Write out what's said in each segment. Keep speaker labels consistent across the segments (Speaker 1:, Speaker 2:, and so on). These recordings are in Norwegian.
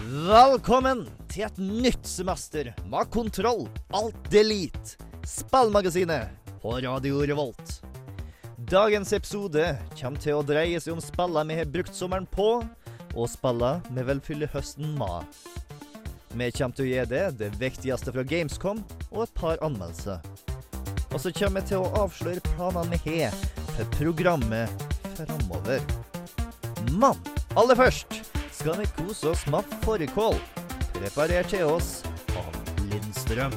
Speaker 1: Velkommen til et nytt semester med kontroll, alt delete, spillmagasinet på Radio Revolt. Dagens episode kommer til å dreie seg om spillene vi har brukt sommeren på, og spillene vi vil fylle høsten med. Vi kommer til å gi det det viktigste fra Gamescom og et par anmeldelser. Og så kommer vi til å avsløre planene vi har for programmet framover. Men aller først skal vi kose oss med fårikål, preparert til oss av Lindstrøm.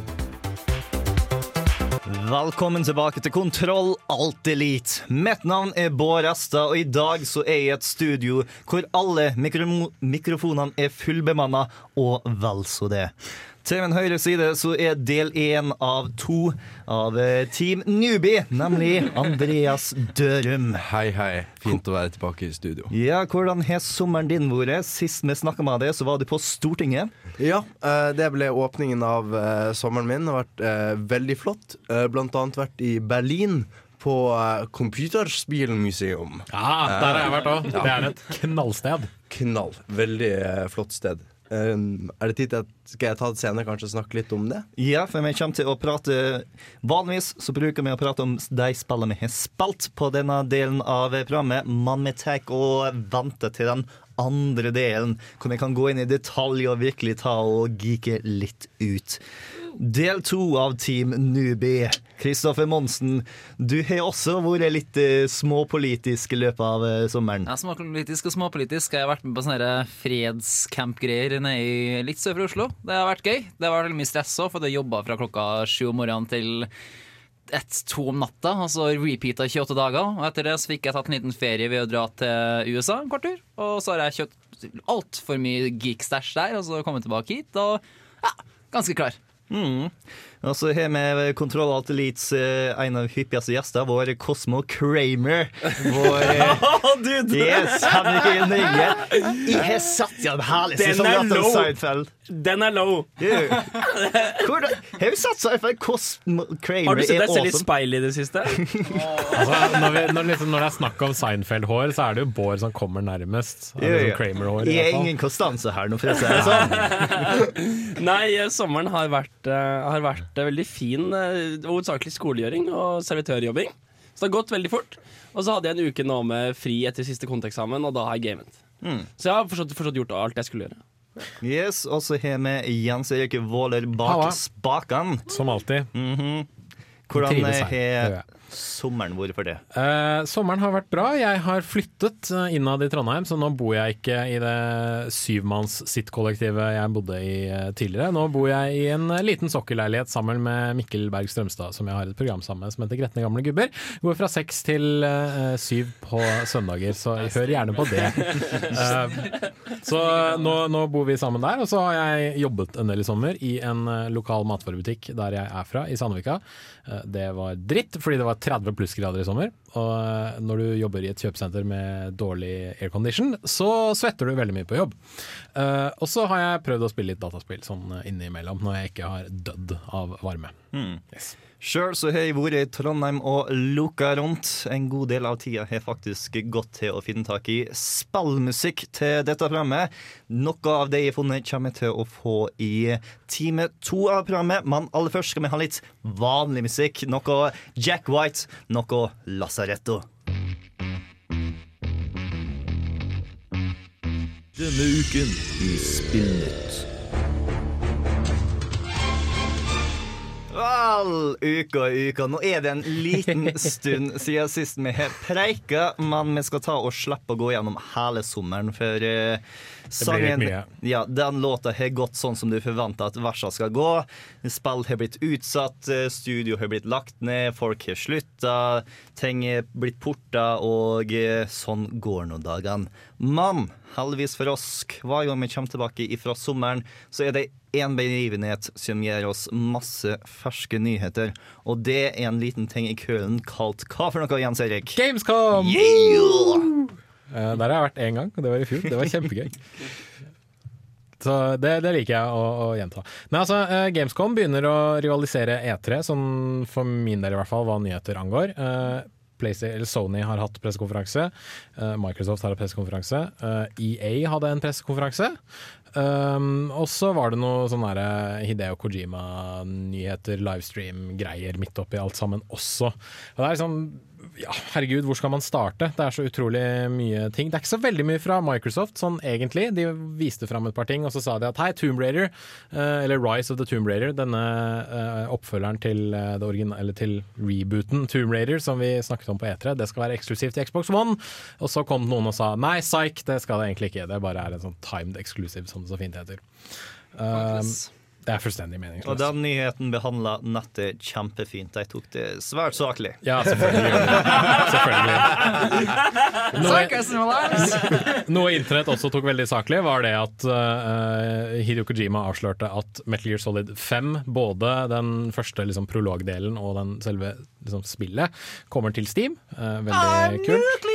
Speaker 1: Velkommen tilbake til Kontroll Alt Elite. Mitt navn er Bård Resta, og i dag så er jeg i et studio hvor alle mikro mikrofonene er fullbemanna, og vel så det. Til min høyre side så er del én av to av eh, Team Newbie, nemlig Andreas Dørum.
Speaker 2: Hei, hei. Fint å være tilbake i studio.
Speaker 1: Ja, hvordan har sommeren din vært? Sist vi snakka med deg, så var du på Stortinget.
Speaker 2: Ja, eh, det ble åpningen av eh, sommeren min. Det har vært veldig flott. Blant annet vært i Berlin. På Computerspielmuseum.
Speaker 3: Ja, der har jeg vært òg. Det er et knallsted.
Speaker 2: Knall. Veldig flott sted. Eh, er det tid til at Skal jeg ta det senere, kanskje snakke litt om det?
Speaker 1: Ja, for vi kommer til å prate Vanligvis så bruker vi å prate om de spillene vi har spilt på denne delen av programmet, men vi tar og venter til den andre delen, hvor vi kan gå inn i detalj og virkelig ta og geeke litt ut. Del to av Team Newbie. Kristoffer Monsen, du har også vært litt eh, småpolitisk i løpet av eh, sommeren.
Speaker 4: Ja, Småpolitisk og småpolitisk. Jeg har vært med på sånne her fredscamp-greier nede litt sør for Oslo. Det har vært gøy. Det har vært veldig mye stress òg, for jeg jobba fra klokka sju om morgenen til ett-to om natta, og så repeata 28 dager. Og etter det så fikk jeg tatt en liten ferie ved å dra til USA en kort tur. Og så har jeg kjøpt altfor mye geek-stæsj der, og så kommet tilbake hit. Og ja, ganske klar.
Speaker 1: Mm. Og så har vi Kontroll Alt Elites eh, en av hyppigste gjester, vår Cosmo Kramer. Vår eh, Yes, Henrik Nøye. Jeg har satt i en herlig
Speaker 3: Den er
Speaker 1: av
Speaker 3: low.
Speaker 1: Seinfeld.
Speaker 3: Den er low.
Speaker 1: Hvordan Har vi satt Seinfeld? Cosmo Kramer
Speaker 3: Har du sett deg selv i
Speaker 1: speilet
Speaker 3: speil i det siste?
Speaker 5: Altså, når, vi, når, liksom, når det er snakk om Seinfeld-hår, så er det jo Bård som kommer nærmest.
Speaker 1: Jo,
Speaker 5: liksom. Kramer-hår. i
Speaker 1: Jeg er ingen konstanse her nå, for å si det sånn.
Speaker 3: Nei, sommeren har vært, uh, har vært eh, veldig fin. eh, Hovedsakelig skolegjøring og servitørjobbing. Så det har gått veldig fort. Og så hadde jeg en uke nå med fri etter siste konteksamen, og da har jeg gamet. Så jeg har forstått, forstått gjort alt jeg skulle gjøre.
Speaker 1: Yes, Og så har vi Jens Erik Våler bak spakene.
Speaker 5: Som alltid.
Speaker 1: Hvordan
Speaker 5: -hmm. Hvordan
Speaker 1: har. Sommeren hvorfor det?
Speaker 5: Eh, sommeren har vært bra. Jeg har flyttet eh, innad i Trondheim, så nå bor jeg ikke i det syvmanns-sitt-kollektivet jeg bodde i eh, tidligere. Nå bor jeg i en eh, liten sokkelleilighet sammen med Mikkel Berg Strømstad, som jeg har et program sammen med som heter Gretne gamle gubber. Går fra seks til eh, syv på søndager, så hør gjerne på det. Eh, så nå, nå bor vi sammen der, og så har jeg jobbet en del i sommer i en lokal matvarebutikk der jeg er fra, i Sandvika. Det var dritt, fordi det var 30 plussgrader i sommer. Og eh, når du jobber i et kjøpesenter med dårlig aircondition, så svetter du veldig mye på jobb. Uh, og så har jeg prøvd å spille litt dataspill sånn eh, innimellom, når jeg ikke har dødd av varme. Yes.
Speaker 1: Sjøl så har jeg vært i Trondheim og loka rundt. En god del av tida har faktisk gått til å finne tak i spillmusikk til dette programmet. Noe av det jeg har funnet, kommer jeg til å få i time to av programmet. Men aller først skal vi ha litt vanlig musikk. Noe Jack White, noe Lasaretto. Denne uken i Spillnytt. Vel, uka og uka. Nå er det en liten stund siden sist vi har preika, men vi skal ta og slippe å gå gjennom hele sommeren, for uh, sangen. Ja, den låta har gått sånn som du forventer at versene skal gå. Spill har blitt utsatt, eh, studio har blitt lagt ned, folk har slutta, ting er blitt porta, og uh, sånn går nå dagene. Men heldigvis for oss, hver gang vi kommer tilbake ifra sommeren, så er det én begivenhet som gir oss masse ferske nyheter. Og det er en liten ting i kølen kalt hva for noe, Jens Erik?
Speaker 5: Gamescom!
Speaker 1: Yeah!
Speaker 5: Eh, der har jeg vært én gang, og det var i fjor. Det var kjempegøy. Så det, det liker jeg å, å gjenta. Nei, altså, eh, Gamescom begynner å rivalisere E3, sånn for min del i hvert fall, hva nyheter angår. Eh, Sony har hatt pressekonferanse. eh, Microsoft har hatt pressekonferanse. eh, EA hadde en pressekonferanse. Um, og så var det noe sånn derre Hideo Kojima-nyheter, livestream-greier midt oppi alt sammen også. Og det er liksom ja, herregud, hvor skal man starte? Det er så utrolig mye ting. Det er ikke så veldig mye fra Microsoft, sånn egentlig. De viste fram et par ting, og så sa de at hei, Tomb Raider, eh, eller Rise of the Tomb Raider, denne eh, oppfølgeren til, eh, det origina- eller til rebooten Tomb Raider som vi snakket om på E3, det skal være eksklusivt til Xbox One. Og så kom noen og sa nei, psyk, det skal det egentlig ikke. Det bare er en sånn timed exclusive, som det så fint heter. Um, det er fullstendig
Speaker 1: Og den nyheten behandla nettet kjempefint. De tok det svært saklig.
Speaker 5: Ja, selvfølgelig. Noe, Noe internett også tok veldig saklig, var det at uh, Hideo Kojima avslørte at Metal Gear Solid 5, både den første liksom, prologdelen og den selve liksom, spillet, kommer til Steam. Uh, veldig kult.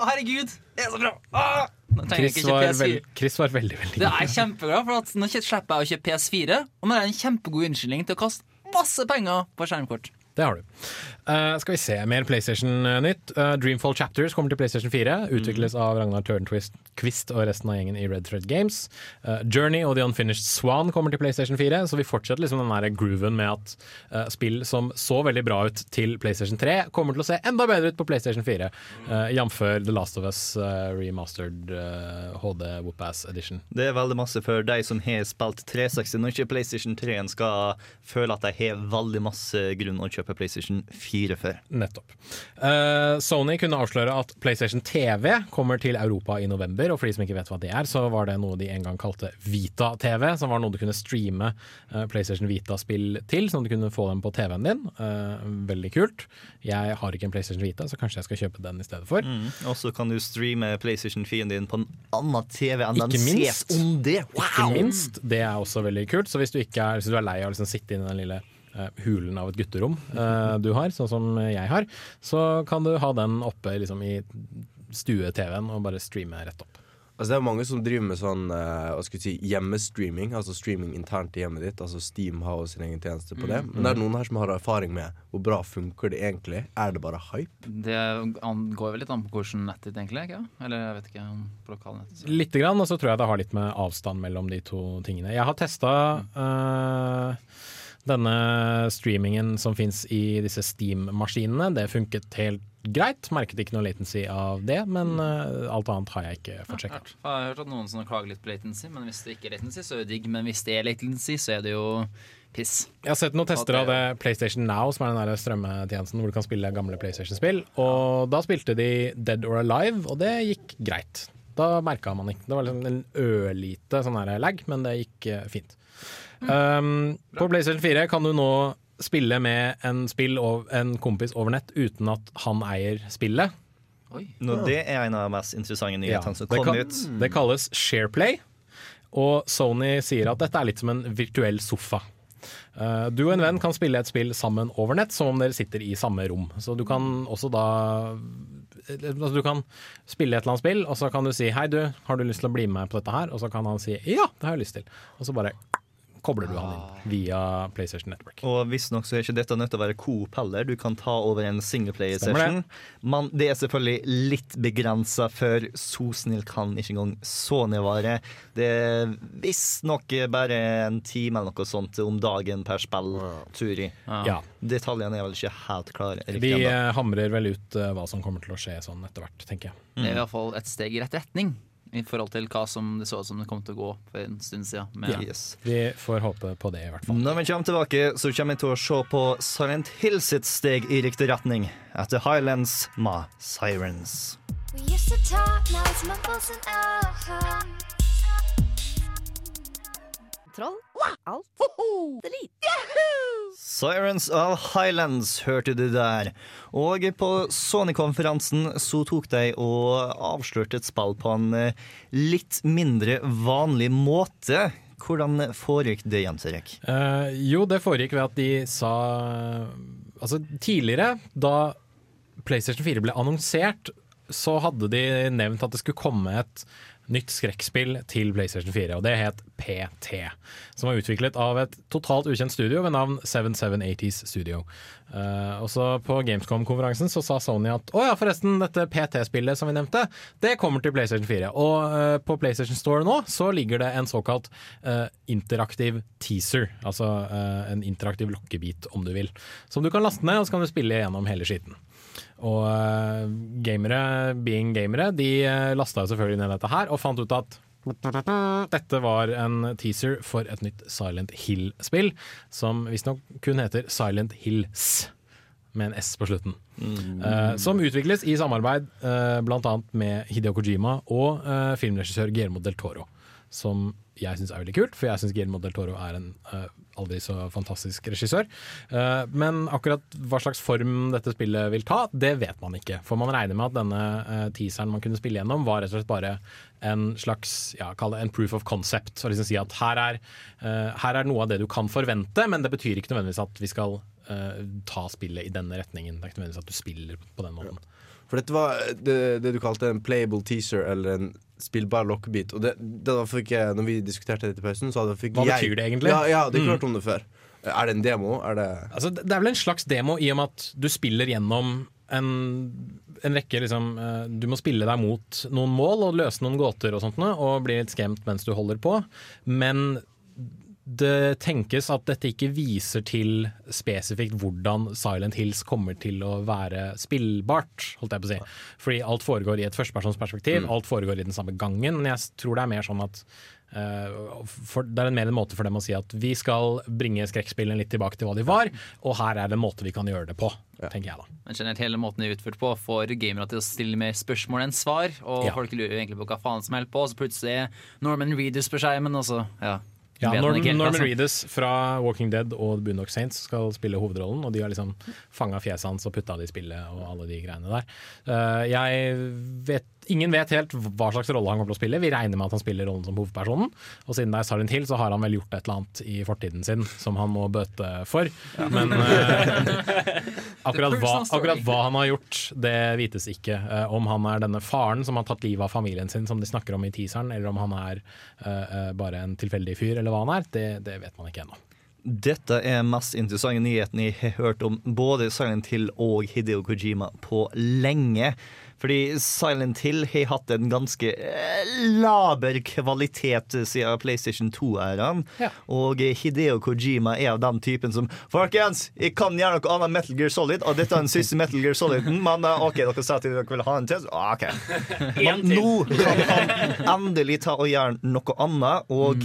Speaker 4: Herregud, det er så bra! Ah! Jeg
Speaker 5: Chris var, veld, Chris var veldig, veldig
Speaker 4: Det er jeg kjempeglad for at nå slipper jeg å kjøpe PS4, og nå er det en kjempegod unnskyldning til å kaste masse penger på skjermkort.
Speaker 5: Det har du. Eh, skal vi se, mer PlayStation-nytt. Uh, Dreamfall Chapters kommer til PlayStation 4. Utvikles av Ragnar Tørnquist Quist og resten av gjengen i Red Thread Games. Uh, Journey og The Unfinished Swan kommer til PlayStation 4, så vi fortsetter liksom den der grooven med at eh, spill som så veldig bra ut til PlayStation 3, kommer til å se enda bedre ut på PlayStation 4. Uh, Jf. The Last of Us eh, remastered eh, HD Whoop-Ass Edition.
Speaker 1: Det er veldig masse for de som har spilt 360 når ikke PlayStation 3 skal føle at de har veldig masse grunn å kjøpe PlayStation 4 for.
Speaker 5: Nettopp. Eh, Sony kunne avsløre at PlayStation TV kommer til Europa i november. Og for de som ikke vet hva det er, så var det noe de en gang kalte Vita TV. Som var noe du kunne streame eh, PlayStation Vita-spill til, sånn at du kunne få dem på TV-en din. Eh, veldig kult. Jeg har ikke en PlayStation Vita, så kanskje jeg skal kjøpe den i stedet for.
Speaker 1: Og så kan du streame PlayStation 4-en din på en annen TV enn den
Speaker 5: Ikke minst.
Speaker 1: ses om det.
Speaker 5: Ikke minst. Det er også veldig kult. Så hvis du, er, hvis du er lei av å liksom sitte inne i den lille hulen av et gutterom eh, du har, sånn som jeg har, så kan du ha den oppe liksom, i stue-TV-en og bare streame rett opp.
Speaker 2: Altså Det er mange som driver med sånn eh, hva skal si, hjemmestreaming. Altså streaming internt i hjemmet ditt. Altså Steam har jo sin egen tjeneste på det. Men det er noen her som har erfaring med hvor bra funker det egentlig. Er det bare hype?
Speaker 4: Det går vel litt an på hvordan nettet ditt egentlig er. Eller jeg vet ikke om på lokalnettet. så-
Speaker 5: Lite grann, og så tror jeg det har litt med avstand mellom de to tingene. Jeg har testa denne streamingen som fins i disse Steam-maskinene. Det funket helt greit. Merket ikke noe latency av det, men uh, alt annet har jeg ikke fått sjekka.
Speaker 4: Jeg har hørt at noen som klager litt på latency, men hvis det ikke er latency, så er det digg. Men hvis det er latency, så er det jo piss.
Speaker 5: Jeg har sett noen tester av det PlayStation Now, som er den der strømmetjenesten hvor du kan spille gamle PlayStation-spill. Og da spilte de Dead or Alive, og det gikk greit. Da merka man ikke Det var liksom en ørlite sånn lag, men det gikk eh, fint. Um, på PlayStation 4 kan du nå spille med en, spill en kompis over nett uten at han eier spillet.
Speaker 4: Oi.
Speaker 1: Nå, det er en av de mest interessante
Speaker 5: Ja,
Speaker 1: nyhetene som
Speaker 5: det,
Speaker 1: kom
Speaker 5: kan,
Speaker 1: ut.
Speaker 5: det kalles Shareplay, og Sony sier at dette er litt som en virtuell sofa. Uh, du og en venn kan spille et spill sammen over nett, som om dere sitter i samme rom. Så du kan også da altså Du kan spille et eller annet spill, og så kan du si 'hei, du, har du lyst til å bli med på dette her?' Og så kan han si 'ja, det har jeg lyst til'. Og så bare kobler du han inn via PlayStation Network.
Speaker 1: Og visstnok så er ikke dette nødt til å være coop heller. Du kan ta over en singleplayer-session. Men det er selvfølgelig litt begrensa, for så snill kan ikke engang Sony være. Det er visstnok bare en time eller noe sånt om dagen per spill, tror jeg.
Speaker 5: Ja.
Speaker 1: Detaljene er vel ikke helt klare.
Speaker 5: De
Speaker 1: enda.
Speaker 5: eh, hamrer vel ut eh, hva som kommer til å skje sånn etter hvert, tenker jeg.
Speaker 4: Det er i hvert fall et steg i rett retning. I forhold til hva som det så ut som det kom til å gå for en stund siden. Med,
Speaker 1: Yes.
Speaker 5: Vi får håpe på det, i hvert fall.
Speaker 1: Når vi kommer tilbake, så kommer vi til å se på Silent Hill sitt steg i riktig retning etter Highlands Ma Sirens.
Speaker 6: We used to talk, now it's mumbles and.
Speaker 7: Troll. Alt. Delete.
Speaker 1: Sirens of Highlands hørte du der. Og på Sony-konferansen så tok de og avslørte et spill på en eh, litt mindre vanlig måte. Hvordan foregikk det, Jens Erik?
Speaker 5: Uh, jo, det foregikk ved at de sa Altså tidligere, da PlayStation 4 ble annonsert, så hadde de nevnt at det skulle komme et nytt skrekkspill til PlayStation 4, og det het PT. Som var utviklet av et totalt ukjent studio ved navn 7780s Studio. Uh, også På Gamescom-konferansen så sa Sony at å ja, forresten, dette PT-spillet som vi nevnte, det kommer til PlayStation 4. Og uh, på PlayStation Store nå så ligger det en såkalt uh, interaktiv teaser. Altså eh, en interaktiv lokkebit, om du vil. Som du kan laste ned, og så kan du spille gjennom hele skiten. Og uh, gamere, being gamere, de uh, lasta selvfølgelig ned dette her og fant ut at dette var en teaser for et nytt Silent Hill-spill, som visstnok kun heter Silent Hills, med en S på slutten. Eh, som utvikles i samarbeid uh, bl.a. med Hideo Kojima og uh, filmregissør Guillermo del Toro. Som jeg syns er veldig kult, for jeg syns Guillermo del Toro er en uh, aldri så fantastisk regissør. Uh, men akkurat hva slags form dette spillet vil ta, det vet man ikke. For man regner med at denne uh, teaseren man kunne spille gjennom, var rett og slett bare en slags ja, kall det en proof of concept. Så liksom si at her er, her er noe av det du kan forvente, men det betyr ikke nødvendigvis at vi skal ta spillet i denne retningen. Det er ikke nødvendigvis at du spiller på den måten.
Speaker 2: For dette var det, det du kalte en playable teaser, eller en spillbar lokkebit. Og det, det fikk jeg, når vi diskuterte dette i pausen, så fikk
Speaker 5: Hva
Speaker 2: jeg
Speaker 5: betyr det egentlig?
Speaker 2: Ja, ja, det klarte ikke
Speaker 5: Mm.
Speaker 2: hørt om det før. Er det en demo? Er det
Speaker 5: Altså, det det er vel en slags demo i og med at du spiller gjennom en, en rekke liksom, eh, Du må spille deg mot noen mål og løse noen gåter og sånt og bli litt skremt mens du holder på. Men det tenkes at dette ikke viser til spesifikt hvordan Silent Hills kommer til å være spillbart, holdt jeg på å si. Fordi alt foregår i et førstepersonsperspektiv,
Speaker 2: Mm.
Speaker 5: alt foregår i den samme gangen. Men jeg tror det er mer sånn at uh, for, Det er en mer en måte for dem å si at vi skal bringe skrekkspillene litt tilbake til hva de var, og her er det en måte vi kan gjøre det på, tenker jeg da.
Speaker 4: Men generelt hele måten de er utført på får gamere til å stille mer spørsmål enn svar. Og
Speaker 5: Ja.
Speaker 4: folk lurer egentlig på hva faen som holder på, og så plutselig er Norman Reedus på skjermen, og så ja.
Speaker 5: Ja, Norman,
Speaker 4: helt
Speaker 5: Norman Reedus fra Walking Dead og Boondock Saints skal spille hovedrollen, og de har liksom fanga fjeset hans og putta det i spillet og alle de greiene der. Eh, jeg vet Ingen vet helt hva slags rolle han kommer til å spille. Vi regner med at han spiller rollen som hovedpersonen. Og siden det er Silent Hill, så har han vel gjort et eller annet i fortiden sin som han må bøte for. Men uh, akkurat, hva, akkurat hva han har gjort, det vites ikke. Uh, om han er denne faren som har tatt livet av familien sin, som de snakker om i teaseren, eller om han er uh, bare en tilfeldig fyr, eller hva han er, det, det vet man ikke ennå.
Speaker 1: Dette er mest interessante nyheten jeg har hørt om både Silent Hill og Hideo Kojima på lenge. Fordi Silent Hill har hatt en ganske eh, laber kvalitet siden PlayStation 2-æraen. Og Hideo Kojima er av den typen som Folkens, jeg kan gjøre noe annet Metal Gear Solid, og dette er den siste Metal Gear Soliden, men eh, OK, dere sa at dere ville ha en til. ah, OK. Men nå kan han endelig ta og gjøre noe annet. Og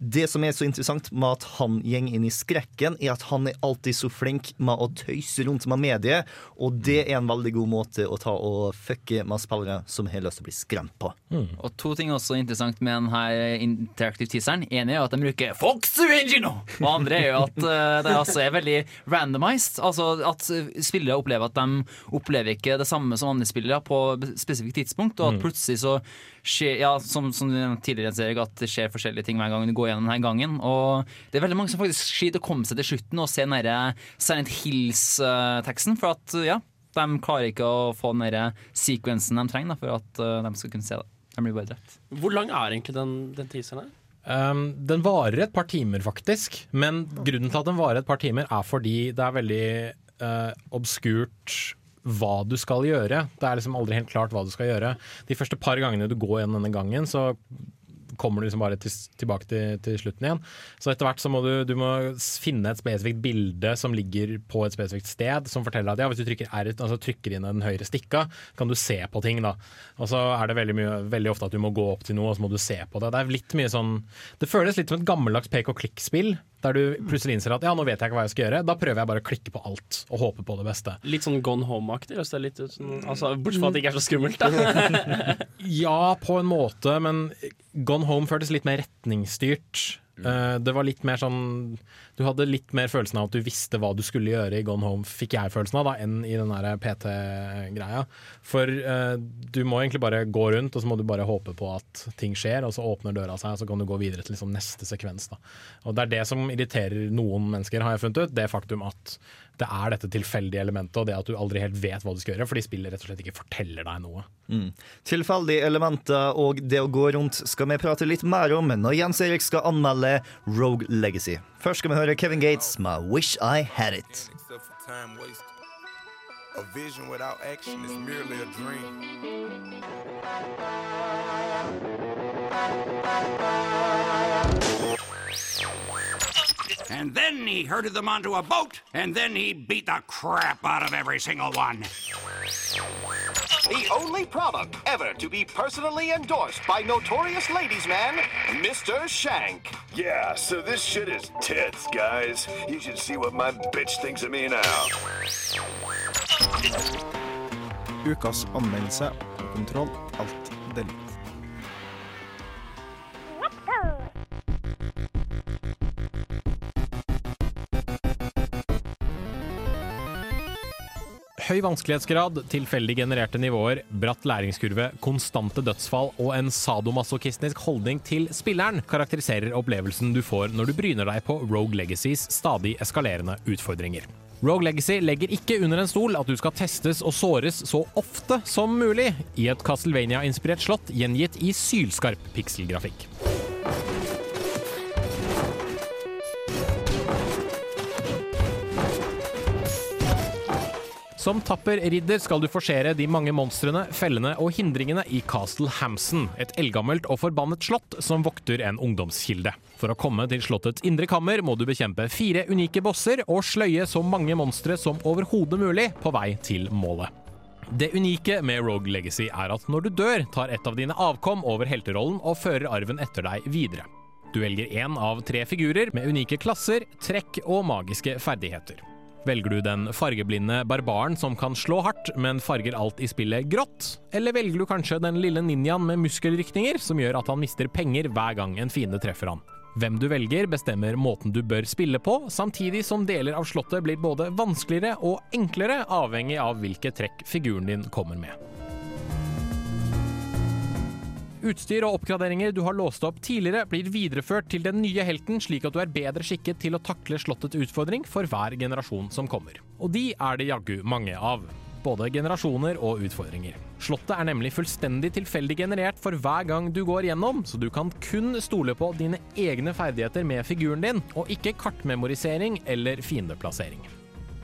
Speaker 1: det som er så interessant med at han går inn i skrekken, er at han er alltid så flink med å tøyse rundt med mediet, og det er en veldig god måte å ta og fucke med spillere som har lyst til å bli skremt på.
Speaker 4: Og to ting også interessant med denne interactive teaseren. En er jo at de bruker Fox Engine, og andre er jo at eh, det altså er veldig randomized. Altså at spillere opplever at de opplever ikke det samme som andre spillere på spesifikt tidspunkt, og at
Speaker 8: Mm.
Speaker 4: plutselig så skjer Ja, som, som tidligere, Erik, at det skjer forskjellige ting hver gang du går gjennom denne gangen. Og det er veldig mange som faktisk sliter å komme seg til slutten og se den derre Silent Hills-teksten, for at ja, de klarer ikke å få den derre sequensen de trenger da, for at eh, de skal kunne se det. De blir bare drept.
Speaker 3: Hvor lang er egentlig den, den teaseren her?
Speaker 5: Um, den varer et par timer, faktisk. Men grunnen til at den varer et par timer, er fordi det er veldig uh, obskurt hva du skal gjøre. Det er liksom aldri helt klart hva du skal gjøre. De første par gangene du går gjennom denne gangen, så kommer du liksom bare til, tilbake til, til slutten igjen. Så etter hvert så må du, du må finne et spesifikt bilde som ligger på et spesifikt sted, som forteller at ja, hvis du trykker R, altså trykker inn den høyre stikka, kan du se på ting. da. Og så er det veldig, mye, veldig ofte at du må gå opp til noe, og så må du se på det. Det er litt mye sånn Det føles litt som et gammeldags pek og klikk-spill. Der du plutselig innser at ja, nå vet jeg ikke hva jeg skal gjøre. Da prøver jeg bare å klikke på alt og håpe på det beste.
Speaker 3: Litt sånn Gone Home-aktig. Altså, bortsett fra at det ikke er så skummelt, da.
Speaker 5: Ja, på en måte, men Gone Home føltes litt mer retningsstyrt. Eh, det var litt mer sånn Du hadde litt mer følelsen av at du visste hva du skulle gjøre i Gone Home, fikk jeg følelsen av, da, enn i den PT-greia. For uh, du må egentlig bare gå rundt, og så må du bare håpe på at ting skjer, og så åpner døra seg, og så kan du gå videre til liksom neste sekvens. Da. Og det er det som irriterer noen mennesker, har jeg funnet ut. Det faktum at det er dette tilfeldige elementet, og det at du aldri helt vet hva du skal gjøre, fordi spillet rett og slett ikke forteller deg noe.
Speaker 1: Mm. Tilfeldige elementer og det å gå rundt skal vi prate litt mer om når Jens Erik skal anmelde Rogue Legacy. Først skal vi høre Kevin Gates med 'Wish I Had It'.
Speaker 8: A vision without action is merely a dream.
Speaker 9: And then he herded them onto a boat, and then he beat the crap out of every single one.
Speaker 10: The only product ever to be personally endorsed by notorious ladies man, Mr. Shank.
Speaker 11: Yeah, so this shit is tits, guys. You should see what my bitch thinks of me now.
Speaker 12: Ukas anmeldelse på kontroll alt delete.
Speaker 5: Høy vanskelighetsgrad, tilfeldig genererte nivåer, bratt læringskurve, konstante dødsfall og en sadomasochistisk holdning til spilleren karakteriserer opplevelsen du får når du bryner deg på Rogue Legacies stadig eskalerende utfordringer. Rogue Legacy legger ikke under en stol at du skal testes og såres så ofte som mulig i et Castlevania-inspirert slott gjengitt i sylskarp pikselgrafikk. Som tapper ridder skal du forsere de mange monstrene, fellene og hindringene i Castle Hamson, et eldgammelt og forbannet slott som vokter en ungdomskilde. For å komme til slottets indre kammer må du bekjempe fire unike bosser og sløye så mange monstre som overhodet mulig på vei til målet. Det unike med Rogue Legacy er at når du dør, tar et av dine avkom over helterollen og fører arven etter deg videre. Du velger én av tre figurer med unike klasser, trekk og magiske ferdigheter. Velger du den fargeblinde barbaren som kan slå hardt, men farger alt i spillet grått? Eller velger du kanskje den lille ninjaen med muskelrykninger som gjør at han mister penger hver gang en fiende treffer han? Hvem du velger bestemmer måten du bør spille på, samtidig som deler av slottet blir både vanskeligere og enklere avhengig av hvilke trekk figuren din kommer med. Utstyr og oppgraderinger du har låst opp tidligere, blir videreført til den nye helten, slik at du er bedre skikket til å takle slottets utfordring for hver generasjon som kommer. Og de er det jaggu mange av. Både generasjoner og utfordringer. Slottet er nemlig fullstendig tilfeldig generert for hver gang du går gjennom, så du kan kun stole på dine egne ferdigheter med figuren din, og ikke kartmemorisering eller fiendeplassering.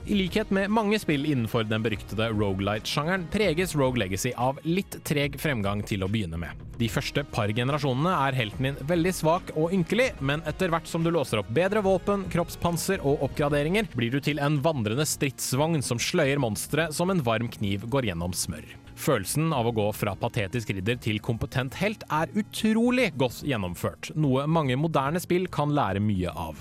Speaker 5: I likhet med mange spill innenfor den beryktede Rogalight-sjangeren preges Rogue Legacy av litt treg fremgang til å begynne med. De første par generasjonene er helten din veldig svak og ynkelig, men etter hvert som du låser opp bedre våpen, kroppspanser og oppgraderinger, blir du til en vandrende stridsvogn som sløyer monstre som en varm kniv går gjennom smør. Følelsen av å gå fra patetisk ridder til kompetent helt er utrolig godt gjennomført, noe mange moderne spill kan lære mye av.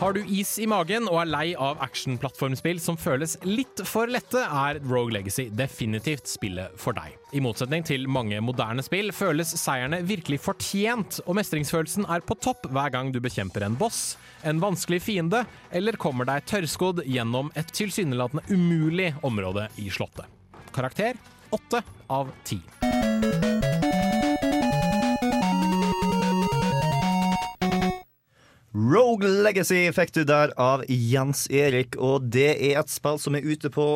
Speaker 5: Har du is i magen og er lei av actionplattformspill som føles litt for lette, er Rogue Legacy definitivt spillet for deg. I motsetning til mange moderne spill føles seierne virkelig fortjent, og mestringsfølelsen er på topp hver gang du bekjemper en boss, en vanskelig fiende, eller kommer deg tørrskodd gjennom et tilsynelatende umulig område i slottet. Karakter åtte av ti.
Speaker 1: Rogue Legacy fikk du der av Jens Erik, og det er et spill som er ute på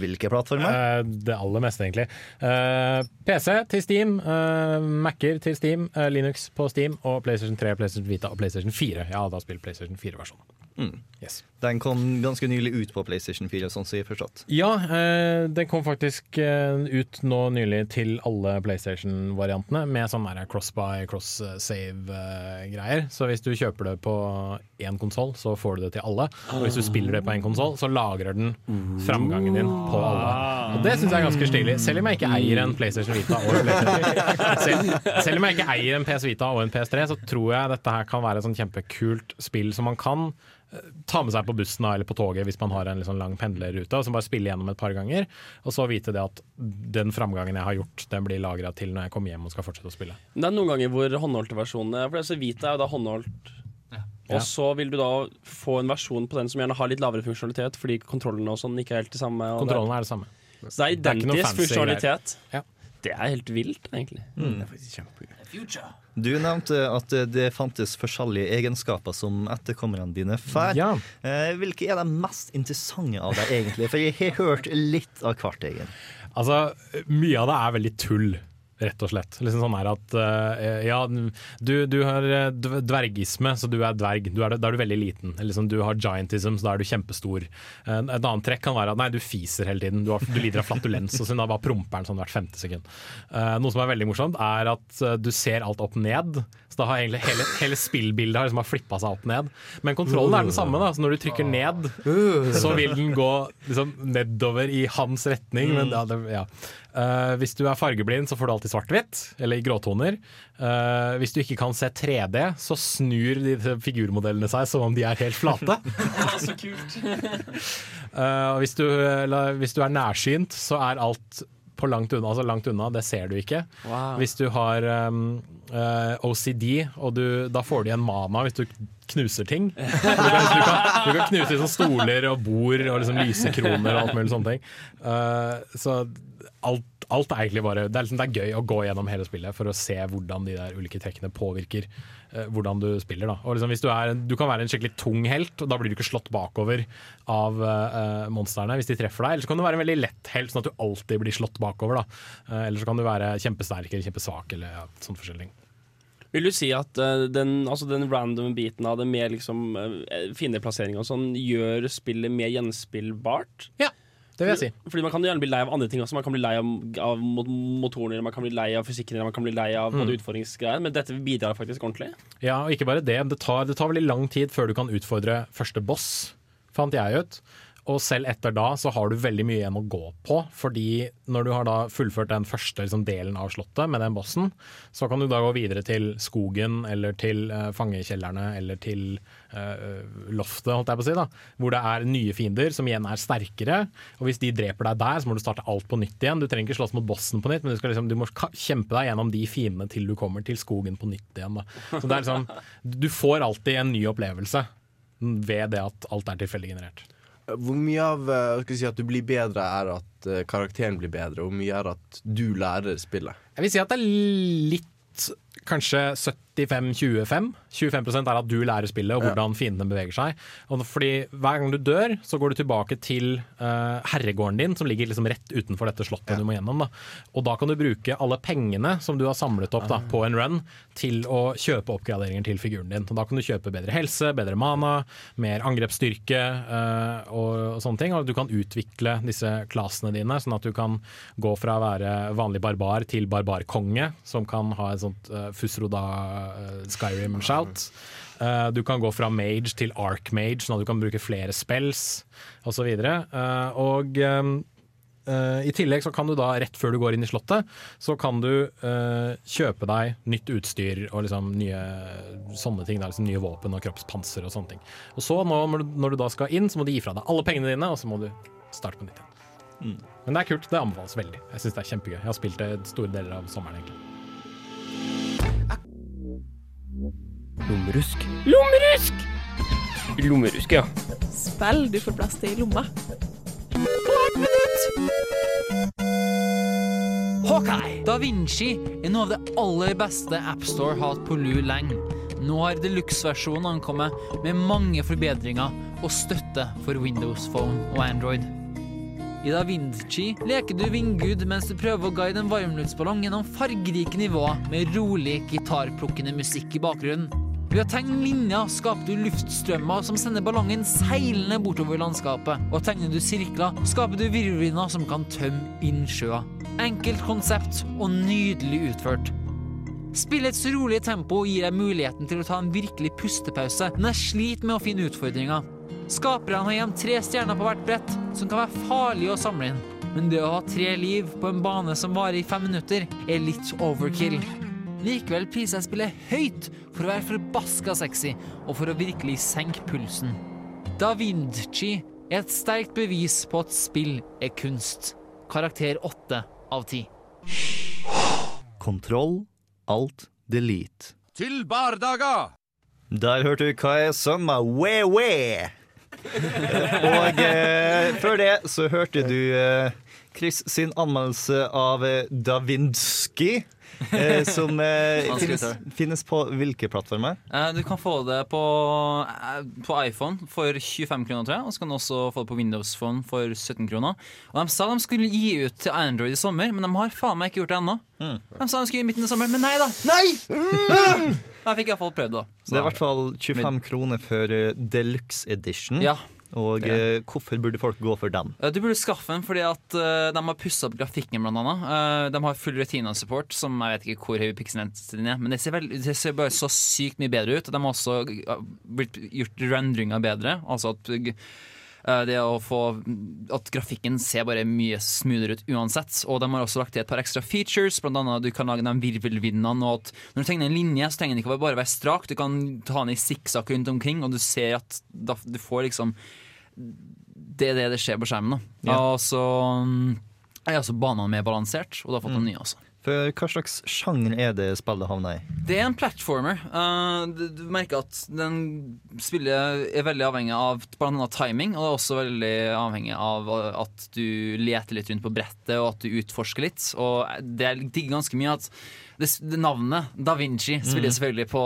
Speaker 1: hvilke plattformer?
Speaker 5: Eh, det aller meste, egentlig. Eh, PC til Steam, uh, Mac-er til Steam, eh, Linux på Steam og PlayStation 3, PlayStation Vita og PlayStation 4. Ja, da spiller PlayStation 4-versjonen.
Speaker 1: Mm.
Speaker 5: Yes.
Speaker 1: Den kom ganske nylig ut på PlayStation 4, sånn som jeg har forstått.
Speaker 5: Ja, eh, den kom faktisk eh, ut nå nylig til alle PlayStation-variantene med sånn cross-by, cross-save-greier. Så hvis du kjøper det på én konsoll, så får du det til alle. Og hvis du spiller det på én konsoll, så lagrer den framgangen din på alle. Og det syns jeg er ganske stilig. Selv om jeg ikke eier en PlayStation Vita og en PlayStation selv, selv om jeg ikke eier en PS Vita og en PS3, så tror jeg dette her kan være et sånn kjempekult spill som man kan eh, ta med seg på bussen eller på toget hvis man har en sånn lang pendlerrute, og så bare spille gjennom et par ganger. Og så vite det at den framgangen jeg har gjort, den blir lagra til når jeg kommer hjem og skal fortsette å spille.
Speaker 3: Det er noen ganger hvor håndholdte versjonene For så Vita er jo da håndholdt. Og så vil du da få en versjon på den som gjerne har litt lavere funksjonalitet, fordi kontrollene og sånn ikke er helt det samme. og
Speaker 5: Kontrollen
Speaker 3: det,
Speaker 5: er det samme.
Speaker 3: Så det er
Speaker 5: Det er
Speaker 3: identisk funksjonalitet.
Speaker 5: Ja.
Speaker 3: Det er helt vilt, egentlig.
Speaker 1: Mm.
Speaker 2: Det er faktisk kjempegøy.
Speaker 1: Du nevnte at det fantes forskjellige egenskaper som etterkommerne dine får.
Speaker 5: Ja.
Speaker 1: Eh, Hvilke er de mest interessante av deg, egentlig? For jeg har hørt litt av hvert, egentlig.
Speaker 5: Altså, mye av det er veldig tull. Rett og slett. Liksom sånn her at uh, Ja, du, du har eh, dvergisme, så du er dverg. Du er, da er du veldig liten. Liksom, du har giantism, så da er du kjempestor. Uh, et annet trekk kan være at nei, du fiser hele tiden. Du, har, du lider av flatulens, og så da bare promper den sånn hvert femte sekund. Uh, noe som er veldig morsomt, er at du ser alt opp ned. Så da har egentlig hele, hele spillbildet har liksom flippa seg opp ned. Men kontrollen er den samme. da Så når du trykker ned, så vil den gå liksom nedover i hans retning. Men ja, det, ja. Eh, hvis du er fargeblind, så får du alltid svart-hvitt, eller i gråtoner. Uh, hvis du ikke kan se 3D, så snur de figurmodellene seg som om de er helt flate.
Speaker 3: så kult.
Speaker 5: uh, hvis du, eller, hvis du er nærsynt, så er alt på langt unna, altså langt unna, det ser du ikke.
Speaker 3: Wow.
Speaker 5: Hvis du har um, OCD, og du, da får du igjen mana hvis du knuser ting. Du kan, du kan, du kan knuse liksom stoler og bord og liksom lysekroner og alt mulig sånne ting. Uh, så alt, alt er egentlig bare det er, liksom, det er gøy å gå gjennom hele spillet for å se hvordan de der ulike trekkene påvirker uh, hvordan du spiller. Da. Og liksom, hvis du, er, du kan være en skikkelig tung helt, og da blir du ikke slått bakover av uh, monstrene hvis de treffer deg. Eller så kan du være en veldig lett helt, sånn at du alltid blir slått bakover. Da. Uh, eller så kan du være kjempesterk eller kjempesvak eller ja, sånn forskjellig.
Speaker 3: Vil du si at uh, den, altså den random biten av det med liksom, uh, fiendeplassering og sånn gjør spillet mer gjenspillbart?
Speaker 5: Ja, det vil jeg si.
Speaker 3: Fordi Man kan gjerne bli lei av andre ting også. Man kan bli lei av, av motoren, eller man kan bli lei av fysikken, eller man kan bli lei av
Speaker 5: Mm.
Speaker 3: utfordringsgreier. Men dette bidrar faktisk ordentlig.
Speaker 5: Ja, og ikke bare det. Det tar, det tar veldig lang tid før du kan utfordre første boss, fant jeg ut. Og selv etter da så har du veldig mye igjen å gå på, fordi når du har da fullført den første liksom, delen av slottet med den bossen, så kan du da gå videre til skogen eller til uh, fangekjellerne eller til uh, loftet, holdt jeg på å si, da, hvor det er nye fiender som igjen er sterkere. Og hvis de dreper deg der, så må du starte alt på nytt igjen. Du trenger ikke slåss mot bossen på nytt, men du, skal liksom, du må kjempe deg gjennom de fiendene til du kommer til skogen på nytt igjen. Da. Så det er liksom, du får alltid en ny opplevelse ved det at alt er tilfeldig generert.
Speaker 2: Hvor mye av eh, si, at du blir bedre, er at eh, karakteren blir bedre? Hvor mye er at du lærer spillet?
Speaker 5: Jeg vil si at det er litt kanskje 75-25. 25% er at du lærer spillet og
Speaker 2: Ja.
Speaker 5: hvordan fiendene beveger seg. Og fordi Hver gang du dør, så går du tilbake til uh, herregården din, som ligger liksom rett utenfor dette slottet du må gjennom. Da. Og da kan du bruke alle pengene som du har samlet opp da, på en run, til å kjøpe oppgraderinger til figuren din. Og da kan du kjøpe bedre helse, bedre mana, mer angrepsstyrke uh, og, og sånne ting. Og du kan utvikle disse klassene dine, sånn at du kan gå fra å være vanlig barbar til barbarkonge, som kan ha et sånt uh, Fusroda uh, Skyrim-shout. Uh, du kan gå fra mage til archmage, sånn at du kan bruke flere spells osv. Uh, og um, uh, I tillegg så kan du da, rett før du går inn i slottet, så kan du eh, kjøpe deg nytt utstyr og liksom nye sånne ting. Da, liksom nye våpen og kroppspanser og sånne ting. Og så nå, når du, når du da skal inn, så må du gi fra deg alle pengene dine, og så må du starte på nytt igjen.
Speaker 1: Mm.
Speaker 5: Men det er kult. Det anbefales veldig. Jeg synes det er kjempegøy. Jeg har spilt det store deler av sommeren, egentlig.
Speaker 13: Lommerusk.
Speaker 14: Lommerusk! Lommerusk, ja.
Speaker 15: Spill du får plass til i lomma.
Speaker 4: Hawkeye! Da Vinci er noe av det aller beste AppStore har hatt på lu lenge. Nå har deluxe-versjonen ankommet med mange forbedringer og støtte for Windows Phone og Android. I Da Vinci leker du vindgud mens du prøver å guide en varmluftsballong gjennom fargerike nivåer med rolig gitarplukkende musikk i bakgrunnen. Ved å tegne linjer skaper du luftstrømmer som sender ballongen seilende bortover landskapet. Og tegner du sirkler, skaper du virvelvinder som kan tømme innsjøer. Enkelt konsept og nydelig utført. Spillets rolige tempo gir deg muligheten til å ta en virkelig pustepause, men jeg sliter med å finne utfordringer. Skaperne har igjen tre stjerner på hvert brett, som kan være farlige å samle inn. Men det å ha tre liv på en bane som varer i fem minutter, er litt overkill. Likevel priser jeg spillet høyt for å være forbaska sexy, og for å virkelig senke pulsen. Da Vinci er et sterkt bevis på at spill er kunst. Karakter åtte av ti.
Speaker 1: Kontroll, alt, delete.
Speaker 13: Til bardaga!
Speaker 1: Der hørte du hva jeg sang med we-we. Og eh, før det så hørte du eh, Chris sin anmeldelse av eh, Da Vinci. Eh, som eh, finnes, finnes på hvilke plattformer?
Speaker 4: Eh, Du kan få det på, eh, på iPhone for 25 kroner, tror jeg. Og så kan du også få det på Windows Phone for 17 kroner. Og De sa de skulle gi ut til Android i sommer, men de har faen meg ikke gjort det ennå. De sa de skulle gi midten i sommer, men nei da! Nei! Jeg fikk iallfall prøvd, da. Så
Speaker 1: Det er i hvert fall 25 kroner for uh, deluxe edition.
Speaker 4: Ja.
Speaker 1: Og
Speaker 4: er
Speaker 1: eh, hvorfor burde folk gå for den?
Speaker 4: Eh, Du burde skaffe den fordi at eh, de har pussa opp grafikken, blant annet. De har full retina-support, som jeg vet ikke hvor høy pixelen er. Men det ser, vel- det ser bare så sykt mye bedre ut. Og de har også blitt gjort rendringa bedre. Altså at det å få At grafikken ser bare mye smoothere ut uansett. Og de har også lagt til et par ekstra features, blant annet at du kan lage de virvelvindene. Og at når du tegner en linje, så trenger den ikke bare være strak. Du kan ta den i sikksakk rundt omkring, og du ser at du får liksom det er det det skjer på skjermen. Da.
Speaker 1: Ja.
Speaker 4: Og så mm, er også banene mer balansert, og du har fått en ny også.
Speaker 1: For hva slags sjanger er det spillet havner i?
Speaker 4: Det er en platformer. Uh, du, du merker at den spillet er veldig avhengig av bl.a. timing, og det er også veldig avhengig av at du leter litt rundt på brettet, og at du utforsker litt. Og det digger ganske mye at det, det navnet, Da Vinci, spiller
Speaker 1: Mm.
Speaker 4: selvfølgelig på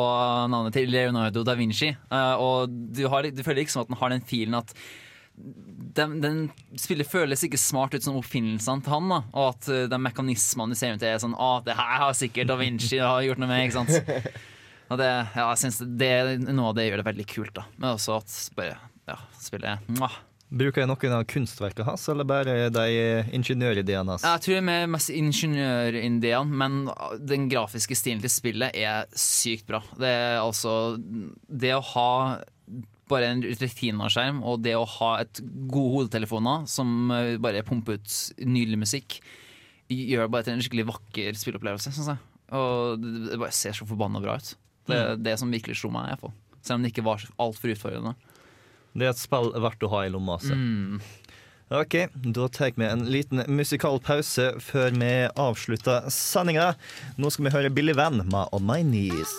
Speaker 4: navnet til Leonardo da Vinci. Uh, og du, har, du føler ikke som at den har den filen at den, den spillet føles ikke smart ut som oppfinnelsene til han. da Og at uh, de mekanismene du ser rundt, er sånn Å, det her har sikkert Da Vinci har gjort noe med. Ikke sant? Og det, ja, jeg synes det er noe av det gjør det veldig kult. da Men også at bare ja, spillet mwah.
Speaker 1: Bruker jeg noen av kunstverkene hans, eller bare de ingeniørideene hans?
Speaker 4: Jeg tror det er mest ingeniørideene, men den grafiske stilen til spillet er sykt bra. Det er altså Det å ha bare en retina-skjerm og det å ha et gode hodetelefoner som eh, bare pumper ut nydelig musikk, gjør bare til en skikkelig vakker spilleopplevelse, syns jeg. Og det bare ser så forbanna bra ut. Det er det som virkelig slo meg, i hvert fall. Selv om det ikke var altfor utfordrende.
Speaker 1: Det er et spill verdt å ha i lomma. Altså.
Speaker 4: Mm.
Speaker 1: Ok, da tar vi en liten musikal pause før vi avslutter sendinga. Nå skal vi høre Billy Van med On My Knees.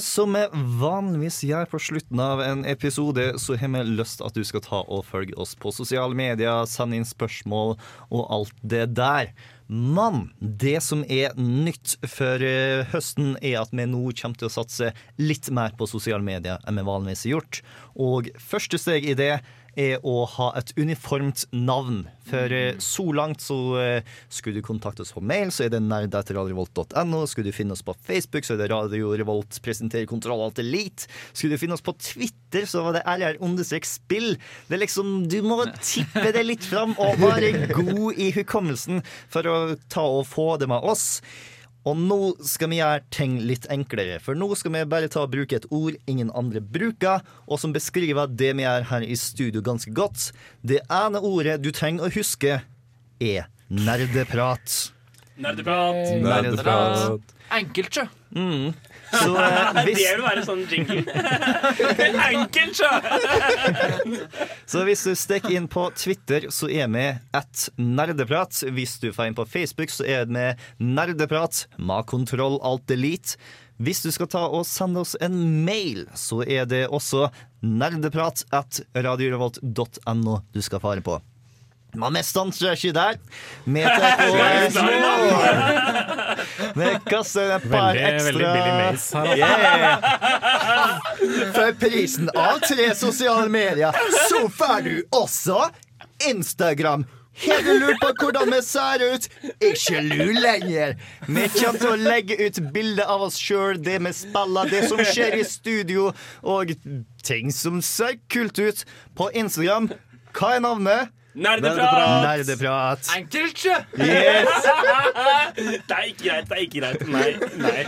Speaker 1: Som vi vanligvis gjør på slutten av en episode, så har vi lyst at du skal ta og følge oss på sosiale medier, sende inn spørsmål og alt det der. Men det som er nytt for eh, høsten, er at vi nå kommer til å satse litt mer på sosiale medier enn vi vanligvis har gjort. Og første steg i det er å ha et uniformt navn. For eh, så langt så eh, skulle du kontakte oss på mail, så er det nerd.radiorevolt.no. Skulle du finne oss på Facebook, så er det Radio Revolt presenterer Kontroll Alt Elite. Skulle du finne oss på Twitter, så var det RR understrek spill. Det er liksom, Du må tippe det litt fram og være god i hukommelsen for å ta og få det med oss. Og nå skal vi gjøre ting litt enklere, for nå skal vi bare ta og bruke et ord ingen andre bruker, og som beskriver det vi gjør her i studio ganske godt. Det ene ordet du trenger å huske, er nerdeprat.
Speaker 3: Nerdeprat.
Speaker 1: Nerdeprat.
Speaker 4: Enkelt, sjø.
Speaker 1: Mm. Så eh, hvis
Speaker 3: Det vil være sånn jingle. Enkelt, sjø!
Speaker 1: Så hvis du stikker inn på Twitter, så er vi at nerdeprat. Hvis du får inn på Facebook, så er det nerdeprat Ma kontroll alt delete. Hvis du skal ta og sende oss en mail, så er det også nerdeprat at radiorevolt.no du skal fare på. Men vi stanser ikke der. Med Vi kaster et par
Speaker 5: Veldig-
Speaker 1: ekstra
Speaker 5: veldig Billy Mays her, altså.
Speaker 1: Yeah. For prisen av tre sosiale medier, så får du også Instagram. Har du lurt på hvordan vi ser ut? Ikke lur lenger. Vi kommer til å legge ut bilde av oss sjøl, det vi spiller, det som skjer i studio, og ting som ser kult ut, på Instagram. Hva er navnet?
Speaker 3: Nerdeprat!
Speaker 1: Nerdeprat.
Speaker 4: Enkelt, sjø!
Speaker 1: Yes.
Speaker 3: det er ikke greit, det er ikke greit. Nei. nei.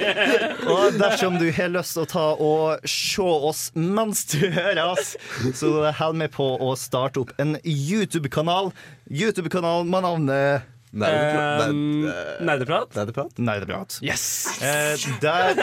Speaker 1: Og dersom du har lyst til å ta og se oss mens du hører oss, så hold med på å starte opp en YouTube-kanal. YouTube-kanal med navnet
Speaker 3: Nerdeprat?
Speaker 2: Nerdeprat?
Speaker 1: Nerdeprat.
Speaker 3: Yes!
Speaker 1: Eh, der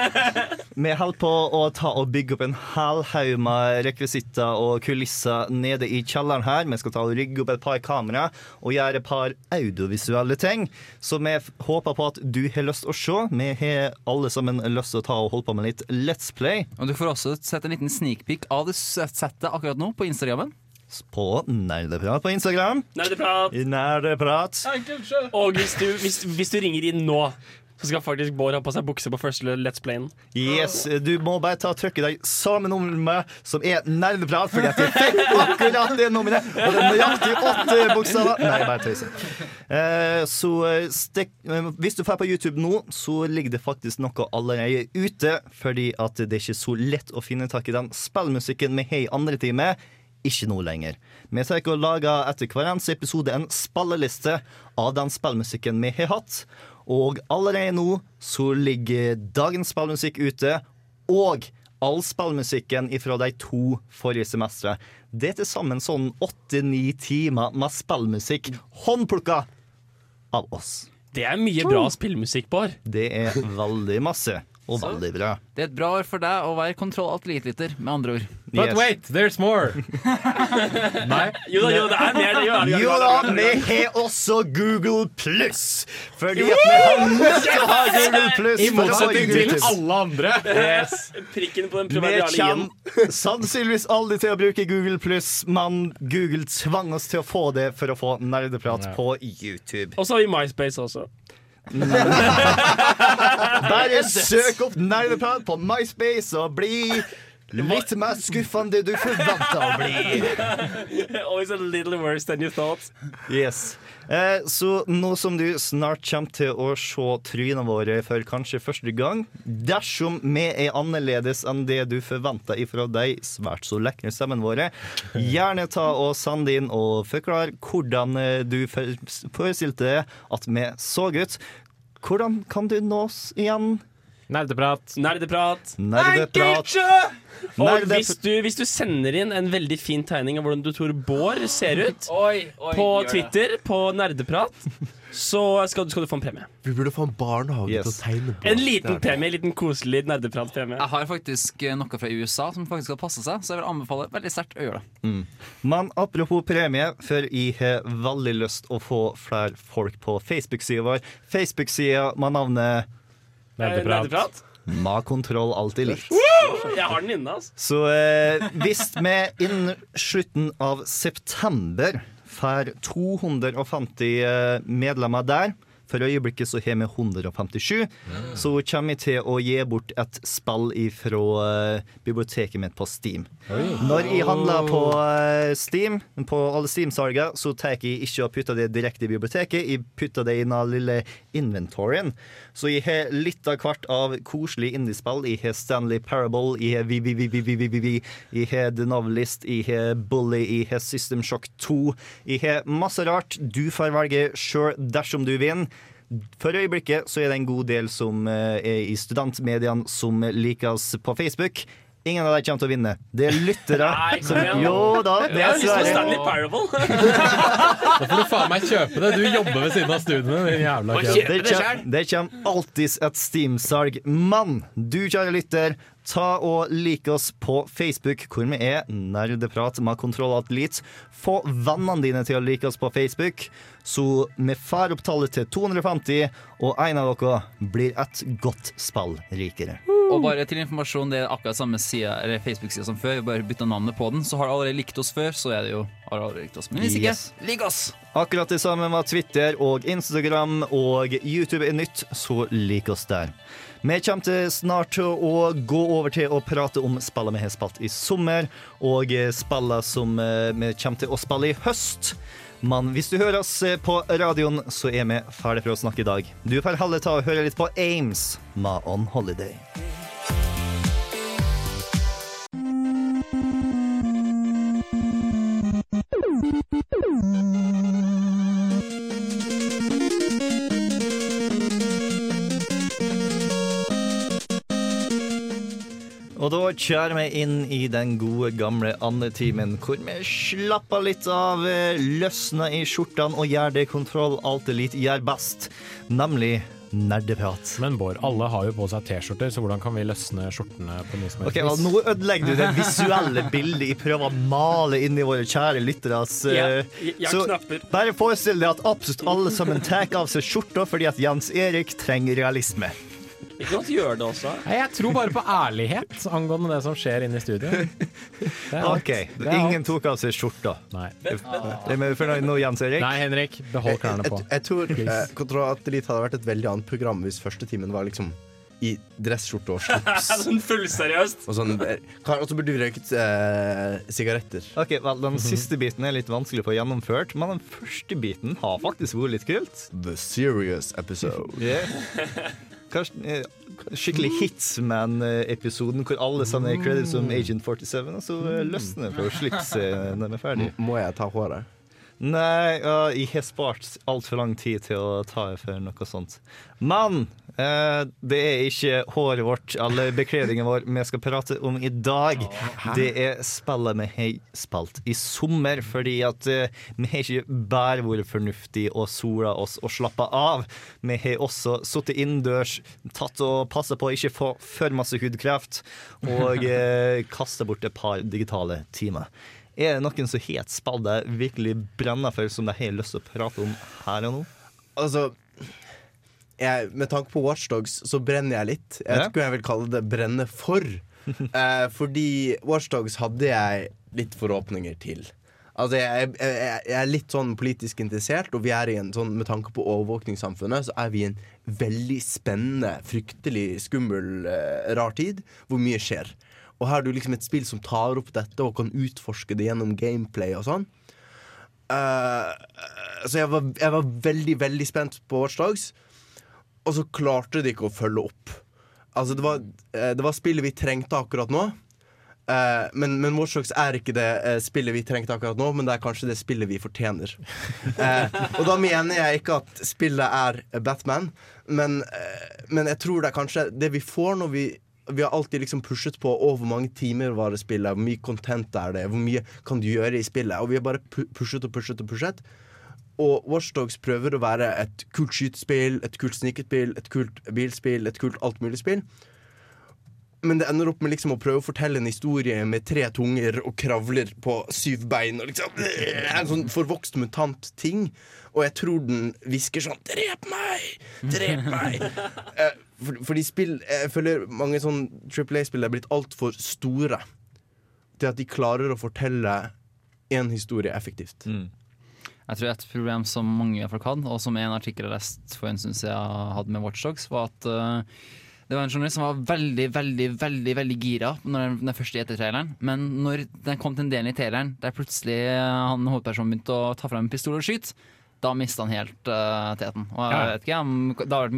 Speaker 1: vi holder på å ta og bygge opp en hel haug med rekvisitter og kulisser nede i kjelleren her. Vi skal ta og rigge opp et par kamera og gjøre et par audiovisuelle ting. Så vi håper på at du har lyst til å se. Vi har alle sammen lyst til å ta og holde på med litt Let's Play.
Speaker 4: Og du får også sett en liten sneak peek av det settet akkurat nå på Instagrammen.
Speaker 1: På Nerdeprat på Instagram.
Speaker 3: Nerdeprat!
Speaker 1: Nerdeprat.
Speaker 3: Og hvis du, hvis, hvis du ringer inn nå, så skal faktisk Bård ha på seg bukse på første Let's Playen.
Speaker 1: Yes, Du må bare ta og trykke deg samme nummer som er nerdeprat, fordi at jeg fikk akkurat det nummeret. Og det er nøyaktig åtte bokstaver. Nei, bare tøyser. Eh, så eh, stikk, eh, hvis du drar på YouTube nå, så ligger det faktisk noe allerede ute. Fordi at det er ikke så lett å finne tak i den spillmusikken vi har i andre time. Ikke nå lenger. Vi tar å og lager etter hver eneste episode en spilleliste av den spillmusikken vi har hatt. Og allerede nå så ligger dagens spillmusikk ute, og all spillmusikken fra de to forrige semestre. Det er til sammen sånn åtte-ni timer med spillmusikk håndplukka av oss.
Speaker 3: Det er mye bra spillmusikk, Bård.
Speaker 1: Det er veldig masse, og veldig bra.
Speaker 4: Det er et bra år for deg å være kontroll alt eliteliter, med andre ord.
Speaker 5: But wait, there's more! Nei.
Speaker 3: Jo da, jo, det er mer. Jo, da,
Speaker 1: Jo da, vi har også Google pluss. Fordi at vi har nødt til å ha Google pluss.
Speaker 5: I motsetning til alle andre.
Speaker 1: Yes.
Speaker 3: Prikken på den
Speaker 1: Vi
Speaker 3: proverbiale
Speaker 1: kommer sannsynligvis aldri til å bruke Google pluss, men Google tvang oss til å få det for å få nerdeprat på YouTube.
Speaker 3: Og så har vi MySpace også.
Speaker 1: Bare søk opp nerdeprat på MySpace og bli litt mer skuffende du forventer å bli.
Speaker 3: Always a little worse than you thought.
Speaker 1: Yes. Eh, så nå som du snart kommer til å se trynene våre for kanskje første gang, dersom vi er annerledes enn det du forventer ifra de svært så lekre stemmene våre, gjerne ta og send inn og forklar hvordan eh, du forestilte at vi så ut. Hvordan kan du nå oss igjen?
Speaker 5: Nerdeprat.
Speaker 3: Nerdeprat.
Speaker 1: Nerdeprat.
Speaker 3: Og hvis du, hvis du sender inn en veldig fin tegning av hvordan du tror Bård ser ut
Speaker 4: Oi, oi,
Speaker 3: på. Twitter, på Nerdeprat, så skal, du- skal du få en premie.
Speaker 2: Vi burde få en barnehage til å tegne på.
Speaker 3: En liten premie, en liten koselig Nerdeprat-premie.
Speaker 4: Jeg har faktisk eh, noe fra USA som faktisk skal passe seg, så jeg vil anbefale veldig sterkt å gjøre det.
Speaker 1: Mm. Men apropos premie, for jeg har veldig lyst å få flere folk på Facebook-sida vår. Facebook-sida med navnet
Speaker 3: Nerdeprat. Nerdeprat?
Speaker 1: Med kontroll alltid likt.
Speaker 3: Jeg har den inne, altså.
Speaker 1: Så eh, hvis vi innen slutten av september får 250 eh, medlemmer der for øyeblikket så har vi 157. Så kommer vi til å gi bort et spill fra eh, biblioteket mitt på Steam. Når jeg handler på eh, Steam, på alle Steam-salger, så tar jeg ikke og putter det direkte i biblioteket. Jeg putter det i den lille inventoryen. Så jeg har litt av hvert av koselige indiespill. Jeg har Stanley Parable, jeg har VVVVVV, jeg har The Novelist, jeg har Bully, jeg har System Shock 2. Jeg har masse rart. Du får velge sjøl dersom du vinner. For øyeblikket så er det en god del som eh, er i studentmediene som liker oss på Facebook. Ingen av dem kommer til å vinne. Det er lyttere.
Speaker 3: Nei,
Speaker 1: som, jo da, det er
Speaker 3: på Stanley
Speaker 1: Sverre.
Speaker 3: Parable.
Speaker 5: Da får du faen meg kjøpe det. Du jobber ved siden av studiene, din jævla.
Speaker 1: Det kommer, alltids et Steam-salg. Mann, du, kjære lytter, ta og like oss på Facebook, hvor vi er Nerdeprat med Kontroll Atlit. Få vennene dine til å like oss på Facebook. Så vi får opp tallet til 250, og en av dere blir et godt spill rikere.
Speaker 4: Og bare til informasjon, det er akkurat samme Facebook-side som før. Vi bare bytta navnet på den. Så har du allerede likt oss før, så er det jo har allerede likt oss. Men hvis ikke,
Speaker 1: Yes.
Speaker 4: lik oss!
Speaker 1: Akkurat det samme med Twitter og Instagram, og YouTube er nytt, så lik oss der. Vi kommer snart til å gå over til å prate om spillene vi har spilt i sommer, og spillene som eh, vi kommer til å spille i høst. Men hvis du hører oss eh, på radioen, så er vi ferdig for å snakke i dag. Du får heller ta og høre litt på Ames med On Holiday. Og da kjører vi inn i den gode, gamle andetimen, hvor vi slapper litt av, eh, løsner i skjortene og gjør det kontroll alt elite gjør best, nemlig nerdeprat.
Speaker 5: Men Bård, alle har jo på seg T-skjorter, så hvordan kan vi løsne skjortene på noe som helst
Speaker 1: Okay, vel, Nå ødelegger du det visuelle bildet jeg prøver å male inn i våre kjære lyttere.
Speaker 3: Ja, ja,
Speaker 1: Så
Speaker 3: knapper.
Speaker 1: bare forestill deg at absolutt alle sammen tar av seg skjorta fordi at Jens Erik trenger realisme.
Speaker 3: Ikke godt gjør det også.
Speaker 5: Nei, Jeg tror bare på ærlighet angående det som skjer inne i studio.
Speaker 1: OK, ingen tok av seg skjorta.
Speaker 5: Nei.
Speaker 1: Men, nå, Jens Erik?
Speaker 5: Nei, Henrik, behold klærne på.
Speaker 2: Jeg, jeg tror eh, Kontroll Atelit hadde vært et veldig annet program hvis første timen var liksom i dressskjorte og slips.
Speaker 3: sånn fullseriøst.
Speaker 2: Og sånn, eh, og så burde vi røyket eh, sigaretter.
Speaker 1: Ok, vel, Den siste biten er litt vanskelig å få gjennomført, men den første biten har faktisk vært litt kult.
Speaker 2: The serious episode.
Speaker 1: Yeah. Kanskje, eh, skikkelig Hitsman-episoden hvor alle sender credits som Agent 47, og så eh, løsner det fra slips når de er ferdig.
Speaker 2: Må jeg ta håret?
Speaker 1: Nei, jeg har spart altfor lang tid til å ta for noe sånt. Men det er ikke håret vårt eller bekledningen vår vi skal prate om i dag. Det er spillet vi har spilt i sommer, fordi at eh, vi har ikke bare vært fornuftige og sola oss og slappa av. Vi har også sittet innendørs, tatt og passa på å ikke få for masse hudkreft, og eh, kasta bort et par digitale timer. Er det noen som har et spill de virkelig brenner for, som de har lyst til å prate om her og nå?
Speaker 2: Altså jeg, Med tanke på Watchdogs så brenner jeg litt. Jeg vet ikke om jeg vil kalle det brenne for. eh, fordi Watchdogs hadde jeg litt forhåpninger til. Altså jeg, jeg, jeg, er litt sånn politisk interessert, og vi er i en sånn med tanke på overvåkningssamfunnet, så er vi i en veldig spennende, fryktelig skummel, eh, rar tid, hvor mye skjer. Og her er det liksom et spill som tar opp dette og kan utforske det gjennom gameplay og sånn. Uh, så jeg var, jeg var veldig, veldig spent på Watchdogs. Og så klarte de ikke å følge opp. Altså, det var, eh, det var spillet vi trengte akkurat nå. Eh, men, men Watchdogs er ikke det eh, spillet vi trengte akkurat nå, men det er kanskje det spillet vi fortjener. Eh, og da mener jeg ikke at spillet er Batman, men, men jeg tror det er kanskje det vi får når vi vi har alltid liksom pushet på å, hvor mange timer var det spillet, hvor mye content er det, hvor mye kan du gjøre i spillet. Og vi har bare pushet og pushet og pushet. Og Watchdogs prøver å være et kult skytespill, et kult snikespill, et kult bilspill, et kult alt mulig spill. Men det ender opp med liksom å prøve å fortelle en historie med tre tunger og kravler på syv bein. Og liksom, en sånn forvokst mutant ting. Og jeg tror den hvisker sånn 'Drep meg! Drep meg!' Eh, for, fordi spill Jeg føler mange sånn Triple A-spill er blitt altfor store til at de klarer å fortelle én historie effektivt.
Speaker 4: Jeg tror et problem som mange folk hadde, og som en artikkel jeg leste for en stund siden hadde med Watchdogs, var at uh, det var en journalist som var veldig veldig, veldig, veldig gira når den, første etter-traileren. Men når den kom til en del i traileren der plutselig han hovedpersonen begynte å ta fram en pistol og skyte, da mista han helt uh, teten. Og jeg,
Speaker 5: Ja.
Speaker 4: vet ikke,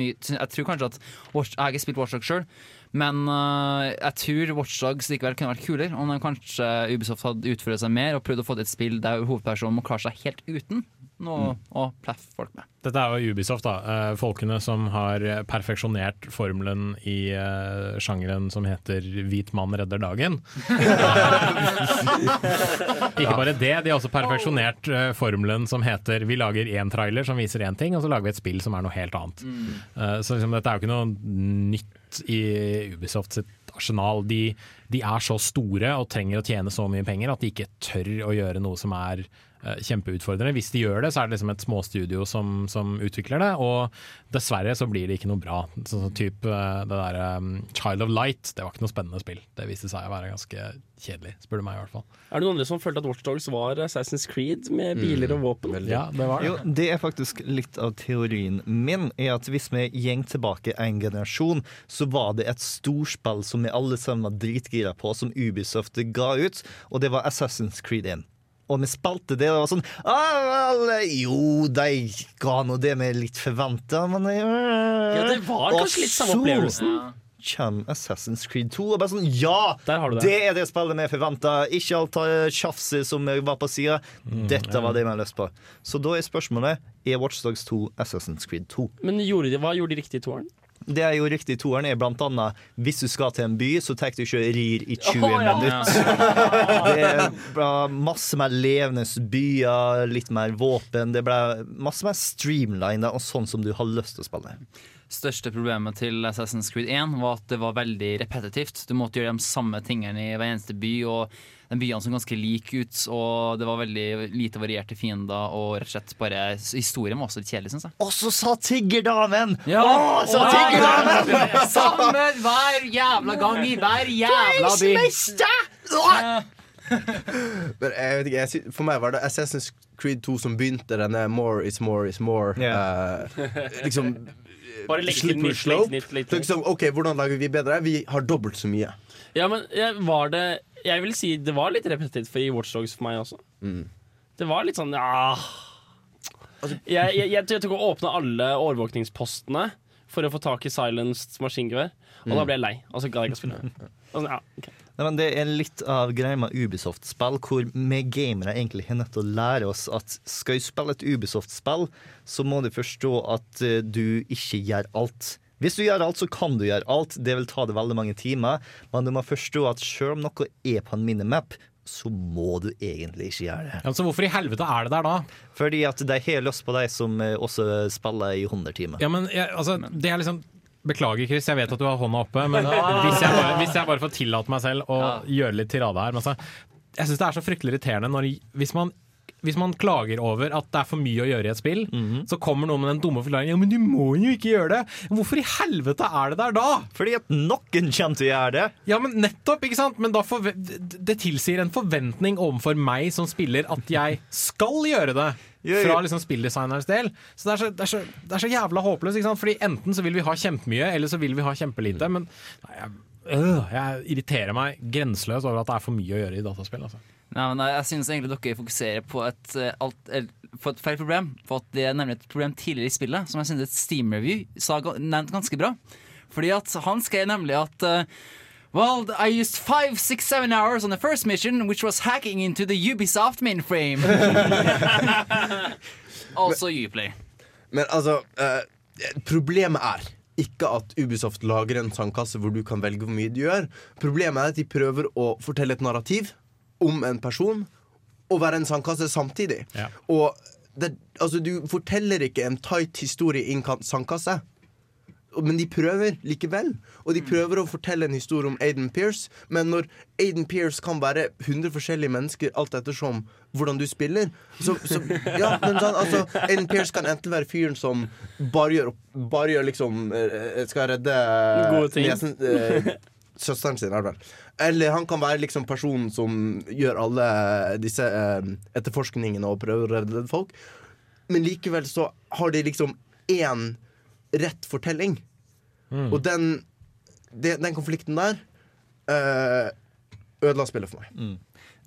Speaker 4: jeg, jeg tror kanskje at Watch, Jeg har ikke spilt Watchdogs sjøl, men uh, jeg tror Watchdogs likevel kunne vært kulere om de kanskje Ubisoft hadde utført seg mer og prøvd å få til et spill der hovedpersonen må klare seg helt uten noe å plaffe folk med.
Speaker 5: Dette er jo Ubisoft, da. Eh, folkene som har perfeksjonert formelen i uh, sjangeren som heter 'hvit mann redder dagen'. Ikke bare det, de har også perfeksjonert uh, formelen som heter 'vi lager én trailer som viser én ting, og så lager vi et spill som er noe helt annet'. Eh, så liksom, dette er jo ikke noe nytt i Ubisoft sitt arsenal. De, de er så store og trenger å tjene så mye penger at de ikke tør å gjøre noe som er kjempeutfordrende. Hvis de gjør det, så er det liksom et småstudio som, som utvikler det, og dessverre så blir det ikke noe bra. Så, så typ eh, det der um, Child of Light, det var ikke noe spennende spill. Det viste seg å være ganske kjedelig, spør du meg i hvert fall.
Speaker 3: Er det noen andre som følte at Watchdogs var Assassin's Creed med biler og våpen?
Speaker 5: Ja, det var det.
Speaker 1: Jo, det er faktisk litt av teorien min, er at hvis vi gjeng tilbake en generasjon, så var det et storspill som vi alle sammen var dritgira på, som Ubisoft ga ut, og det var Assassin's Creed 1. Og vi spilte det, og det var sånn ah, vel, Jo, de ga nå det vi litt forventa, men
Speaker 3: Ja, det var kanskje litt samme opplevelsen.
Speaker 1: Kjem Assassin's Creed 2 og bare sånn Ja!
Speaker 3: har du det.
Speaker 1: det er det spillet vi forventa. Ikke alt det tjafset som var på sida. Dette var det vi har lyst på. Så da er spørsmålet Er Watchdogs 2 Assassin's Creed 2.
Speaker 3: Men gjorde de, hva gjorde de riktig i toeren?
Speaker 1: Det er jo riktig i toeren er blant annet Hvis du skal til en by, så tar du ikke rir i 20
Speaker 3: oh, ja.
Speaker 1: minutter. Det er masse mer levende byer, litt mer våpen. Det ble masse mer streamlina og sånn som du har lyst til å spille.
Speaker 4: Største problemet til Assassin's Creed 1 var at det var veldig repetitivt. Du måtte gjøre de samme tingene i hver eneste by, og de byene som ganske like ut. Og det var veldig lite varierte fiender, og rett og slett bare historien var også litt kjedelig, syns jeg.
Speaker 1: Og så sa tiggerdamen!
Speaker 4: Ja.
Speaker 1: Å, sa
Speaker 4: Å,
Speaker 1: tiggerdamen!
Speaker 4: Sammen hver jævla gang i hver jævla by.
Speaker 2: Men jeg vet ikke, jeg sy For meg var det Assassin's Creed 2 som begynte denne more is more is more. eh, liksom
Speaker 3: Bare legge til nytt, legge
Speaker 2: slope.
Speaker 3: nytt, legge til
Speaker 2: liksom, OK, hvordan lager vi bedre? Vi har dobbelt så mye.
Speaker 3: Ja, men var det Jeg vil si det var litt repetitivt for i Watchdogs for meg også.
Speaker 2: Mm.
Speaker 3: Det var litt sånn ja
Speaker 2: Altså-
Speaker 3: jeg, jeg, jeg, jeg tok og åpna alle overvåkningspostene for å få tak i silenced maskingevær, og da ble jeg lei. Og så ga jeg ikke å spille. Sånn, ja, okay.
Speaker 1: Nei, men Det er litt av greia med Ubisoft-spill, hvor vi gamere egentlig er nødt til å lære oss at skal du spille et Ubisoft-spill, så må du forstå at eh, du ikke gjør alt. Hvis du gjør alt, så kan du gjøre alt. Det vil ta deg veldig mange timer. Men du må forstå at selv om noe er på en minimap, så må du egentlig ikke gjøre det.
Speaker 5: Ja, så hvorfor i helvete er det der da?
Speaker 1: Fordi at de har lyst på de som eh, også spiller i 100 timer.
Speaker 5: Ja, men jeg, altså, det er liksom Beklager, Chris, jeg vet at du har hånda oppe, men hvis jeg bare, hvis jeg bare får tillate meg selv å gjøre litt tirade her men altså, Jeg syns det er så fryktelig irriterende når, hvis, man, hvis man klager over at det er for mye å gjøre i et spill, så kommer noen med den dumme forklaringen Ja, men du må jo ikke gjøre det! Hvorfor i helvete er det der da?
Speaker 1: Fordi at noen kommer til å gjøre det.
Speaker 5: Ja, men nettopp, ikke sant? Men da det tilsier en forventning overfor meg som spiller at jeg skal gjøre det. Fra liksom spilldesigners del. Så det er så, det er så, det er så jævla håpløst. Ikke sant? Fordi enten så vil vi ha kjempemye, eller så vil vi ha kjempelite. Men nei, jeg, øh, jeg irriterer meg grenseløst over at det er for mye å gjøre i dataspill. Altså.
Speaker 4: Nei, men jeg synes egentlig dere fokuserer på et, eh, alt, på et feil problem. For at Det er nemlig et problem tidligere i spillet, som jeg synes et Steam Review sa nevnt ganske bra. Fordi at han skrev nemlig at eh, Well, I used five, six, seven hours on the first mission, which was hacking into the Ubisoft mainframe. altså Uplay.
Speaker 2: Men altså, uh, problemet er ikke at Ubisoft lager en sandkasse hvor du kan velge hvor mye du gjør. Problemet er at de prøver å fortelle et narrativ om en person og være en sandkasse samtidig. Og det, altså, du forteller ikke en tight historie i en sandkasse. Men de prøver likevel. Og de prøver å fortelle en historie om Aiden Pierce. Men når Aiden Pierce kan være 100 forskjellige mennesker alt ettersom hvordan du spiller så, så Ja, men sånn, altså Aiden Pierce kan enten være fyren som bare gjør, bare gjør liksom eh, Skal redde
Speaker 3: Gode ting.
Speaker 2: niesen, eh, Søsteren sin, er det vel. Eller han kan være liksom personen som gjør alle disse eh, etterforskningene og prøver å redde folk. Men likevel så har de liksom én rett fortelling.
Speaker 5: Mm.
Speaker 2: Og den, det, den konflikten der eh, ødela spillet for meg.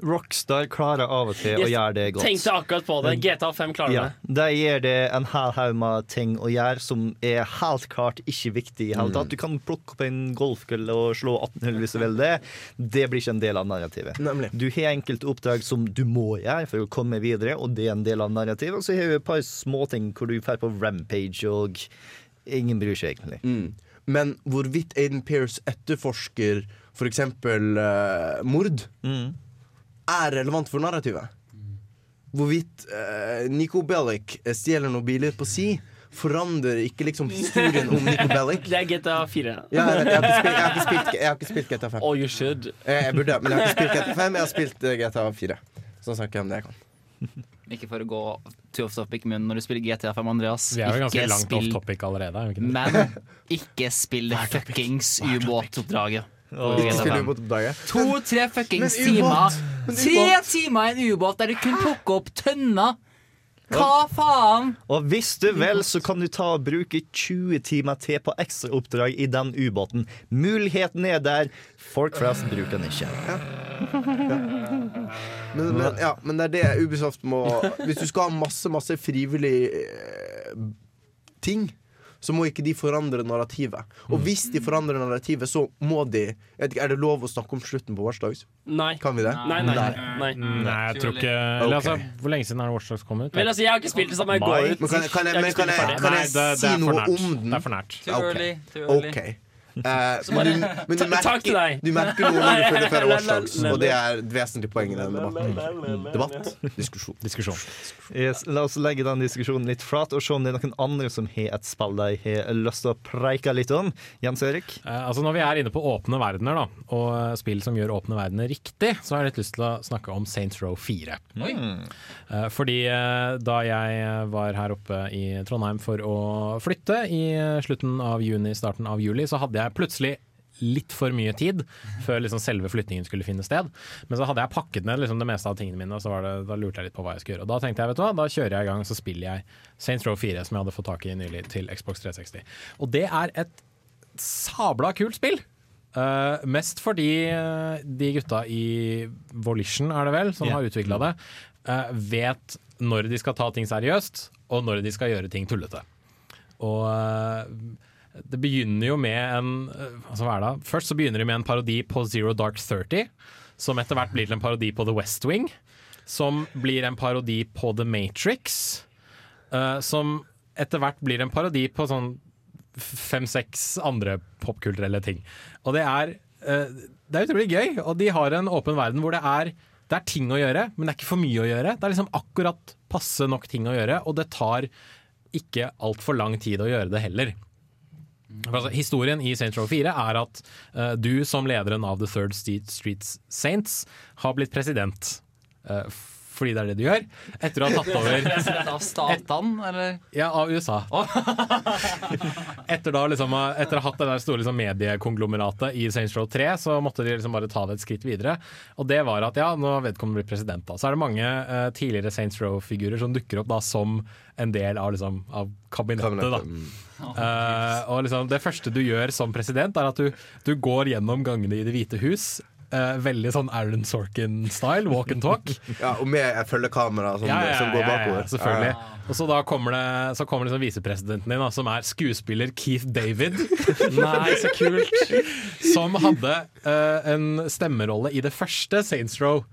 Speaker 1: Rockstar klarer av og til å gjøre det godt.
Speaker 3: Tenkte akkurat på det. GTA 5 klarer
Speaker 1: Ja,
Speaker 3: det.
Speaker 1: De gir det en hel haug med ting å gjøre som er helt klart ikke viktig i hele
Speaker 2: Mm.
Speaker 1: tatt. Du kan plukke opp en golfkølle og slå 18 hull hvis du vil det. Det blir ikke en del av narrativet. Du har enkelte oppdrag som du må gjøre for å komme videre, og det er en del av narrativet. Og så har du et par småting hvor du drar på rampage, og ingen bryr seg egentlig.
Speaker 2: Mm. Men hvorvidt Aiden Pierce etterforsker f.eks. Uh, mord, er relevant for narrativet. Hvorvidt uh, Nico Bellic stjeler noen biler på si, forandrer ikke liksom historien om Nico Bellic.
Speaker 3: Det er GTA 4.
Speaker 2: Ja, jeg, jeg, har spilt, jeg, har spilt, jeg har ikke spilt GTA 5.
Speaker 3: Oh, you should.
Speaker 2: Jeg, jeg burde, men jeg har ikke spilt GTA 5, jeg har spilt eh, GTA 4. Så snakker jeg om det jeg kan.
Speaker 4: Ikke for å gå too off topic, men når du spiller GTA 5, Andreas
Speaker 5: Vi er jo ganske langt
Speaker 4: spill-
Speaker 5: off topic allerede. Er ikke?
Speaker 4: Men ikke spill det fuckings ubåtoppdraget.
Speaker 2: Ikke spill ubåtoppdraget.
Speaker 4: To-tre fuckings timer. Tre timer i en ubåt der du kunne plukke opp tønner. Hva faen?
Speaker 1: Og hvis du vil, så kan du ta og bruke 20 timer til på ekstraoppdrag i den ubåten. Muligheten er der. Folk flest bruker den ikke.
Speaker 2: Men, men, ja, men det er det Ubisoft må Hvis du skal ha masse, masse frivillig eh, ting så må ikke de forandre narrativet. Og hvis de forandrer narrativet, så må de jeg vet ikke, Er det lov å snakke om slutten på Watchdogs?
Speaker 3: Nei.
Speaker 2: Kan vi det?
Speaker 3: Nei, nei, nei.
Speaker 5: Nei, jeg tror ikke eller, altså, Hvor lenge siden det Watchdogs kom ut?
Speaker 3: Men altså, jeg har ikke spilt det samme. Jeg går ut.
Speaker 2: Men kan, kan jeg,
Speaker 3: har
Speaker 2: kan kan si noe om den?
Speaker 5: Det er for nært.
Speaker 4: Too
Speaker 2: Ok.
Speaker 4: early, too early.
Speaker 2: Ok. Eh, men, du, men du, merker, du merker noe når du følger flere
Speaker 3: la.
Speaker 2: og det er et vesentlig poeng i denne debatten. Debatt? Diskusjon.
Speaker 5: Diskusjon.
Speaker 1: Yes, la oss legge den diskusjonen litt flat og se om det er noen andre som har et spill de har lyst til å preike litt om. Jens Erik?
Speaker 5: Eh, altså Når vi er inne på åpne verdener, da, og spill som gjør åpne verdener riktig, så har jeg litt lyst til å snakke om Saints Row 4. Eh, fordi da jeg var her oppe i Trondheim for å flytte i slutten av juni, starten av juli, så hadde jeg plutselig litt for mye tid før liksom selve flyttingen skulle finne sted. Men så hadde jeg pakket ned liksom det meste av tingene mine, og så var det, da lurte jeg litt på hva jeg skulle gjøre. Og da tenkte jeg, vet du hva, da kjører jeg i gang og så spiller jeg Saints Row 4, som jeg hadde fått tak i nylig til Xbox 360. Og det er et sabla kult spill. Uh, mest fordi eh, de gutta i Volition, er det vel, som
Speaker 1: yeah.
Speaker 5: har utvikla det, uh, vet når de skal ta ting seriøst, og når de skal gjøre ting tullete. Og eh, det begynner jo med en eh, altså hva er det? Først så begynner de med en parodi på Zero Dark 30, som etter hvert blir til en parodi på The West Wing. Som blir en parodi på The Matrix. Uh, som etter hvert blir en parodi på sånn fem-seks andre popkulturelle ting. Og det er, uh, det er utrolig gøy, og de har en åpen verden hvor det er, det er ting å gjøre, men det er ikke for mye å gjøre. Det er liksom akkurat passe nok ting å gjøre, og det tar ikke altfor lang tid å gjøre det heller. For Altså, historien i Saints Row 4 er at uh, du som lederen av The Third Street Saints har blitt president. eh, fordi det er det du gjør. Etter å ha tatt over
Speaker 4: President av statene, eller?
Speaker 5: Ja, av USA. Etter, da, liksom, etter å ha hatt det der store liksom, mediekonglomeratet i Saints Row 3, så måtte de liksom bare ta det et skritt videre. Og det var at ja, nå vedkommende blir president. da Så er det mange uh, tidligere Saints Row-figurer som dukker opp da som en del av, liksom, av kabinettet. da Eh, og liksom, Det første du gjør som president, er at du, du går gjennom gangene i Det hvite hus. Eh, veldig sånn Aaron Sorkin-style, walk and talk.
Speaker 2: Ja, og med følgekamera som,
Speaker 5: Ja, ja,
Speaker 2: som går bakover.
Speaker 5: selvfølgelig. Og så da kommer det Så kommer liksom visepresidenten din, da, som er skuespiller Keith David.
Speaker 3: Nei, så kult.
Speaker 5: som hadde uh, en stemmerolle i det første Saints Row.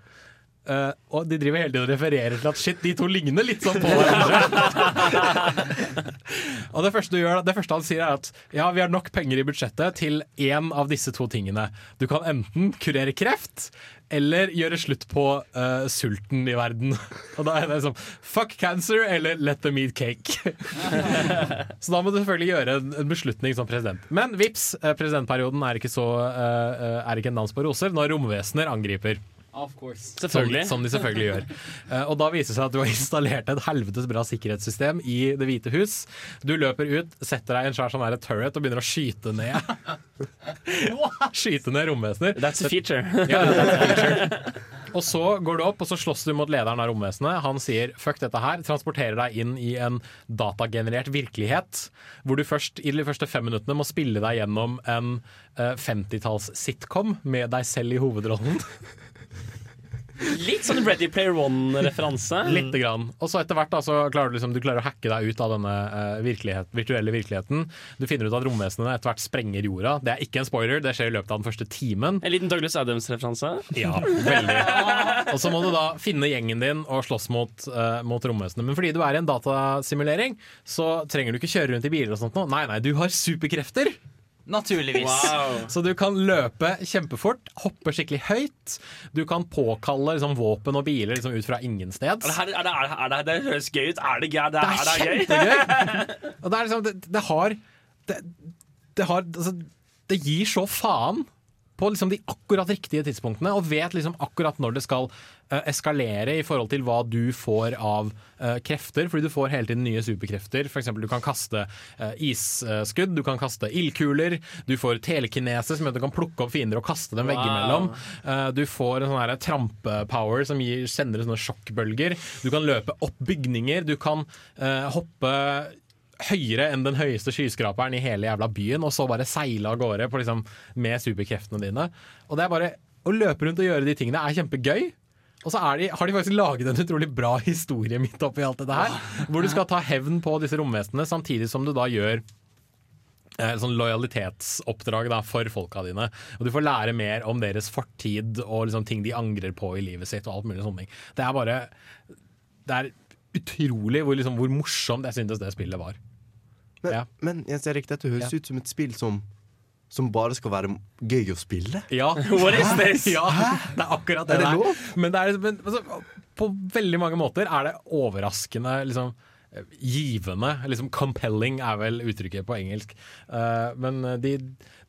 Speaker 5: Eh, og de driver hele tiden og refererer til at shit, de to ligner litt sånn på hverandre. og det første, du gjør, det første han sier, er at ja, vi har nok penger i budsjettet til én av disse to tingene. Du kan enten kurere kreft eller gjøre slutt på uh, sulten i verden. Og da er det sånn fuck cancer eller let them eat cake. så da må du selvfølgelig gjøre en, beslutning som president. Men vips, eh, presidentperioden er ikke, så, eh, er ikke en dans på roser når romvesener angriper.
Speaker 4: Of course.
Speaker 3: Selvfølgelig.
Speaker 5: Som, som de selvfølgelig gjør. Eh, og da viser det seg at du har installert et helvetes bra sikkerhetssystem i Det hvite hus. Du løper ut, setter deg i en svær sånn turret og begynner å skyte ned Skyte ned romvesener.
Speaker 3: That's a feature.
Speaker 5: Ja, that's a feature. Og så går du opp og så slåss du mot lederen av romvesenet. Han sier 'fuck dette her', transporterer deg inn i en datagenerert virkelighet. Hvor du først i de første fem minuttene må spille deg gjennom en uh, 50-talls-sitcom med deg selv i hovedrollen.
Speaker 3: Litt sånn Ready Player One-referanse.
Speaker 5: Lite grann. Og så etter hvert da, så klarer du, liksom, du klarer å hacke deg ut av denne uh, virkelighet, virtuelle virkeligheten. Du finner ut at romvesenene etter hvert sprenger jorda. Det er ikke en spoiler, det skjer i løpet av den første timen.
Speaker 3: En liten Douglas Adams-referanse.
Speaker 5: Ja, veldig. Og så må du da finne gjengen din og slåss mot, uh, mot romvesenene. Men fordi du er i en datasimulering, så trenger du ikke kjøre rundt i biler og sånt nå. Nei, nei, du har superkrefter.
Speaker 4: Naturligvis.
Speaker 5: Så du kan løpe kjempefort, hoppe skikkelig høyt. Du kan påkalle liksom, våpen og biler liksom, ut fra ingen sted.
Speaker 3: Er det, er det, det, det, det høres gøy ut. Er det gøy? Det er,
Speaker 5: Det er
Speaker 3: det
Speaker 5: kjempegøy! Og det er liksom Det, det har det, det har altså, Det gir så faen på liksom de akkurat riktige tidspunktene, og vet liksom akkurat når det skal uh, eskalere i forhold til hva du får av uh, krefter, fordi du får hele tiden nye superkrefter. Eksempel, du kan kaste uh, isskudd, du kan kaste ildkuler, du får telekinese, som gjør at du kan plukke opp fiender og kaste dem
Speaker 3: Wow.
Speaker 5: veggimellom. Du får en sånn trampepower som gir, sender sånne sjokkbølger. Du kan løpe opp bygninger, du kan hoppe høyere enn den høyeste skyskraperen i hele jævla byen, og så bare seile av gårde på, liksom, med superkreftene dine. Og det er bare Å løpe rundt og gjøre de tingene er kjempegøy. Og så de, har de faktisk laget en utrolig bra historie midt oppi alt dette her. Hvor du skal ta hevn på disse romvesenene, samtidig som du da gjør eh, sånn lojalitetsoppdrag da, for folka dine. Og Du får lære mer om deres fortid og liksom, ting de angrer på i livet sitt. og alt mulig sånne ting. Det er bare Det er utrolig hvor, liksom, hvor morsomt jeg syntes det spillet var.
Speaker 2: Men,
Speaker 5: Ja.
Speaker 2: men Jens Erik, dette høres
Speaker 5: Ja.
Speaker 2: ut som et spill som som bare skal være gøy å spille?
Speaker 5: Ja.
Speaker 3: What is this?
Speaker 5: ja, det er akkurat det
Speaker 2: Er det lov?
Speaker 5: Men, det er, men altså, på veldig mange måter er det overraskende liksom, eh, givende. Liksom 'compelling' er vel uttrykket på engelsk. Uh, men de,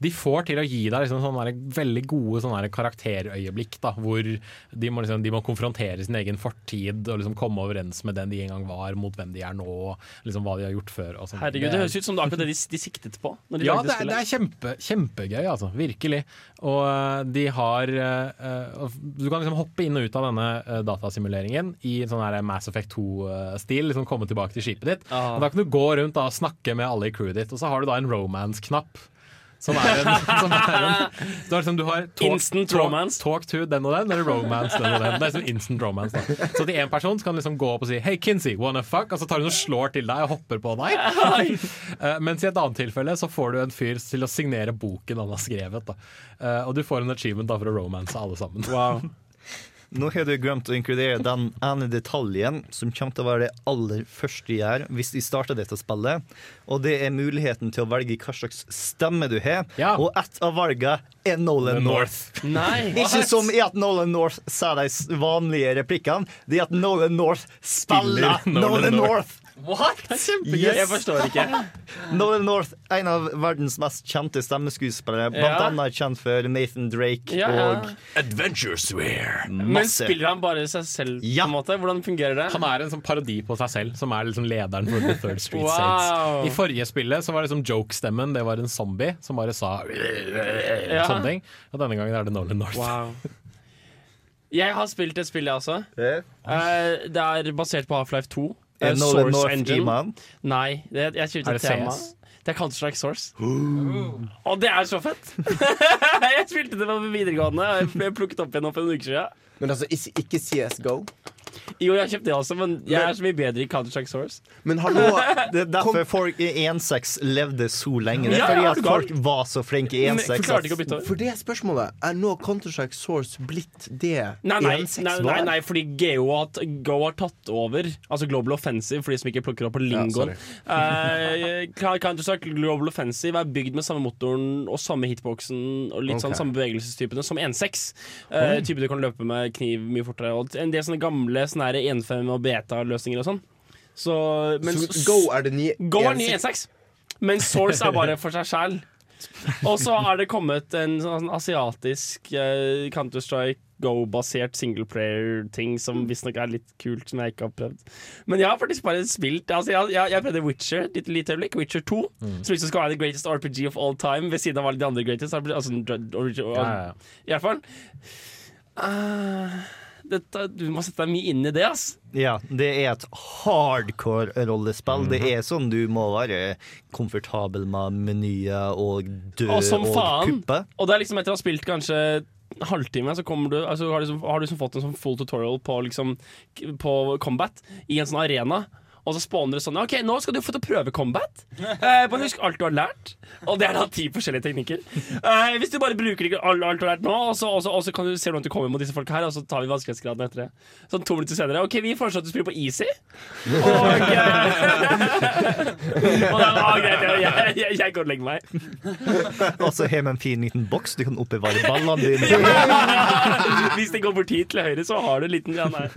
Speaker 5: de får til å gi deg liksom sånne veldig gode sånne karakterøyeblikk, da, hvor de må, liksom, de må konfrontere sin egen fortid og liksom komme overens med den de en gang var, mot hvem de er nå, og liksom hva de har gjort før. Og.
Speaker 3: Herregud, det høres ut som det er akkurat det de, de siktet på. De
Speaker 5: ja, det det er kjempe, kjempegøy, altså. Virkelig. Og eh, de har eh, Du kan liksom hoppe inn og ut av denne eh, datasimuleringen i sånn her Mass Effect 2-stil. Liksom komme tilbake til skipet ditt.
Speaker 3: Ah.
Speaker 5: Og da kan du gå rundt da, og snakke med alle i crewet ditt, og så har du da en romance-knapp. Som er en, som er en du har, liksom, du har talk,
Speaker 3: Instant
Speaker 5: talk,
Speaker 3: romance.
Speaker 5: talk to den og den, eller romance den og den. Det er som instant romance da. Så til én person så kan du liksom gå opp og si 'Hey, Kinsey, wanna fuck?' Og så tar hun og slår til deg og hopper på deg. Eh, mens i et annet tilfelle så får du en fyr til å signere boken han har skrevet. Da. Eh, og du får en achievement da for å romance alle sammen.
Speaker 1: Nå har du glemt å inkludere den ene detaljen som kommer til å være det aller første jeg gjør hvis vi starter dette spillet. Og det er muligheten til å velge hva slags stemme du har. Og ett av valgene er Nolan North.
Speaker 3: Nei,
Speaker 1: Ikke som i at Nolan North sa de vanlige replikkene. Det er at Nolan North spiller
Speaker 5: Spiller Nolan
Speaker 1: Nolan
Speaker 5: North.
Speaker 1: North.
Speaker 3: What?
Speaker 1: Yes.
Speaker 3: Jeg forstår ikke.
Speaker 1: Nolan North, en av verdens mest kjente stemmeskuespillere. Blant
Speaker 3: Ja.
Speaker 1: annet kjent for Nathan Drake
Speaker 3: Ja, ja.
Speaker 1: og
Speaker 2: Adventure Swear.
Speaker 3: Men spiller han bare seg selv, på en måte? Hvordan fungerer det?
Speaker 5: Han er en sånn parodi på seg selv, som er liksom lederen for The Third Street
Speaker 3: Wow.
Speaker 5: States. I forrige spillet så var det liksom joke-stemmen, det var en zombie som bare sa
Speaker 3: Ja.
Speaker 5: sånne ting. Og denne gangen er det Nolan North.
Speaker 3: Wow. Jeg har spilt et spill, jeg også. Eh, det er basert på Half-Life 2. Eh, Source
Speaker 1: North
Speaker 3: Engine.
Speaker 1: E-man?
Speaker 3: Nei, det, jeg kjøpte
Speaker 5: Er det
Speaker 3: tema.
Speaker 5: CS?
Speaker 3: Det er Counter-Strike Source. Og det er så fett! jeg spilte det på videregående. og Jeg plukket opp igjen for en uke siden.
Speaker 2: Men altså, ikke, ikke CSGO?
Speaker 3: Jo, jeg kjøpte det også, men jeg er så mye bedre i Counter-Strike Source.
Speaker 2: Men hallo
Speaker 1: Det er derfor folk i 1.6 levde så lenge. Det er fordi at folk var så flinke i 1.6.
Speaker 3: forklarte ikke å bytte over.
Speaker 2: For det spørsmålet. Er nå Counter-Strike Source blitt det
Speaker 3: Nei, nei,
Speaker 2: 1.6
Speaker 3: nei, nei, nei fordi GO har, Go har tatt over. Altså Global Offensive, for de som ikke plukker opp på lingoen. Eh, Counter-Strike Global Offensive er bygd med samme motoren og samme hitboxen og litt sånn samme bevegelsestypene som 1.6. Uh, type du kan løpe med kniv mye fortere. Og en del sånne gamle sånne her 1.5 og beta-løsninger og sånn. Så, men
Speaker 2: Så Go er det nye
Speaker 3: Go er ny 1.6, men Source er bare for seg sjæl. Og så er det kommet en sånn asiatisk uh, Counter-Strike Go-basert singleplayer-ting som visstnok er litt kult, som jeg ikke har prøvd. Men jeg har faktisk bare spilt Altså Jeg, jeg, jeg prøvde Witcher et lite øyeblikk. Witcher 2. Som liksom skal være the greatest RPG of all time, ved siden av alle de andre greatest. Altså,
Speaker 5: Ja, ja, ja.
Speaker 3: I hvert fall. Eh, dette, du må sette deg mye inn i det, ass.
Speaker 1: Ja, det er et hardcore rollespill. Det
Speaker 3: Mhm.
Speaker 1: er sånn du må være komfortabel med menyer og dø
Speaker 3: Og som faen.
Speaker 1: kuppe.
Speaker 3: Og det er liksom etter å ha spilt kanskje halvtime, så du, altså, har, du har du fått en sånn full tutorial på, liksom, på combat i en sånn arena. Og så spawner det sånn OK, nå skal du få til å prøve combat. Eh, bare husk alt du har lært. Og det er da ti forskjellige teknikker. Eh, hvis du bare bruker ikke alt, alt du har lært nå, og så, og så, og så kan du se hvordan du kommer mot disse folka her, og så tar vi vanskelighetsgraden etter det. Sånn to minutter senere. OK, vi foreslår at du spiller på easy. Og, eh, og da, ah, greit, jeg, jeg, jeg går og legger meg.
Speaker 1: Og så har vi en fin liten boks du kan oppbevare ballene dine.
Speaker 3: Hvis det går bort hit til høyre, så har du en liten grann her.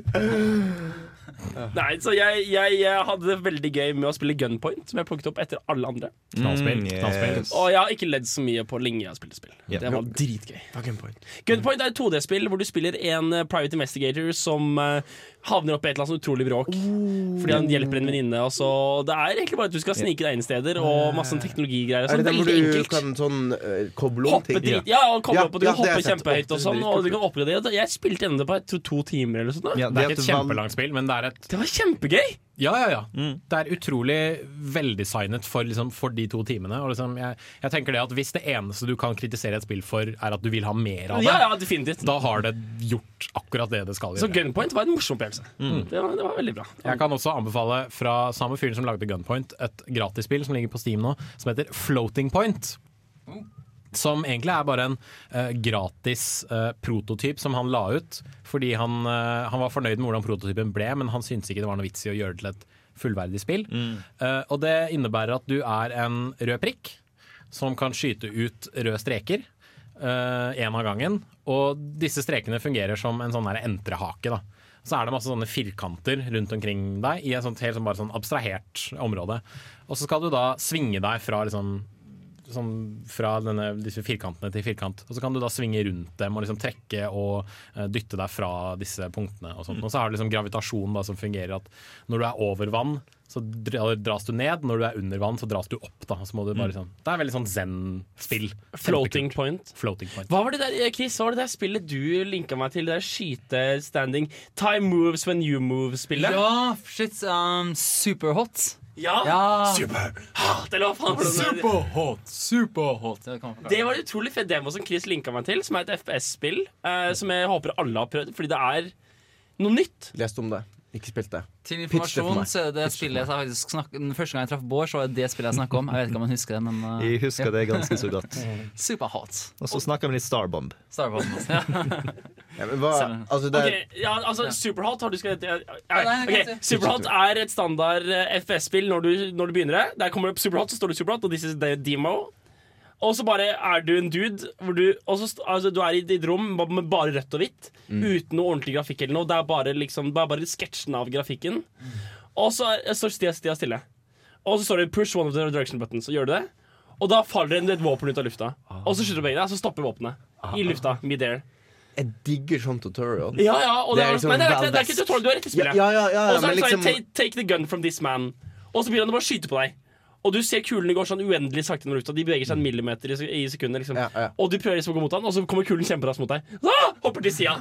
Speaker 3: Nei, så jeg, jeg, jeg hadde det veldig gøy med å spille Gunpoint, som jeg plukket opp etter alle andre.
Speaker 5: Knallspill.
Speaker 1: Mm, yes.
Speaker 3: Og jeg har ikke ledd så mye på lenge jeg har spilt spill.
Speaker 1: Yeah.
Speaker 3: Det var dritgøy.
Speaker 2: Gunpoint.
Speaker 3: Gunpoint er et 2D-spill hvor du spiller en eh, private investigator som eh, havner opp i et eller annet utrolig bråk. Fordi han hjelper en venninne. og så- Det er egentlig bare at du skal snike deg inn steder, og masse sånn teknologigreier. Sånn,
Speaker 2: Er det der hvor du
Speaker 3: enkelt.
Speaker 2: kan sånn uh, koble om
Speaker 3: Hoppe
Speaker 2: ting?
Speaker 3: Ja, ja, og koble
Speaker 2: Ja,
Speaker 3: opp, og du
Speaker 2: ja,
Speaker 3: kan hoppe kjempehøyt og sånn. Og du kan oppgradere. Jeg spilte gjennom det på jeg tror, to timer eller sånn.
Speaker 1: Ja,
Speaker 5: Det er ikke et kjempelangt spill, men det er et
Speaker 3: Det var kjempegøy!
Speaker 5: Ja, ja, ja. Det er utrolig veldesignet for, liksom, for de to timene. Og liksom, jeg, jeg tenker det at Hvis det eneste du kan kritisere et spill for, er at du vil ha mer av det,
Speaker 3: Ja, ja, definitivt.
Speaker 5: da har det gjort akkurat det det skal gjøre. Så.
Speaker 3: Gunpoint var en morsom opplevelse.
Speaker 5: Mm.
Speaker 3: Det, var, det var veldig bra.
Speaker 5: Jeg kan også anbefale fra samme fyren som lagde Gunpoint, et gratisspill som ligger på Steam nå, som heter Floating Point. Som egentlig er bare en uh, gratis uh, prototyp som han la ut. Fordi han, uh, han var fornøyd med hvordan prototypen ble, men han syntes ikke det var noe vits i å gjøre det til et fullverdig spill. Eh, og det innebærer at du er en rød prikk som kan skyte ut røde streker. Én av gangen. Og disse strekene fungerer som en sånn entrehake. da så er det masse sånne firkanter rundt omkring deg i et sånt helt sånn, sånn abstrahert område. Og så skal du da svinge deg fra liksom sånn fra denne, disse firkantene til firkant. Og så kan du da svinge rundt dem og liksom trekke og uh, dytte deg fra disse punktene. Og, sånt. og så har du liksom gravitasjon da, som fungerer at når du er over vann, så dras du ned. Når du er under vann, så dras du opp. Da. Så må du bare sånn, det er veldig sånn zen-spill.
Speaker 3: Floating point.
Speaker 5: Floating point.
Speaker 3: Hva var det der, eh, Chris, hva var det der spillet du linka meg til? Det der skyte-standing Time moves when you move-spillet?
Speaker 4: Ja, shit. Um, superhot.
Speaker 3: Ja.
Speaker 4: Ja.
Speaker 3: Superhot, eller hva faen?
Speaker 5: Superhot! Superhot!
Speaker 4: Det
Speaker 3: Det var en utrolig fet demo som Chris linka meg til, som er et FPS-spill. eh, som jeg håper alle har prøvd, fordi det er noe nytt.
Speaker 2: Lest om det. Ikke spilt det.
Speaker 4: Til informasjon
Speaker 2: det
Speaker 4: så er det det spillet jeg faktisk snakket Den første gang jeg traff Bård, så var det det spillet jeg snakka om. Jeg vet ikke om han husker det, men uh,
Speaker 1: Jeg husker det ganske så godt.
Speaker 4: Superhot.
Speaker 1: Og så snakka vi litt Starbomb.
Speaker 4: Starbomb. Ja.
Speaker 2: Ja, men hva, altså det er,
Speaker 3: okay, ja, altså Superhot har du skrevet ja, ja,
Speaker 4: nei, nei,
Speaker 3: ok. Superhot er et standard eh, FPS-spill når, du- når du begynner det. Der kommer det opp Superhot, så står det Superhot, og this is the demo. Og så bare er du en dude hvor du, også, altså, du er i ditt rom med bare rødt og hvitt. Uten noe ordentlig grafikk eller noe. Det er bare, liksom, det er bare sketsjen av grafikken. Og så står Stia, stille. Og så står det 'push one of the direction buttons'. Og gjør du det. Og da faller det et våpen ut av lufta. Og så skyter du begge deg, så stopper våpenet. I lufta. Mid-air.
Speaker 2: jeg digger sånn tutorial.
Speaker 3: Ja, ja, og det,
Speaker 2: Det er liksom
Speaker 3: men det er, det er ikke tutorial, du er rett i spillet.
Speaker 2: Ja, ja, ja, ja,
Speaker 3: og så er det sånn,
Speaker 2: liksom-
Speaker 3: take, take the gun from this man. Og så begynner han bare å skyte på deg. Og du ser kulene går sånn uendelig sakte når lufta. De beveger seg en millimeter i, i sekundet. Liksom.
Speaker 2: Ja, ja.
Speaker 3: Og du prøver liksom å gå mot han, og så kommer kulen kjemperaskt mot deg. Ah, hopper til sida.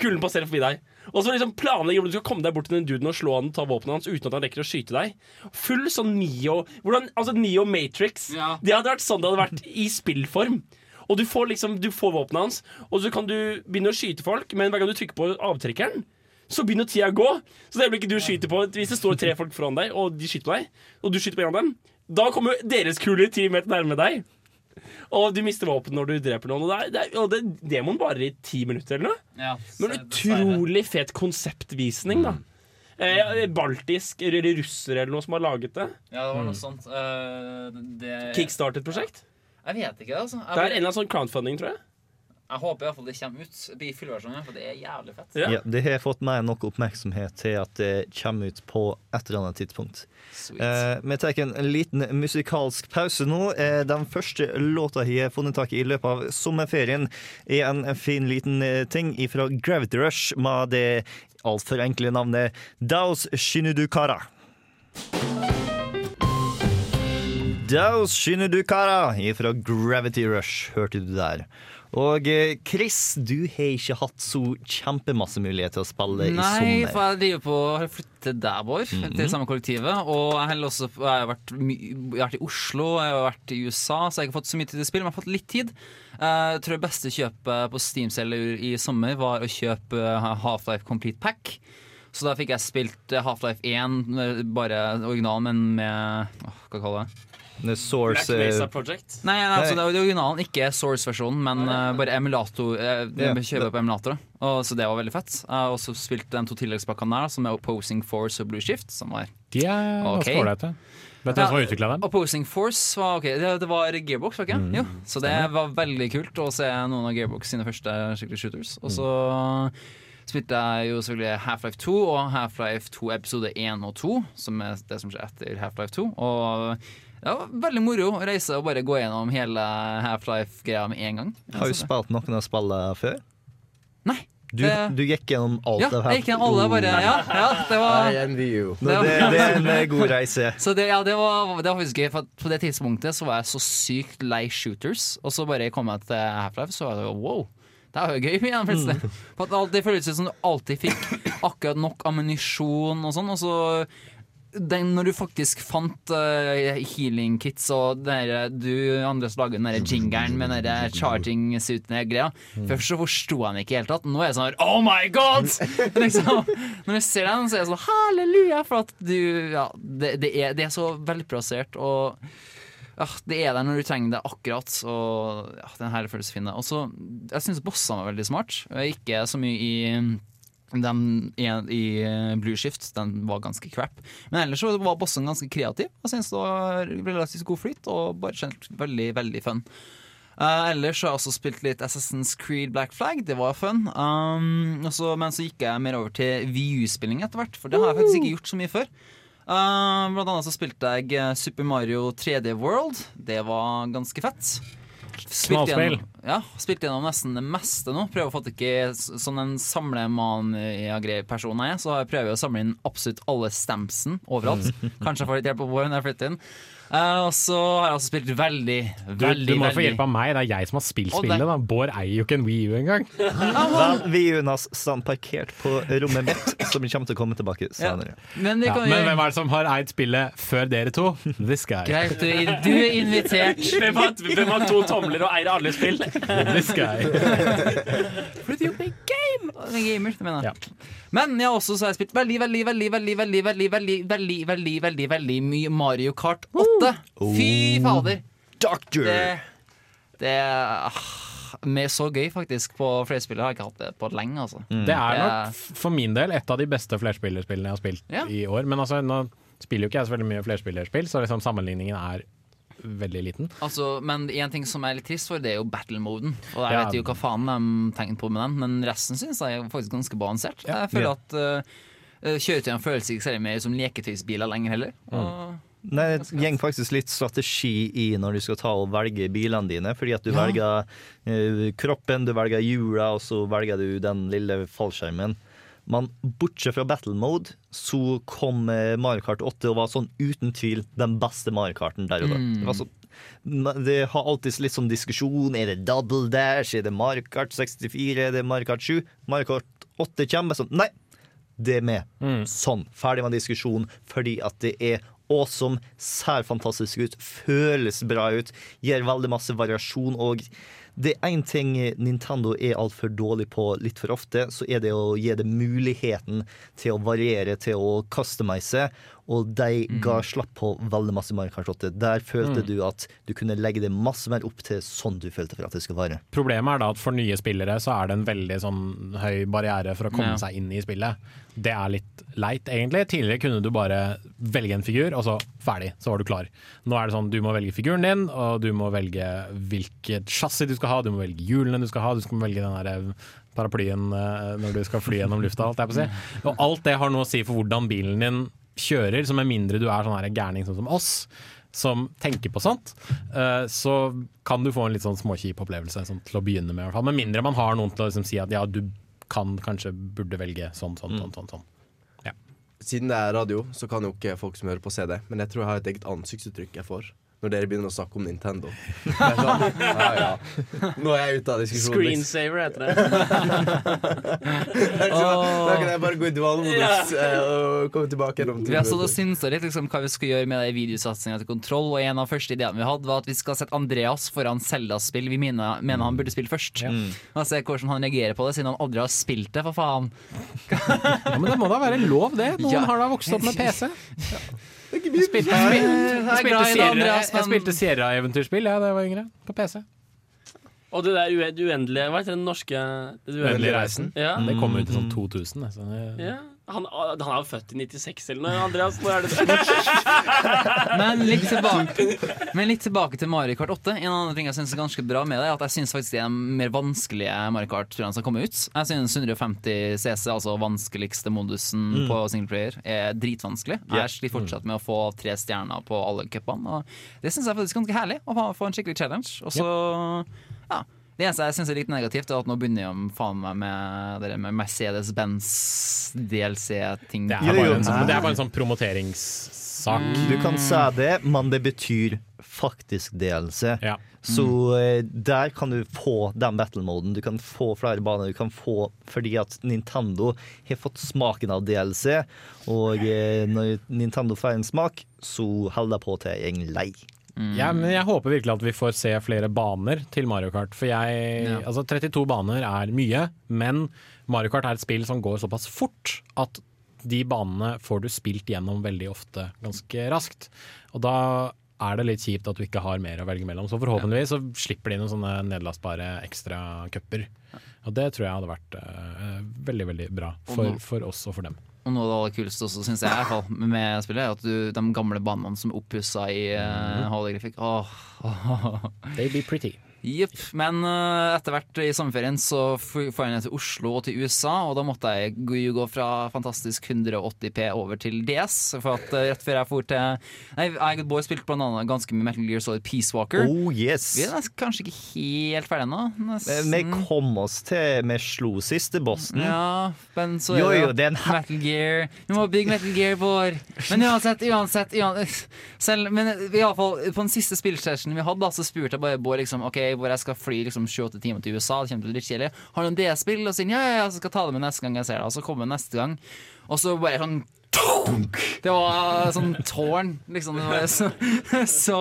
Speaker 3: Kulen passerer forbi deg. Og så liksom planlegger du skal komme deg bort til den duden og slå han ta våpenet hans uten at han rekker å skyte deg. Full sånn Neo hvordan, Altså Neo Matrix.
Speaker 4: Ja.
Speaker 3: Det hadde vært sånn det hadde vært i spillform. Og du får liksom Du får våpenet hans, og så kan du begynne å skyte folk, men hver gang du trykker på avtrekkeren, så begynner tida å gå. Så det øyeblikket du skyter på Hvis det står tre folk foran deg, og de skyter på deg, og du skyter på en av dem, da kommer deres kuler ti meter nærme deg. Og du mister våpen når du dreper noen. Og, det er, det og det, demoen varer i ti minutter eller noe.
Speaker 4: Ja,
Speaker 3: Men utrolig fet konseptvisning, da. Eh, baltisk eller russer eller noe som har laget det.
Speaker 4: Ja, det var noe sånt. Uh, det
Speaker 3: Kickstartet-prosjekt?
Speaker 4: Jeg vet ikke, altså. Jeg,
Speaker 3: Det er en annen sånn crowdfunding, tror jeg.
Speaker 4: Jeg håper i hvert fall det kommer ut i fullversjonen, for det er jævlig fett.
Speaker 3: Ja.
Speaker 1: Ja, det har fått mer enn nok oppmerksomhet til at det kommer ut på et eller annet tidspunkt.
Speaker 4: Sweet.
Speaker 1: Eh, vi tar en liten musikalsk pause nå. Eh, den første låta jeg har funnet tak i i løpet av sommerferien, er en fin liten eh, ting fra Gravity Rush med det altfor enkle navnet Daos Shinudukara. Daos Shinudukara fra Gravity Rush, hørte du der. Og eh, Chris, du har ikke hatt så kjempemasse mulighet til å spille i sommer.
Speaker 4: Nei, for jeg driver på å flytte deg, Bård. Til samme kollektivet. Og jeg har også jeg har vært, jeg har vært i Oslo, jeg har vært i USA, så jeg har ikke fått så mye tid til spill, men jeg har fått litt tid. Jeg tror det beste kjøpet på Steam-selger i sommer var å kjøpe Half-Life Complete Pack. Så da fikk jeg spilt eh, Half-Life 1, eh, bare originalen, men med åh, Hva kaller jeg det?
Speaker 1: The Source
Speaker 3: Black Mesa
Speaker 1: eh,
Speaker 3: Project.
Speaker 4: Nei, nei, altså, det er originalen, ikke Source-versjonen, men uh, bare emulator. Uh,
Speaker 1: Ja.
Speaker 4: Kjøper på emulatorer. Og, så det var veldig fett. Jeg har også spilt de to tilleggspakkene der, som er Opposing Force og Blue Shift. Som var
Speaker 5: De er
Speaker 4: okay.
Speaker 5: Ålreite. Vet du hvem som har utvikla dem?
Speaker 4: Opposing Force var ok, det, det var Gearbox, var ikke
Speaker 5: Mm.
Speaker 4: Jo, så det var veldig kult å se noen av Gearbox sine første skikkelig shooters. Og så spilte jeg jo selvfølgelig Half-Life 2 og Half-Life 2 episode 1 og 2, som er det som skjer etter Half-Life 2. Og det var veldig moro å reise og bare gå gjennom hele Half-Life-greia med en gang.
Speaker 1: Har du spilt noen av spillene før?
Speaker 4: Nei.
Speaker 1: Du, du gikk gjennom alt
Speaker 4: Ja,
Speaker 1: av
Speaker 4: jeg gikk gjennom alle, bare Ja, ja det var
Speaker 2: I envy you.
Speaker 1: Nå, det, det er en eh, god reise.
Speaker 4: Så det, ja, det, var, det var faktisk gøy, for på det tidspunktet så var jeg så sykt lei shooters. Og så bare kom jeg til Half-Life, så var det jo wow. Det er jo gøy igjen, plutselig. For det føles ut som du alltid fikk akkurat nok ammunisjon og sånn. Og så den, når du faktisk fant uh, healing kits og der, du andre som lager den der jingeren med den der charging suiten og greia Først så forsto jeg den ikke i det hele tatt. Nå er jeg sånn her, Oh my god! liksom, når jeg ser den, så er jeg sånn halleluja, for at du Ja, det, det, er, det er så velplassert og ja, det er der når du trenger det akkurat. Og ja, den her føles fin. Og så, Jeg syns bossene var veldig smart. Ikke så mye i den i, i Blue Shift Den var ganske crap. Men ellers så var bossen ganske kreativ. Jeg synes det var relativt god flyt og bare kjent veldig, veldig fun. Uh, ellers så har jeg også spilt litt Assassin's Creed Black Flag. Det var fun. Um, også, men så gikk jeg mer over til VU-spilling etter hvert, for det har jeg faktisk ikke gjort så mye før. Uh, blant annet så spilte jeg eh, Super Mario 3D World. Det var ganske fett. Spilte
Speaker 5: Knallspill.
Speaker 4: gjennom- Ja, spilt gjennom nesten det meste nå. Prøver å få tak i s- sånn en samleman-person jeg er, så prøver jeg å samle inn absolutt alle stampsen overalt. Kanskje jeg får litt hjelp på Bård når jeg flytter inn. Eh, og så har jeg også spilt veldig,
Speaker 5: Du,
Speaker 4: veldig
Speaker 5: du må få
Speaker 4: veldig-
Speaker 5: hjelp av meg, det er jeg som har spilt spillet. Da. Bård eier jo ikke en Wii U engang.
Speaker 1: Vi er Jonas stand parkert på rommet mitt, som kommer til å komme tilbake senere.
Speaker 4: Men
Speaker 5: Ja,
Speaker 4: kan
Speaker 5: men hvem er det som har eid spillet før dere to? This guy.
Speaker 4: Greit, du, er- du er invitert.
Speaker 3: Hvem har, hvem har to tomler og eier alle spill?
Speaker 5: This guy.
Speaker 4: Du er gamer, det mener jeg. Men jeg har også så har jeg spilt veldig, veldig, veldig, veldig, veldig, veldig, veldig, veldig, veldig, veldig, veldig mye Mario Kart 8. Fy fader.
Speaker 1: Doctor!
Speaker 4: Det, det ah, med så gøy, faktisk. På flerspillere har jeg ikke hatt det på lenge, altså.
Speaker 5: Det er nok for min del et av de beste flerspillerspillene jeg har spilt
Speaker 4: Ja.
Speaker 5: i år. Men altså, nå spiller jo ikke jeg så veldig mye flerspillerspill, så liksom sammenligningen er veldig liten.
Speaker 4: Altså, men en ting som er litt trist for, det er jo battle-moden. Og jeg
Speaker 5: Ja.
Speaker 4: vet jo hva faen de tegner på med den, men resten syns jeg er faktisk ganske balansert. Jeg føler
Speaker 1: Ja.
Speaker 4: at uh, kjøretøyene føles ikke særlig mer som leketøysbiler lenger heller. Og,
Speaker 1: Nei, det går faktisk litt strategi i når du skal ta og velge bilene dine. Fordi at du
Speaker 4: Ja.
Speaker 1: velger uh, kroppen, du velger hjula, og så velger du den lille fallskjermen. Men bortsett fra battle mode, så kom eh, Mario Kart 8 og var sånn uten tvil den beste Mario Karten der og da.
Speaker 4: Mm.
Speaker 1: Det, var så, det har alltid litt sånn diskusjon. Er det double dash? Er det Mario Kart 64? Er det Mario Kart 7? Mario Kart 8 kommer sånn Nei! Det er med. Sånn. Ferdig med diskusjon. Fordi at det er awesome, ser fantastisk ut, føles bra ut, gir veldig masse variasjon. Og det er én ting Nintendo er altfor dårlig på litt for ofte, så er det å gi det muligheten til å variere, til å customize. Og de ga slapp på veldig masse Minecraft 8. Der følte
Speaker 5: Mm.
Speaker 1: du at du kunne legge det masse mer opp til sånn du følte for at det skulle være.
Speaker 5: Problemet er da at for nye spillere så er det en veldig sånn høy barriere for å komme
Speaker 1: Ja.
Speaker 5: seg inn i spillet. Det er litt leit, egentlig. Tidligere kunne du bare velge en figur, og så ferdig, så var du klar. Nå er det sånn du må velge figuren din, og du må velge hvilket chassis du skal ha, du må velge hjulene du skal ha, du skal velge den derre paraplyen eh, når du skal fly gjennom lufta, alt jeg på å si. Og alt det har noe å si for hvordan bilen din kjører, så med mindre du er sånn her gærning sånn som oss, som tenker på sånt, eh, så kan du få en litt sånn småkjip opplevelse sånn, til å begynne med. i hvert fall. Med mindre man har noen til å liksom, si at ja, du kan kanskje burde velge sånn, sånn, sånn. sånn, sånn.
Speaker 2: Siden det er radio, så kan jo ikke folk som hører på se det. Men jeg tror jeg har et eget ansiktsuttrykk jeg får når dere begynner å snakke om Nintendo. Sånn, ja, ja. Nå er jeg ute av diskusjonen.
Speaker 3: Screensaver heter det.
Speaker 2: Sånn, Da kan jeg bare gå i dvalemodus eh, og komme tilbake gjennom
Speaker 4: Vi har stått og synsa litt liksom, hva vi skulle gjøre med videosatsinga til Kontroll, og en av første ideene vi hadde, var at vi skal sette Andreas foran Zelda-spill vi mener, mener han burde spille først. Og se hvordan han reagerer på det, siden han aldri har spilt det, for faen.
Speaker 5: Ja, men det må da være lov, det. Noen
Speaker 4: Ja.
Speaker 5: har da vokst opp med PC. Jeg spilte, spilte, Sierra- jeg spilte Sierra-eventyrspill ja, da jeg var yngre, på PC.
Speaker 3: Og det der uendelige Hva heter den norske det
Speaker 5: Uendelige reisen.
Speaker 3: Ja.
Speaker 5: Det kom ut i sånn 2000. Så det,
Speaker 3: Ja. Han, han er jo født i 96 eller noe, Andreas. Nå er det?
Speaker 4: Men litt tilbake, men litt tilbake til Mario Kart 8. En annen ting jeg synes er ganske bra med det, er at jeg synes faktisk det er den mer vanskelige Mario Kart-turene som kommer ut. Jeg synes 150 CC, altså vanskeligste modusen
Speaker 1: Mm.
Speaker 4: på singleplayer, er dritvanskelig. Jeg sliter fortsatt med å få tre stjerner på alle cupene. Det synes jeg faktisk er ganske herlig, å få en skikkelig challenge. Og så, ja. Det eneste jeg synes er litt negativt, er at nå begynner de faen meg med med Mercedes-Benz DLC-ting.
Speaker 5: det, sånn- det er bare en sånn promoteringssak.
Speaker 1: Du kan si det, men det betyr faktisk DLC. Så eh, der kan du få den battle-moden. Du kan få flere baner. Du kan få Fordi at Nintendo har fått smaken av DLC, og eh, når Nintendo får en smak, så holder de på til en er lei.
Speaker 5: Ja, men jeg håper virkelig at vi får se flere baner til Mario Kart. For jeg,
Speaker 1: Ja.
Speaker 5: altså 32 baner er mye, men Mario Kart er et spill som går såpass fort at de banene får du spilt gjennom veldig ofte ganske raskt. Og da er det litt kjipt at du ikke har mer å velge mellom. Så forhåpentligvis så slipper de noen sånne nedlastbare ekstra cuper. Og det tror jeg hadde vært uh, veldig, veldig bra for, for oss og for dem.
Speaker 4: Og noe av det aller kuleste også, synes jeg, i hvert fall med spillet, er at du, de gamle banene som er oppussa i uh, holografikk Oh.
Speaker 5: They be pretty.
Speaker 4: Jepp. Men uh, etter hvert i sommerferien så får jeg ned til Oslo og til USA, og da måtte jeg gå, fra fantastisk 180P over til DS. For at uh, rett før jeg for til Nei, I Good Boy spilte blant annet ganske mye Metal Gear Solid Peace Walker.
Speaker 1: Oh yes!
Speaker 4: Vi er kanskje ikke helt ferdige ennå.
Speaker 1: Vi kom oss til Vi slo siste bossen.
Speaker 4: Ja, men så er
Speaker 1: Jo, jo, det
Speaker 4: Metal Gear. Vi må bygge Metal Gear vår. Men uansett, uansett, uansett selv, Men iallfall på den siste spillsessionen vi hadde, da, så spurte jeg bare Bård liksom, ok, hvor jeg skal fly liksom 28 timer til USA. Det kommer til å bli kjedelig. Har du en DS-spill? Og sier ja, ja, så skal ta det med neste gang jeg ser det. Og så kommer jeg neste gang, og så bare sånn det var sånn tårn, liksom. Så, så,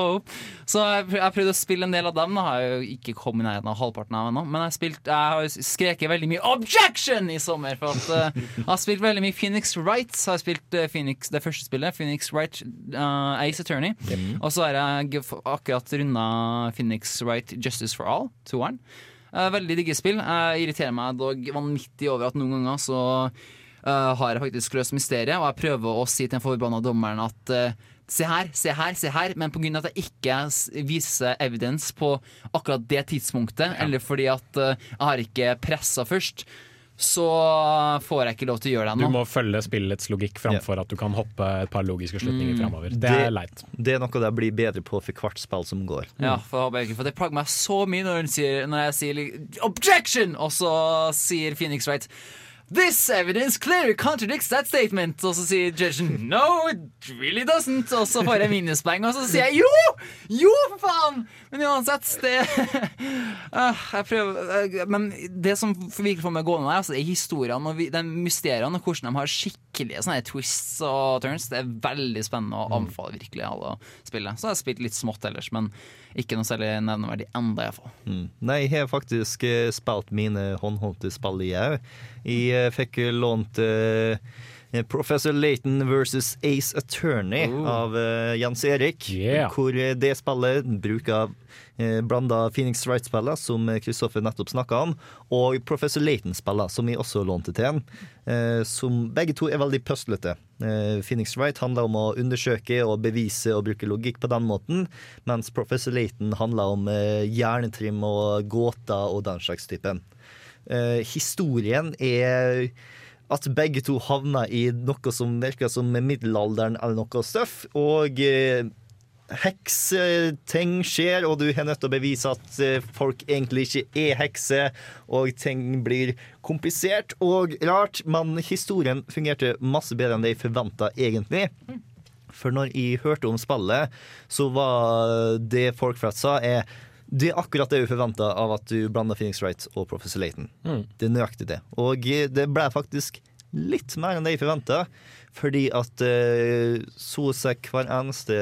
Speaker 4: så jeg, prøvde å spille en del av dem. Da har jeg jo ikke kommet i nærheten av halvparten av ennå. Men jeg, spilt, jeg har skreket veldig mye 'objection' i sommer. For at uh, jeg har spilt veldig mye Phoenix Wright. Jeg har spilt uh, Phoenix, det første spillet, Phoenix Wright uh, Ace Attorney. Og så har jeg akkurat runda Phoenix Wright Justice for All, toeren. Veldig digge spill. Jeg irriterer meg dog vanvittig over at noen ganger så eh, har jeg faktisk løst mysteriet, og jeg prøver å si til den forbanna dommeren at uh, Se her, se her, se her, men pga. at jeg ikke viser evidens på akkurat det tidspunktet, eller fordi at uh, jeg har ikke pressa først, så får jeg ikke lov til å gjøre det
Speaker 5: Du må følge spillets logikk framfor at du kan hoppe et par logiske slutninger
Speaker 4: Mm.
Speaker 5: framover. Det er leit.
Speaker 1: Det er noe jeg blir bedre på for hvert spill som går.
Speaker 4: Ja, for, for det plager meg så mye når, hun sier, når jeg sier 'objection', og så sier Phoenix Wright This evidence clearly contradicts that statement. Og så sier judgen no, it really doesn't. Og så får jeg minuspoeng, og så sier jeg jo! Jo, for faen! Men uansett, det Ah, Jeg prøver eh, Men det som virkelig får meg gående, er altså, er historiene og de mysteriene, og hvordan de har skikkelige sånne twists og turns. Det er veldig spennende og anbefaler virkelig alle å spille. Så jeg har spilt litt smått ellers, men ikke noe særlig nevneverdig enda, iallfall.
Speaker 1: Mm. Nei, jeg har faktisk eh, spilt mine håndholdte spill, jeg òg. Jeg eh, fikk lånt eh, Professor Laton versus Ace Attorney
Speaker 5: Oh.
Speaker 1: av uh, Jens Erik.
Speaker 5: Yeah.
Speaker 1: Hvor eh, det spillet bruker uh, blanda Phoenix Wright-spiller, som eh, Kristoffer nettopp snakka om, og Professor Laton-spiller, som vi også lånte til en. Uh, som begge to er veldig puslete. Eh, Phoenix Wright handler om å undersøke og bevise og bruke logikk på den måten, mens Professor Laton handler om eh, hjernetrim og gåter og den slags typen. Eh, historien er at begge to havner i noe som virker som middelalderen eller noe støff, og eh, hekseting skjer, og du er nødt til å bevise at eh, folk egentlig ikke er hekser, og ting blir komplisert og rart, men historien fungerte masse bedre enn jeg forventa egentlig. For når jeg hørte om spillet, så var det folk flest sa, er det er akkurat det vi forventa av at du blanda Phoenix Wright og Professor Layton.
Speaker 5: Mm.
Speaker 1: Det er nøyaktig det. Og det ble faktisk litt mer enn det jeg forventa. Fordi at uh, så å si hver eneste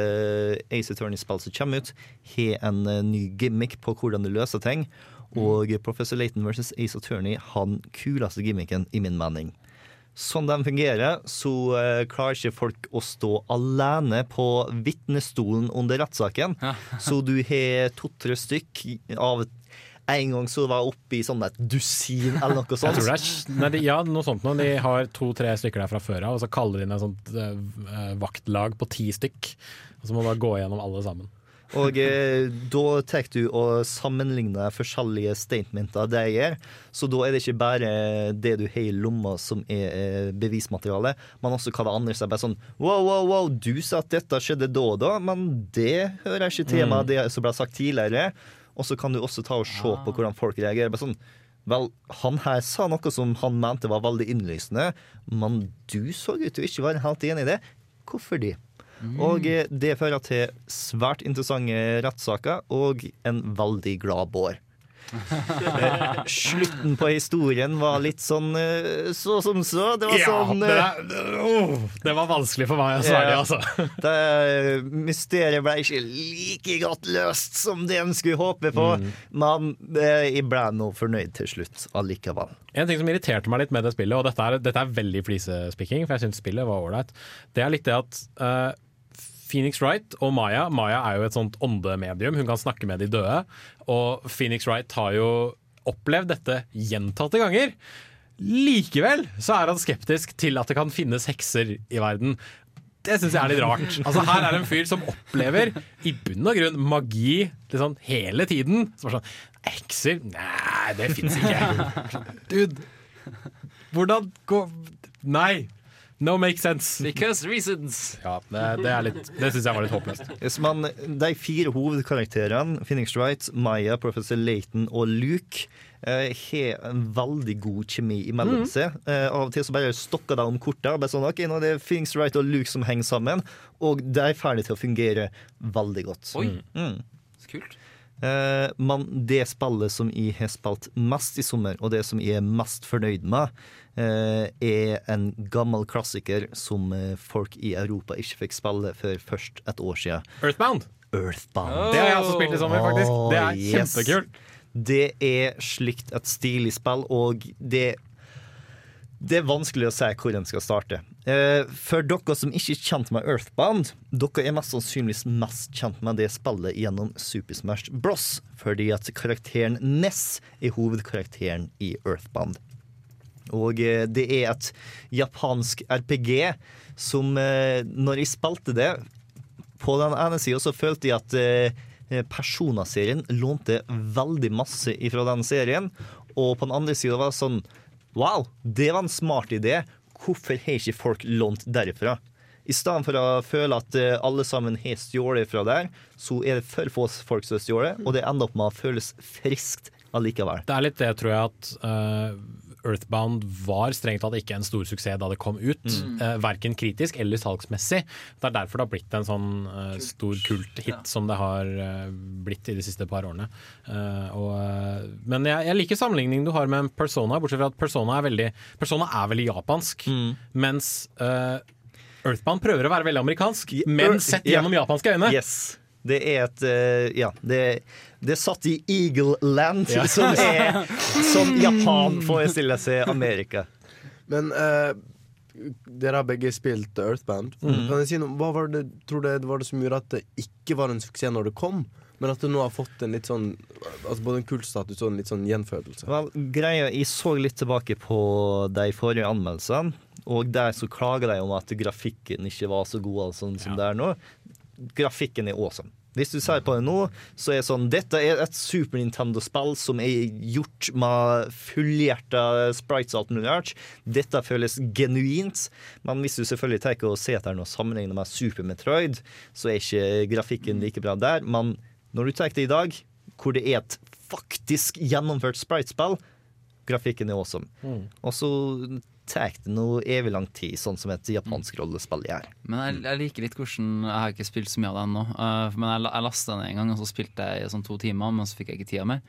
Speaker 1: Ace Attorney-spill som kommer ut, har en uh, ny gimmick på hvordan du løser ting. Og Professor Layton versus Ace Attorney har den kuleste gimmicken, i min mening. Sånn de fungerer, så eh, klarer ikke folk å stå alene på vitnestolen under rettssaken. så du har to-tre stykk av en gang så var jeg oppe i sånn et dusin eller noe
Speaker 5: Jeg
Speaker 1: sånt.
Speaker 5: tror det er, nei, de, ja, noe sånt nå. De har to-tre stykker der fra før av, og så kaller de inn et sånt uh, vaktlag på ti stykk. Og så må du bare gå gjennom alle sammen.
Speaker 1: Og eh, da tar du og sammenligner forskjellige statementer de gjør. Så da er det ikke bare det du har i lomma som er eh, bevismateriale, men også hva det andre er. Bare sånn wow, wow, wow, du sa at dette skjedde da og da, men det hører ikke til meg,
Speaker 5: Mm.
Speaker 1: det som ble sagt tidligere. Og så kan du også ta og se på hvordan folk reagerer. Bare sånn Vel, han her sa noe som han mente var veldig innlysende, men du så ut til ikke være helt enig i det. Hvorfor det? Og eh, det fører til svært interessante rettssaker og en veldig glad Bård. Eh, Slutten på historien var litt sånn eh, så som så. Det var
Speaker 5: Ja,
Speaker 1: sånn
Speaker 5: det, er- oh, det var vanskelig for meg å svare,
Speaker 1: Ja.
Speaker 5: altså.
Speaker 1: det, Mysteriet ble ikke like godt løst som det en skulle håpe på,
Speaker 5: Mm.
Speaker 1: men jeg ble nå fornøyd til slutt allikevel.
Speaker 5: En ting som irriterte meg litt med det spillet, og dette er, dette er veldig flisespikking, for jeg syns spillet var ålreit, det er litt det at eh, Phoenix Wright og Maya Maya er jo et sånt åndemedium, hun kan snakke med de døde. Og Phoenix Wright har jo opplevd dette gjentatte ganger. Likevel så er han skeptisk til at det kan finnes hekser i verden. Det syns jeg er litt rart. Altså Her er det en fyr som opplever i bunn og grunn magi liksom, hele tiden. Som er sånn Hekser? Nei, det fins ikke. Dude, hvordan går Nei! No make sense.
Speaker 4: Because reasons.
Speaker 5: Ja, det, det, er litt- det syns jeg var litt håpløst.
Speaker 1: Yes, men de fire hovedkarakterene, Phoenix Wright, Maya, Professor Layton og Luke, eh, har en veldig god kjemi imellom
Speaker 5: Mhm.
Speaker 1: seg. Eh, av og til så bare stokker de om kortet. Bare sånn, ok, nå er det Phoenix Wright og Luke som henger sammen, og de er ferdig til å fungere veldig godt.
Speaker 4: Oi.
Speaker 1: Mm.
Speaker 4: Så kult.
Speaker 1: Eh, men det spillet som jeg har spilt mest i sommer, og det som jeg er mest fornøyd med, eh, er en gammel klassiker som eh, folk i Europa ikke fikk spille før først et år siden.
Speaker 5: Earthbound.
Speaker 1: Earthbound.
Speaker 5: Det har jeg også spilt i sommer, faktisk. Det er
Speaker 1: Åh, yes.
Speaker 5: kjempekult.
Speaker 1: Det er slikt et stilig spill, og det det er vanskelig å si hvor en skal starte. Eh, for dere som ikke er kjent med Earthbound, dere er mest sannsynligvis mest kjent med det spillet gjennom Super Smash Bros. Fordi at karakteren Ness er hovedkarakteren i Earthbound. Og eh, det er et japansk RPG som eh, Når jeg spilte det, på den ene sida så følte jeg at Persona-serien lånte veldig masse ifra den serien. Og på den andre sida var det sånn Wow, det var en smart idé. Hvorfor har ikke folk lånt derifra? I stedet for å føle at eh, alle sammen har stjålet fra der, så er det for få folk som har stjålet, og det ender opp med å føles friskt allikevel.
Speaker 5: Det er litt det, tror jeg, at eh, Earthbound var strengt tatt ikke en stor suksess da det kom ut.
Speaker 1: Mm.
Speaker 5: Uh, verken kritisk eller salgsmessig. Det er derfor det har blitt en sånn eh, stor kulthit som det har eh, blitt i de siste par årene. Eh, og, eh, men jeg, jeg liker sammenligningen du har med Persona, bortsett fra at Persona er veldig, Persona er veldig japansk.
Speaker 1: Mm.
Speaker 5: Mens eh, Earthbound prøver å være veldig amerikansk, men sett
Speaker 1: Ja.
Speaker 5: gjennom japanske øyne.
Speaker 1: Yes. Det er et eh, Ja, det, det er satt i Eagle Land,
Speaker 5: Ja.
Speaker 1: som er som Japan forestiller seg Amerika.
Speaker 2: Men uh, dere har begge spilt Earthband.
Speaker 1: Mm.
Speaker 2: Kan jeg si noe? Hva var det, tror det var det som gjorde at det ikke var en suksess når det kom? Men at det nå har fått en litt sånn Altså både en kultstatus og en litt sånn gjenfødelse.
Speaker 1: Vel, greia, Jeg så litt tilbake på de forrige anmeldelsene, og der så klager de om at grafikken ikke var så god altså, som det er nå. Grafikken er awesome. Hvis du ser på det nå, så er det sånn Dette er et Super Nintendo-spill som er gjort med fullhjerta sprites og alt mulig rart. Dette føles genuint, men hvis du selvfølgelig tar og ser etter noe sammenlignet med Super Metroid, så er ikke grafikken like bra der. Men når du tar det i dag, hvor det er et faktisk gjennomført spritespill, Grafikken er awesome.
Speaker 4: Mm.
Speaker 1: Og så tar det noe evig lang tid, sånn som et japansk rollespill gjør.
Speaker 4: Men jeg, jeg liker litt hvordan Jeg har ikke spilt så mye av det ennå. eh, men jeg, jeg lasta den en gang, og så spilte jeg i sånn to timer, men så fikk jeg ikke tida mer.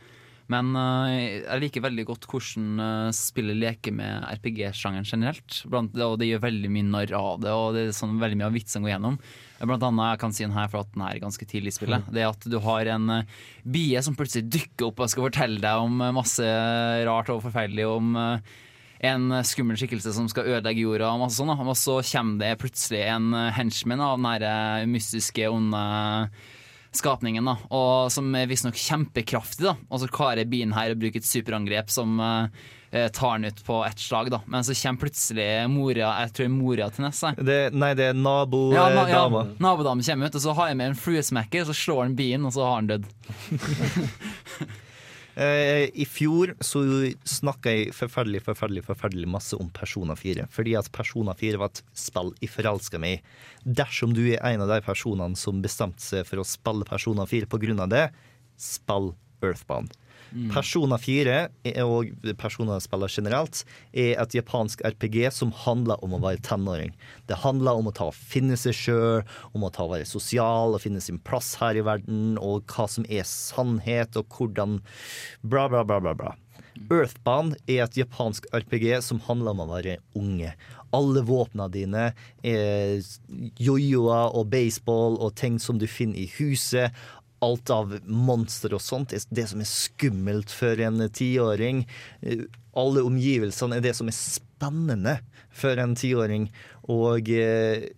Speaker 4: Men uh, jeg liker veldig godt hvordan uh, spillet leker med RPG-sjangeren generelt. Blant, og det gjør veldig mye narr av det, og det er sånn veldig mye av vitsene går gjennom. Blant annet, jeg kan si den her for at den er ganske tidlig i spillet. Det er at du har en uh, bie som plutselig dukker opp og skal fortelle deg om masse rart og forferdelig om eh, en skummel skikkelse som skal ødelegge jorda, og sånn. Og så kommer det plutselig en eh, henchman av den eh, mystiske, onde skapningen, da. Og som er visstnok kjempekraftig, da. Og så klarer bien her å bruke et superangrep som eh, tar den ut på ett slag, da. Men så kommer plutselig mora, jeg tror mora til Ness.
Speaker 1: nei, det er nabodama.
Speaker 4: Ja, na, ja, nabodama kommer ut, og så har jeg med en fluesmekker, så slår han bien, og så har han dødd.
Speaker 1: Eh, I fjor så snakka jeg forferdelig forferdelig, forferdelig masse om Persona 4. Fordi at Persona 4 var et spill jeg forelska meg i. Dersom du er en av de personene som bestemte seg for å spille Persona 4 pga. det, spill Earthbound.
Speaker 13: Mm.
Speaker 1: Persona 4, er- og Persona-spiller generelt, er et japansk RPG som handler om å være tenåring. Det handler om å ta og finne seg sjøl, om å ta og være sosial og finne sin plass her i verden, og hva som er sannhet, og hvordan Bra, bra, bra, bra. bra. Earthbound er et japansk RPG som handler om å være unge. Alle våpnene dine er jojoer og baseball og ting som du finner i huset. Alt av monster og sånt er det som er skummelt for en tiåring. Eh, Alle omgivelsene er det som er spennende for en tiåring. Og eh,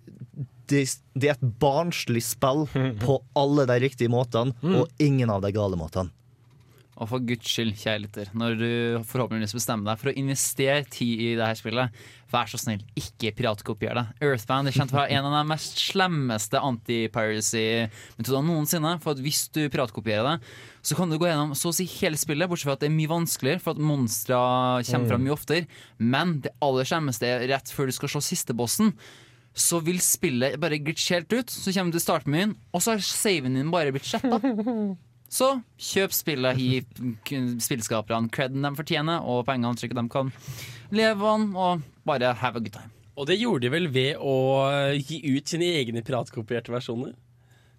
Speaker 1: det, det er et barnslig spill på alle de riktige måtene, og ingen av de gale måtene.
Speaker 4: Og for guds skyld, kjære lytter, når du forhåpentligvis bestemmer deg for å investere tid i det her spillet, vær så snill, ikke piratkopier det. Earthbound er kjent for å være en av de mest slemmeste anti-piracy-metodene noensinne. For at hvis du piratkopierer det, så kan du gå gjennom så å si hele spillet, bortsett fra at det er mye vanskeligere, for at monstre kommer fram mye oftere. Men det aller slemmeste er rett før du skal slå siste bossen. Så vil spillet bare glitche helt ut. Så kommer du til startmenyen, og så har saven din bare blitt sletta. Så kjøp spillet, gi spillskaperne creden de fortjener, og pengene slik de kan leve av, og bare have a good time.
Speaker 3: Og det gjorde de vel ved å gi ut sine egne piratkopierte versjoner.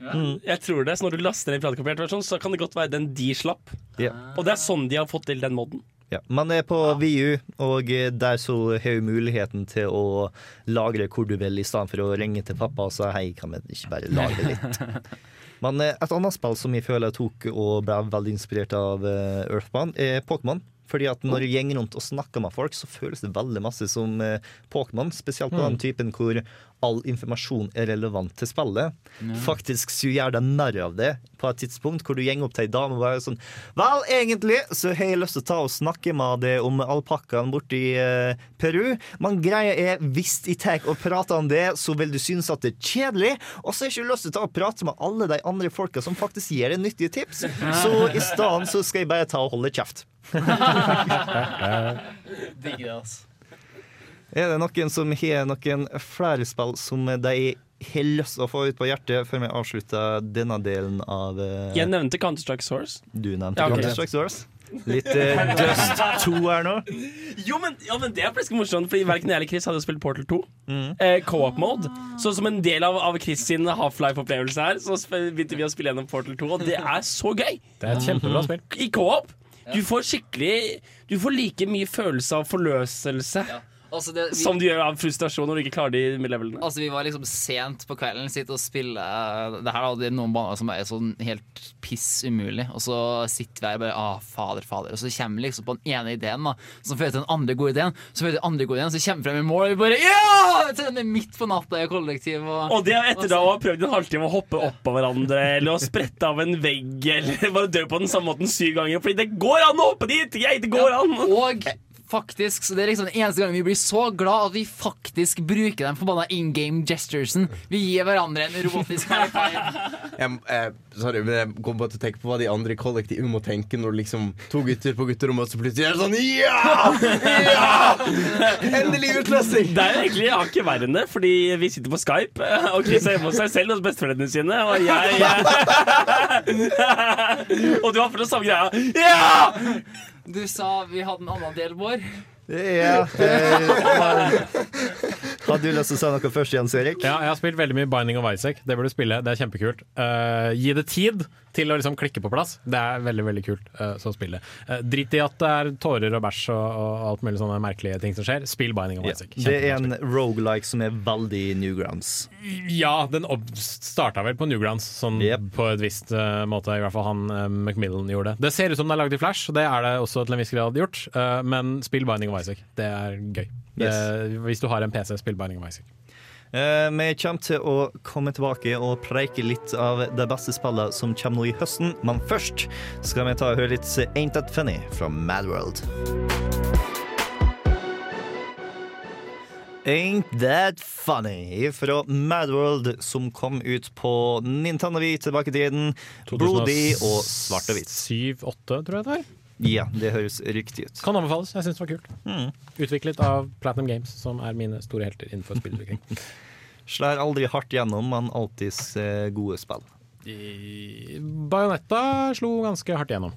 Speaker 1: Mm.
Speaker 3: Jeg tror det, så Når du laster ned en piratkopiert versjon, så kan det godt være den de slapp.
Speaker 1: Ja.
Speaker 3: Og det er sånn de har fått til den moden.
Speaker 1: Ja, Man er på VU, og der så har du muligheten til å lagre hvor du vil, i stedet for å ringe til pappa og si hei, kan vi ikke bare lagre litt? Men eh, et annet spill som jeg føler jeg tok og ble veldig inspirert av Earthman, er Pokémon. Fordi at når du går rundt og snakker med folk, så føles det veldig masse som eh, Pokémon. Spesielt på
Speaker 13: Mm.
Speaker 1: den typen hvor all informasjon er relevant til spillet.
Speaker 13: Ja.
Speaker 1: Faktisk så gjør deg narr av det på et tidspunkt hvor du går opp til ei dame og bare sånn Vel, egentlig så har jeg lyst til å ta og snakke med deg om alpakkaen borti eh, Peru, men greia er hvis jeg tar og prater om det, så vil du synes at det er kjedelig, og så har jeg ikke lyst til å ta og prate med alle de andre folka som faktisk gir deg nyttige tips. Så i stedet så skal jeg bare ta og holde kjeft.
Speaker 4: Digger det, altså.
Speaker 1: Er det noen som har noen flere spill som de har lyst til å få ut på hjertet før vi avslutter denne delen av eh,
Speaker 3: Jeg nevnte Counter-Strike Source.
Speaker 1: Du nevnte
Speaker 3: Ja, okay.
Speaker 1: Counter-Strike Source. Litt uh, Dust 2 her nå.
Speaker 3: Jo, men, ja, men Det er plutselig morsomt, Fordi verken jeg eller Chris hadde spilt Portal 2. Eh, Co-op mode. Så som en del av, av Chris sin Half-Life-opplevelse her, så begynte vi å spille gjennom Portal 2, og det er så gøy!
Speaker 5: Det er et kjempebra spill.
Speaker 3: I co-op. Du får skikkelig Du får like mye følelse av forløselse
Speaker 4: Altså, det- vi-
Speaker 3: som du gjør av frustrasjon når du ikke klarer de levelene.
Speaker 4: Altså Vi var liksom sent på kvelden, sitte og spille Det her hadde noen baner som er sånn helt piss umulig. Og så sitter vi her og bare ah, fader, fader. Og så kommer vi liksom på den ene ideen, da som fører til den andre gode ideen. Så fører til den andre gode ideen Så kommer vi frem i mål, og vi bare ja! Midt på natta i kollektiv. Og,
Speaker 3: Og det er etter da å ha prøvd en halvtime å hoppe opp av hverandre eller å sprette av en vegg eller bare dø på den samme måten syv ganger. Fordi det går an å hoppe dit! Jeg, det går an!
Speaker 4: Og faktisk, så det er liksom den eneste gangen vi blir så glad at vi faktisk bruker den forbanna in game gesturesen. Vi gir hverandre en robotisk karakter.
Speaker 2: Jeg, eh, sorry, men jeg kom bare til å tenke på hva de andre i kollektivet må tenke når liksom to gutter på gutterommet, så plutselig er sånn Ja! ja! Endelig utløsning!
Speaker 3: Det er egentlig hakket verre enn det, fordi vi sitter på Skype, eh, og Chris er hjemme hos seg selv hos besteforeldrene sine, og jeg og du har fortsatt samme greia. Ja!
Speaker 4: Du sa vi hadde en annen del, Bård.
Speaker 1: Ja. Hadde Har du lyst til å si noe først, Jens Erik?
Speaker 5: Ja, jeg har spilt veldig mye Binding of Isaac. Det burde du spille, det er kjempekult. Uh, gi det tid til å liksom klikke på plass. Det er veldig veldig kult uh, som spillet. Uh, drit i at det er tårer og bæsj og, og alt mulig sånne merkelige ting som skjer. Spill Binding of
Speaker 1: Ja,
Speaker 5: Isaac.
Speaker 1: det er en rogelike som er veldig Newgrounds.
Speaker 5: Ja, den starta vel på Newgrounds, sånn på et visst uh, måte. I hvert fall han uh, Macmillan gjorde det. Det ser ut som den er lagd i Flash, og det er det også til en viss grad gjort. eh, men spill Binding of Isaac. Det er gøy. Det, hvis du har en PC, spill Binding of Isaac.
Speaker 1: Eh, vi kommer til å komme tilbake og preike litt av de beste spillene som kommer nå i høsten, men først skal vi ta og høre litt Ain't That Funny fra Mad World. Ain't That Funny fra Mad World, som kom ut på Nintendo Wii tilbake i tiden. Blodig og svart og hvitt.
Speaker 5: 7-8, tror jeg det er.
Speaker 1: Ja, det høres riktig ut.
Speaker 5: Kan anbefales. Jeg syns det var kult.
Speaker 1: Mm.
Speaker 5: Utviklet av Platinum Games, som er mine store helter innenfor spillutvikling.
Speaker 1: Slår aldri hardt gjennom, men alltids eh, gode spill.
Speaker 5: Bajonetta Bayonetta slo ganske hardt gjennom.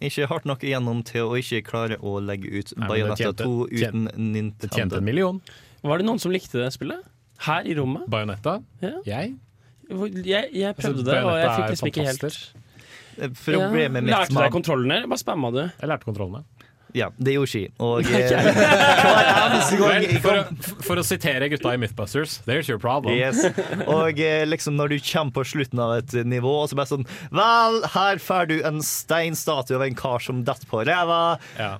Speaker 1: Ikke hardt nok igjennom til å ikke klare å legge ut
Speaker 5: Bajonetta
Speaker 1: Bayonetta 2 uten Nintendo.
Speaker 5: Det tjente en million.
Speaker 3: Var det noen som likte det spillet? Her i rommet?
Speaker 5: Bayonetta?
Speaker 3: Ja.
Speaker 5: Jeg?
Speaker 3: Jeg, jeg
Speaker 5: prøvde
Speaker 3: prøvde det, og jeg fikk liksom ikke helt.
Speaker 1: Problemet mitt
Speaker 3: Lærte du deg kontrollene, eller bare spamma du?
Speaker 5: Jeg lærte kontrollene.
Speaker 1: Ja, det gjorde ikke. Og eh,
Speaker 5: for, å, for å sitere gutta i Mythbusters, there's your problem.
Speaker 1: Yes. Og eh, liksom når du kommer på slutten av et nivå, og så bare sånn Vel, her får du en steinstatue av en kar som detter på ræva.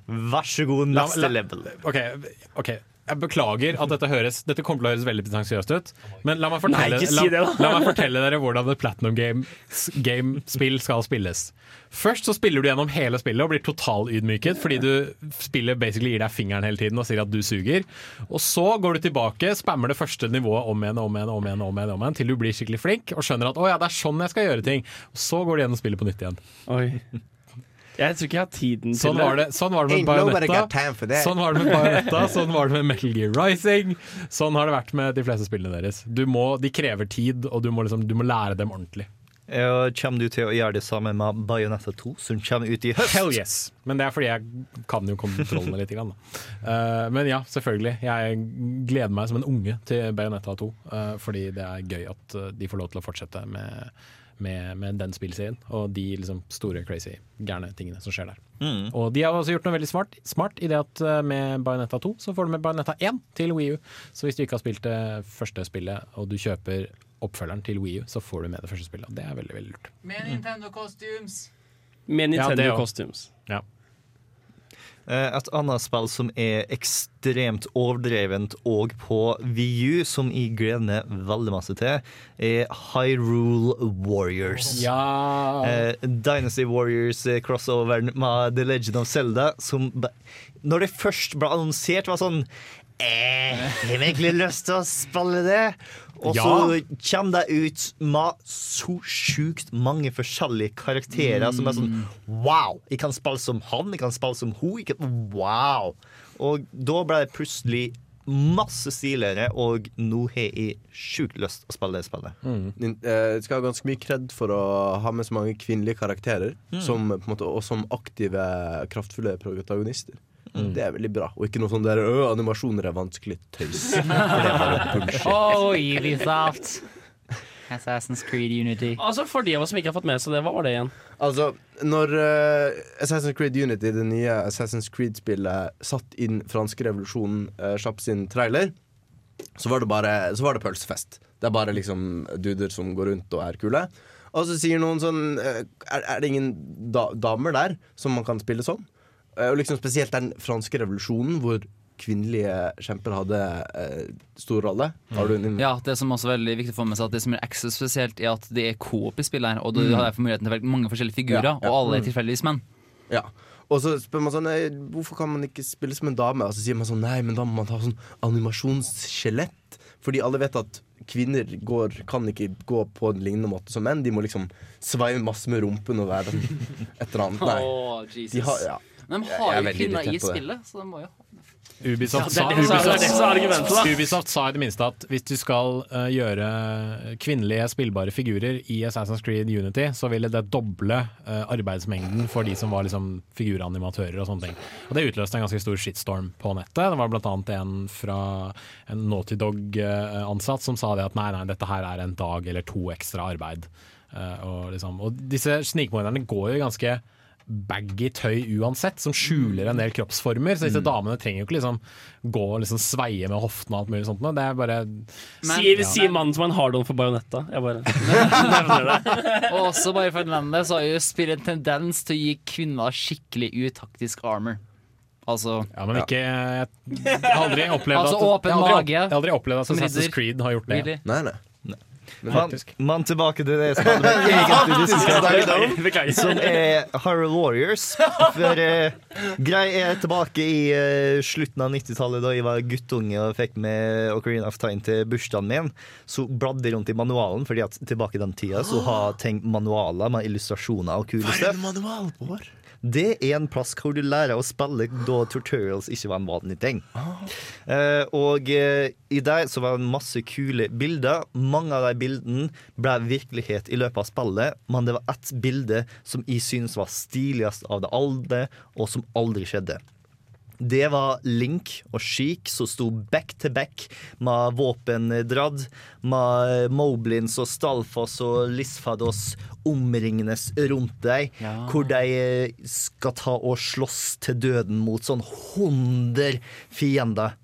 Speaker 1: Vær så god, neste
Speaker 5: la-
Speaker 1: level.
Speaker 5: OK. ok jeg beklager at dette høres Dette kommer til å høres veldig pretensiøst ut, men la meg fortelle,
Speaker 3: Nei, si
Speaker 5: la, la meg fortelle dere hvordan et Platinum Game- Game-spill skal spilles. Først så spiller du gjennom hele spillet og blir totalydmyket fordi du spillet basically gir deg fingeren hele tiden og sier at du suger. Og så går du tilbake, spammer det første nivået om igjen om igjen, om igjen, om igjen, om igjen til du blir skikkelig flink og skjønner at å ja, det er sånn jeg skal gjøre ting. Og så går du gjennom spillet på nytt igjen.
Speaker 3: Oi. Jeg tror ikke jeg har tiden
Speaker 5: Sånn
Speaker 3: til
Speaker 5: det, sånn var det med Bayonetta. Sånn var det med Bayonetta, sånn var det med Metal Gear Rising. Sånn har det vært med de fleste spillene deres. Du må, de krever tid, og du må, liksom, du må lære dem ordentlig.
Speaker 1: Ja, kommer du til å gjøre det samme med Bayonetta 2, som kommer ut i høst?
Speaker 5: Hell yes! Men det er fordi jeg kan jo kontrollene litt. Grann, da. Eh, men ja, selvfølgelig. Jeg gleder meg som en unge til Bayonetta 2. uh, fordi det er gøy at eh, de får lov til å fortsette med, med, med den spillserien. Og de liksom, store, crazy, gærne tingene som skjer der.
Speaker 1: Mm.
Speaker 5: Og de har også gjort noe veldig smart, smart i det at eh, med Bayonetta 2 så får du med Bayonetta 1 til Wii U. Så hvis du ikke har spilt det første spillet, og du kjøper oppfølgeren til Wii U, så får du med det første spillet. Og det er veldig, veldig lurt.
Speaker 4: Med Nintendo costumes.
Speaker 3: Med Nintendo
Speaker 5: ja,
Speaker 3: costumes.
Speaker 5: Ja.
Speaker 1: Eh, Et annet spill som er ekstremt overdrevent og på VU, som jeg gleder meg veldig masse til, er Hyrule Warriors.
Speaker 5: Ja.
Speaker 1: Eh, Dynasty Warriors eh, med The Legend of Zelda, som Når det først ble annonsert, var sånn eh, Har vi egentlig lyst til å spille det? Og så kommer det ut med så sjukt mange forskjellige karakterer som er sånn Wow! Jeg kan spille som han, jeg kan spille som hun. Kan, wow! Og da ble det plutselig masse stiligere, og nå har jeg sjukt lyst å spille det spillet.
Speaker 2: Mm. eh, skal ha ganske mye kred for å ha med så mange kvinnelige karakterer,
Speaker 1: Mm.
Speaker 2: som, på en måte, og som aktive, kraftfulle protagonister.
Speaker 1: Mm.
Speaker 2: Det er veldig bra. Og ikke noe sånn der «Åh, animasjoner er vanskelig tøys. For det bullshit.
Speaker 4: Oh, Ubisoft. Assassin's Creed Unity.
Speaker 3: Altså For de av oss som ikke har fått med seg det, hva var det igjen?
Speaker 2: Altså, når uh, Assassin's Creed Unity, det nye Assassin's Creed-spillet, satt inn franske revolusjonen uh, kjapt sin trailer, så var det bare Så var det pølsefest. Det er bare liksom duder som går rundt og er kule. Og så sier noen sånn uh, er, er det ingen da damer der som man kan spille som? Eh, og liksom Spesielt den franske revolusjonen, hvor kvinnelige kjemper hadde eh, stor rolle. Har du en
Speaker 4: Ja, det som også er veldig viktig få med seg At det som er ekstra spesielt, er at det er coop i spillet her. Og du
Speaker 2: Mm.
Speaker 4: har derfor muligheten til å velge mange forskjellige figurer,
Speaker 2: Ja, ja.
Speaker 4: og alle er
Speaker 2: Mm.
Speaker 4: tilfeldigvis menn.
Speaker 2: Ja. Og så spør man sånn «Nei, Hvorfor kan man ikke spille som en dame? Og så sier man sånn Nei, men da må man ha sånn animasjonsskjelett. Fordi alle vet at kvinner går, kan ikke gå på en lignende måte som menn. De må liksom sveive masse med rumpen og være et eller annet. Nei. De har, ja.
Speaker 4: Men de har jo kvinner i spillet, så de må jo
Speaker 5: Ubisoft,
Speaker 3: Ja, det det
Speaker 5: sa i det minste at hvis du skal uh, gjøre kvinnelige spillbare figurer i Assassin's Creed Unity, så ville det doble uh, arbeidsmengden for de som var liksom, figuranimatører og sånne ting. Og Det utløste en ganske stor shitstorm på nettet. Det var bl.a. en fra en Naughty Dog-ansatt som sa det at nei, nei, dette her er en dag eller to ekstra arbeid. Uh, og, liksom, og disse snikmorderne går jo ganske baggy tøy uansett, som skjuler en del kroppsformer. Så disse
Speaker 3: Mm.
Speaker 5: damene trenger jo ikke liksom gå og liksom sveie med hoftene og alt mulig sånt. Det er bare
Speaker 3: Sier, sier mannen som har en hard-on for bajonetta. Jeg bare nevner det.
Speaker 4: Og også bare for å nevne det, så har jo spillet en tendens til å gi kvinner skikkelig utaktisk armor. Altså
Speaker 5: Ja, men ikke Jeg har aldri opplevd
Speaker 4: Altså
Speaker 5: at
Speaker 4: åpen
Speaker 5: jeg har aldri,
Speaker 4: mage,
Speaker 5: Jeg har aldri opplevd at
Speaker 4: som
Speaker 5: Assassin's. Creed har gjort det.
Speaker 4: Really?
Speaker 2: Nei, nei.
Speaker 1: Man,
Speaker 5: Faktisk.
Speaker 1: man tilbake til det som hadde vært egentlig diskutert, som er Hyrule Warriors. For eh, grei er tilbake i eh, slutten av 90-tallet, da jeg var guttunge og fikk med Ocarina of Time til bursdagen min. Så bladde jeg rundt i manualen, fordi at tilbake i den tida så har tenkt manualer med illustrasjoner og kule
Speaker 2: Hva er en manual på?
Speaker 1: Det er en plass hvor du lærer å spille da tutorials ikke var en vanlig ting. Eh, og eh, i der så var det masse kule bilder. Mange av de bildene ble virkelighet i løpet av spillet, men det var ett bilde som jeg synes var stiligst av det alle, og som aldri skjedde. Det var Link og Sheik som sto back to back med våpen dradd, med Moblins og Stalfoss og Lisfados omringende rundt deg, hvor de eh, skal ta og slåss til døden mot sånn 100 fiender.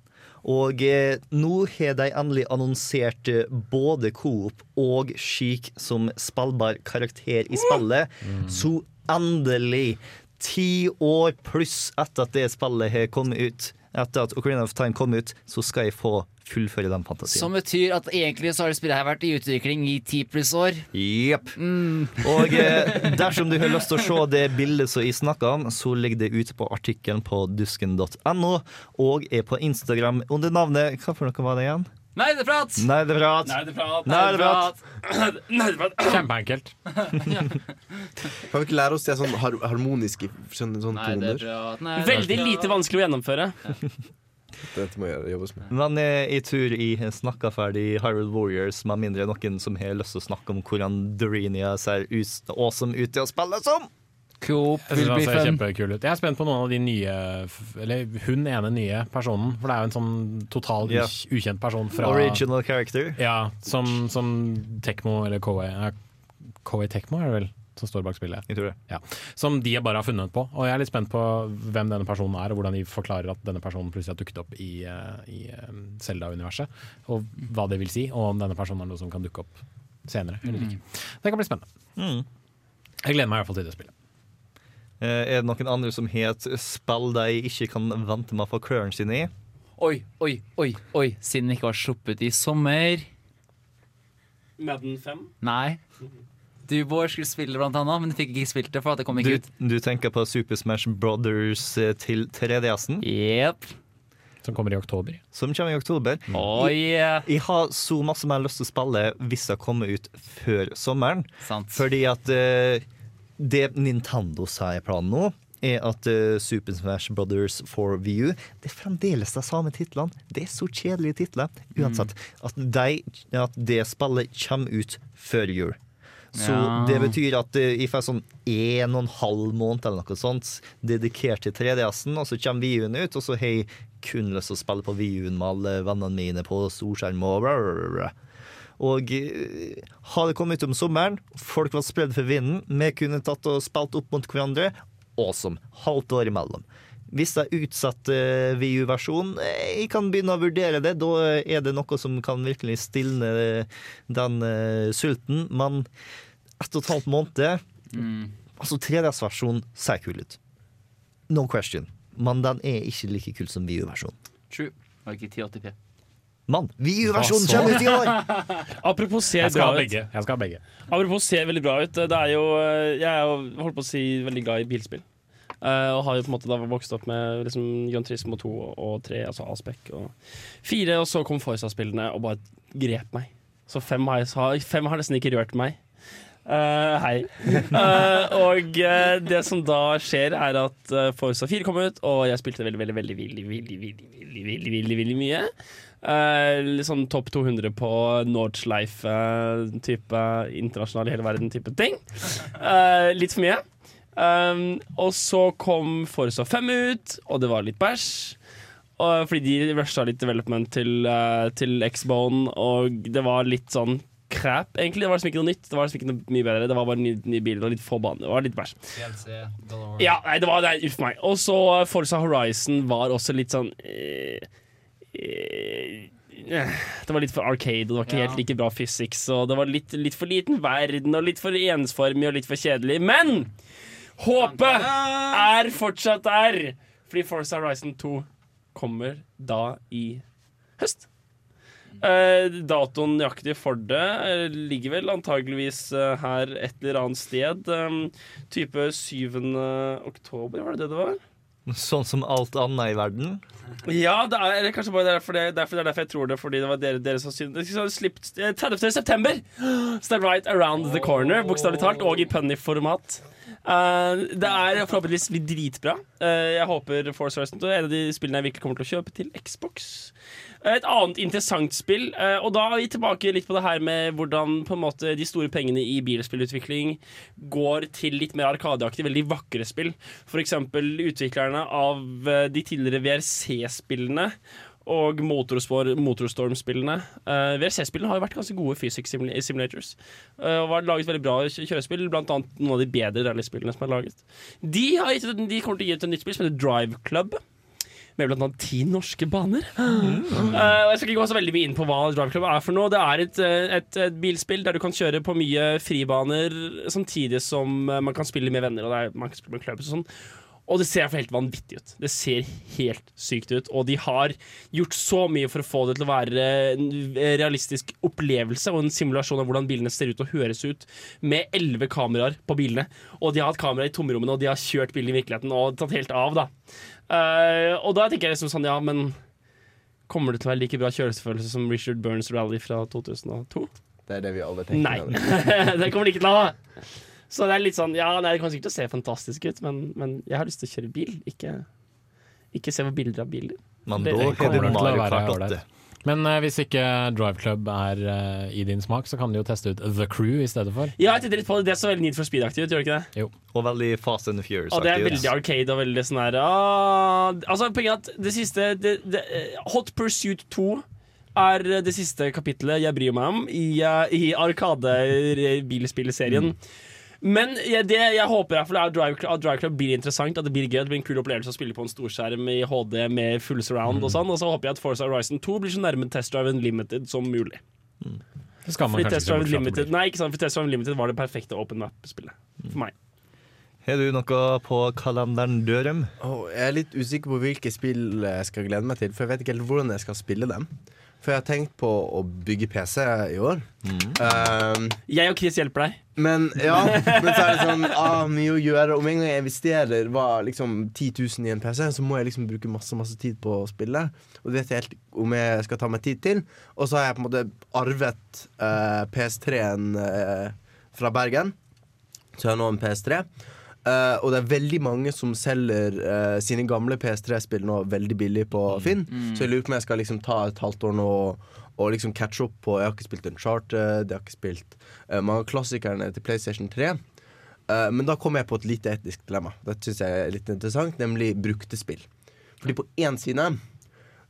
Speaker 1: Og eh, nå har de endelig annonsert eh, både Coop og Sheik som spillbar karakter i spillet. Så endelig, ti år pluss etter at det spillet har kommet ut, etter at Ocarina of Time kom ut, så skal jeg få fullføre den fantasien.
Speaker 4: Som betyr at egentlig så har det spillet her vært i utvikling i ti pluss år.
Speaker 1: Jepp. Og eh, dersom du har lyst til å se det bildet som jeg snakka om, så ligger det ute på artikkelen på dusken.no, og er på Instagram under navnet Hva for noe var det igjen?
Speaker 4: Nerdeprat!
Speaker 1: Nerdeprat.
Speaker 3: Nerdeprat,
Speaker 1: Nerdeprat.
Speaker 3: Nerdeprat.
Speaker 5: Kjempeenkelt.
Speaker 2: Kan vi ikke lære oss det sånn har harmoniske sånne, sånn toner?
Speaker 3: Veldig lite vanskelig å gjennomføre.
Speaker 2: Dette må jobbes med.
Speaker 1: Men jeg tror jeg snakka ferdig Hyrule Warriors, med mindre noen som har lyst til å snakke om hvordan Dorinia ser ut, awesome ut til å spille som.
Speaker 4: Coop vil bli fun.
Speaker 5: kjempekul ut. Jeg er spent på noen av de nye Eller hun ene nye personen. For det er jo en sånn total yeah. ukjent person fra
Speaker 1: Original character.
Speaker 5: Ja, som, som Tekmo eller Koei Koei Tekmo er det vel som står bak spillet.
Speaker 1: Jeg tror det.
Speaker 5: Ja. Som de bare har funnet på. Og jeg er litt spent på hvem denne personen er, og hvordan de forklarer at denne personen plutselig har dukket opp i, eh, i eh, Zelda-universet. Og hva det vil si, og om denne personen er noe som kan dukke opp senere. Eller ikke. Det kan bli spennende.
Speaker 1: Mm.
Speaker 5: Jeg gleder meg i hvert fall til det spillet.
Speaker 1: Eh, er det noen andre som het spill de ikke kan vente med å få klørne sine i?
Speaker 4: Oi, oi, oi, oi. Siden den ikke var sluppet i sommer.
Speaker 3: Madden 5.
Speaker 4: Nei. Du, Bård, skulle spille blant annet, men du fikk ikke spilt det for at det kom
Speaker 1: Du,
Speaker 4: ikke ut.
Speaker 1: du tenker på Super Smash Brothers eh, til 3DS-en?
Speaker 4: Yep.
Speaker 5: Som kommer i oktober.
Speaker 1: Som kommer i oktober.
Speaker 4: Oh, yeah.
Speaker 1: Jeg har så masse mer lyst til å spille hvis det kommer ut før sommeren.
Speaker 4: Sant.
Speaker 1: Fordi at eh, det Nintendo i planen nå, er at uh, Super Smash Brothers for VU Det er fremdeles de samme titlene. Det er så kjedelige titler. Uansett. At, de, at det spillet kommer ut før jul. Så
Speaker 4: Ja.
Speaker 1: det betyr at uh, jeg får sånn en og en halv måned eller noe sånt dedikert til 3DS-en, og så kommer VU-en ut, og så har jeg kun lyst til å spille på VU-en med alle vennene mine på storskjerm og bla, bla, bla. Og hadde det kommet om sommeren, folk var spredd for vinden, vi kunne tatt og spilt opp mot hverandre. Awesome. Halvt år imellom. Hvis det er utsatt uh, VU-versjon, eh, jeg kan begynne å vurdere det. Da er det noe som kan virkelig stilne eh, den eh, sulten. Men ett og et halvt måned
Speaker 4: Mm.
Speaker 1: Altså, 3DS-versjonen ser kul ut. No question. Men den er ikke like kul som VU-versjonen.
Speaker 4: True. Og ikke 1080p.
Speaker 1: Mann, VU-versjonen kommer ut i år!
Speaker 3: Apropos ser bra ut.
Speaker 5: begge. Jeg skal ha begge.
Speaker 3: Apropos ser veldig bra ut. Det er jo, eh, jeg er jo holdt på å si veldig glad i bilspill. Uh, og har jo på en måte da vokst opp med liksom John Trismo 2 og 3, altså Aspek og 4, og så kom Forsa-spillene og bare grep meg. Så fem har, jeg- så har, fem har nesten ikke rørt meg. Uh, hei. Uh, og uh, det som da skjer, er at uh, Forza 4 kom ut, og jeg spilte veldig, veldig, veldig, veldig, veldig, veldig, veldig, veldig, veldig, veldig mye. Eh, sånn topp 200 på Nordschleife-type internasjonal i hele verden-type ting. Eh, litt for mye. Um, og så kom Forza 5 ut, og det var litt bæsj. Og fordi de rusha litt development til, uh, til X-Bone, og det var litt sånn crap, egentlig. Det var liksom ikke noe nytt. Det var liksom ikke noe mye bedre Det var bare nye, nye biler og litt få baner. Det var litt bæsj. Ja, nei, det var nei, Uff meg. Og så Forza Horizon var også litt sånn eh, Det var litt for arcade, det var ikke
Speaker 4: Ja.
Speaker 3: helt like bra physics. Og det var litt, litt for liten verden, og litt for ensformig og litt for kjedelig. Men håpet er fortsatt der! Fordi Forza Horizon 2 kommer da i høst. Eh, datoen nøyaktig for det eh, ligger vel antageligvis eh, her et eller annet sted. Um, type 7. oktober, var det det det var?
Speaker 1: Sånn som alt annet i verden.
Speaker 3: Ja, det er kanskje bare derfor det, derfor det er derfor jeg tror det. Fordi det var dere, dere som syntes eh, 30. september! Så det er right around the corner, bokstavelig talt, og i punny-format. Eh, det er forhåpentligvis dritbra. Uh, jeg håper Force Horizon 2 er en av de spillene jeg virkelig kommer til å kjøpe til Xbox. Et annet interessant spill, eh, og da er vi tilbake litt på det her med hvordan måte de store pengene i bilspillutvikling går til litt mer arkadeaktige, veldig vakre spill. Eksempel utviklerne av eh, de tidligere VRC-spillene og Motorstorm-spillene. Uh, VRC-spillene har jo vært ganske gode physics simulators. Uh, og har laget veldig bra kjørespill, blant annet noen av de bedre rallyspillene som er laget. De, har gitt, de kommer til å gi ut et nytt spill som heter Drive Club. Med annet ti norske baner. Mm. Uh, jeg skal ikke gå så veldig mye inn på hva Drive Club er for noe. Det er et, eh, et, et bilspill der du kan kjøre på mye fribaner samtidig som eh, man kan spille med venner. Og det er, man kan spille med klubb og sånn. Og det ser helt vanvittig ut. Det ser helt sykt ut. Og de har gjort så mye for å få det til å være en realistisk opplevelse og en simulasjon av hvordan bilene ser ut og høres ut, med elleve kameraer på bilene. Og de har hatt kamera i tomrommene, og de har kjørt bilen i virkeligheten og tatt helt av, da. Uh, og da tenker jeg liksom sånn, ja, men Kommer det til å være like bra kjølelsesfølelse som Richard Burns Rally fra 2002?
Speaker 2: Det er det vi alle tenker.
Speaker 3: Nei. Det kommer det ikke til å ha. Så det er litt sånn Ja, nei, det kommer sikkert til å se fantastisk ut, men, men jeg har lyst til å kjøre bil, ikke, ikke se på bilder av biler.
Speaker 1: Men da
Speaker 5: kommer det til å være ålreit. Men uh, hvis ikke Drive Club er uh, i din smak, så kan du jo teste ut The Crew i stedet for.
Speaker 3: Ja, jeg tittet litt på det. Det så veldig Need for Speed-aktig ut, gjør det ikke det?
Speaker 5: Jo.
Speaker 1: Og veldig Fast and the Furious.
Speaker 3: Og det er veldig arcade og veldig sånn her ah, Altså, poenget er at det siste det, det, Hot Pursuit 2 er det siste kapittelet jeg bryr meg om i, uh, i Arkade-bilspillserien. Men jeg, det jeg håper er for at Drive, at Drive Club blir interessant, at det blir gøy, at det blir en kul opplevelse å spille på en storskjerm i HD med full surround og sånn. Og så håper jeg at Forza Horizon 2 blir så nærme Test Drive Unlimited som mulig.
Speaker 5: Det skal man
Speaker 3: Fordi Test Drive Unlimited, nei, ikke sant, for Test Drive Unlimited var det perfekte open map-spillet for meg.
Speaker 1: Har du noe på kalenderen, Dørum?
Speaker 2: Oh, jeg er litt usikker på hvilke spill jeg skal glede meg til, for jeg vet ikke helt hvordan jeg skal spille dem. For jeg har tenkt på å bygge PC i år. Um,
Speaker 3: Jeg og Chris hjelper deg.
Speaker 2: men ja, men så er det sånn ah, mye å gjøre. Om en gang jeg investerer hva, liksom 10 000 i en PC, så må jeg liksom bruke masse masse tid på å spille. Og det vet jeg helt om jeg skal ta meg tid til. Og så har jeg på en måte arvet uh, PS3-en uh, fra Bergen. Så jeg har nå en PS3. Eh, og det er veldig mange som selger uh, sine gamle PS3-spill nå veldig billig på Finn. Så jeg lurer på om jeg skal liksom ta et halvt år nå og, og liksom catche opp på Jeg har ikke spilt Uncharted, jeg har ikke spilt uh, mange av klassikerne til PlayStation 3. Eh, men da kom jeg på et lite etisk dilemma. Det syns jeg er litt interessant, nemlig brukte spill. Fordi på én side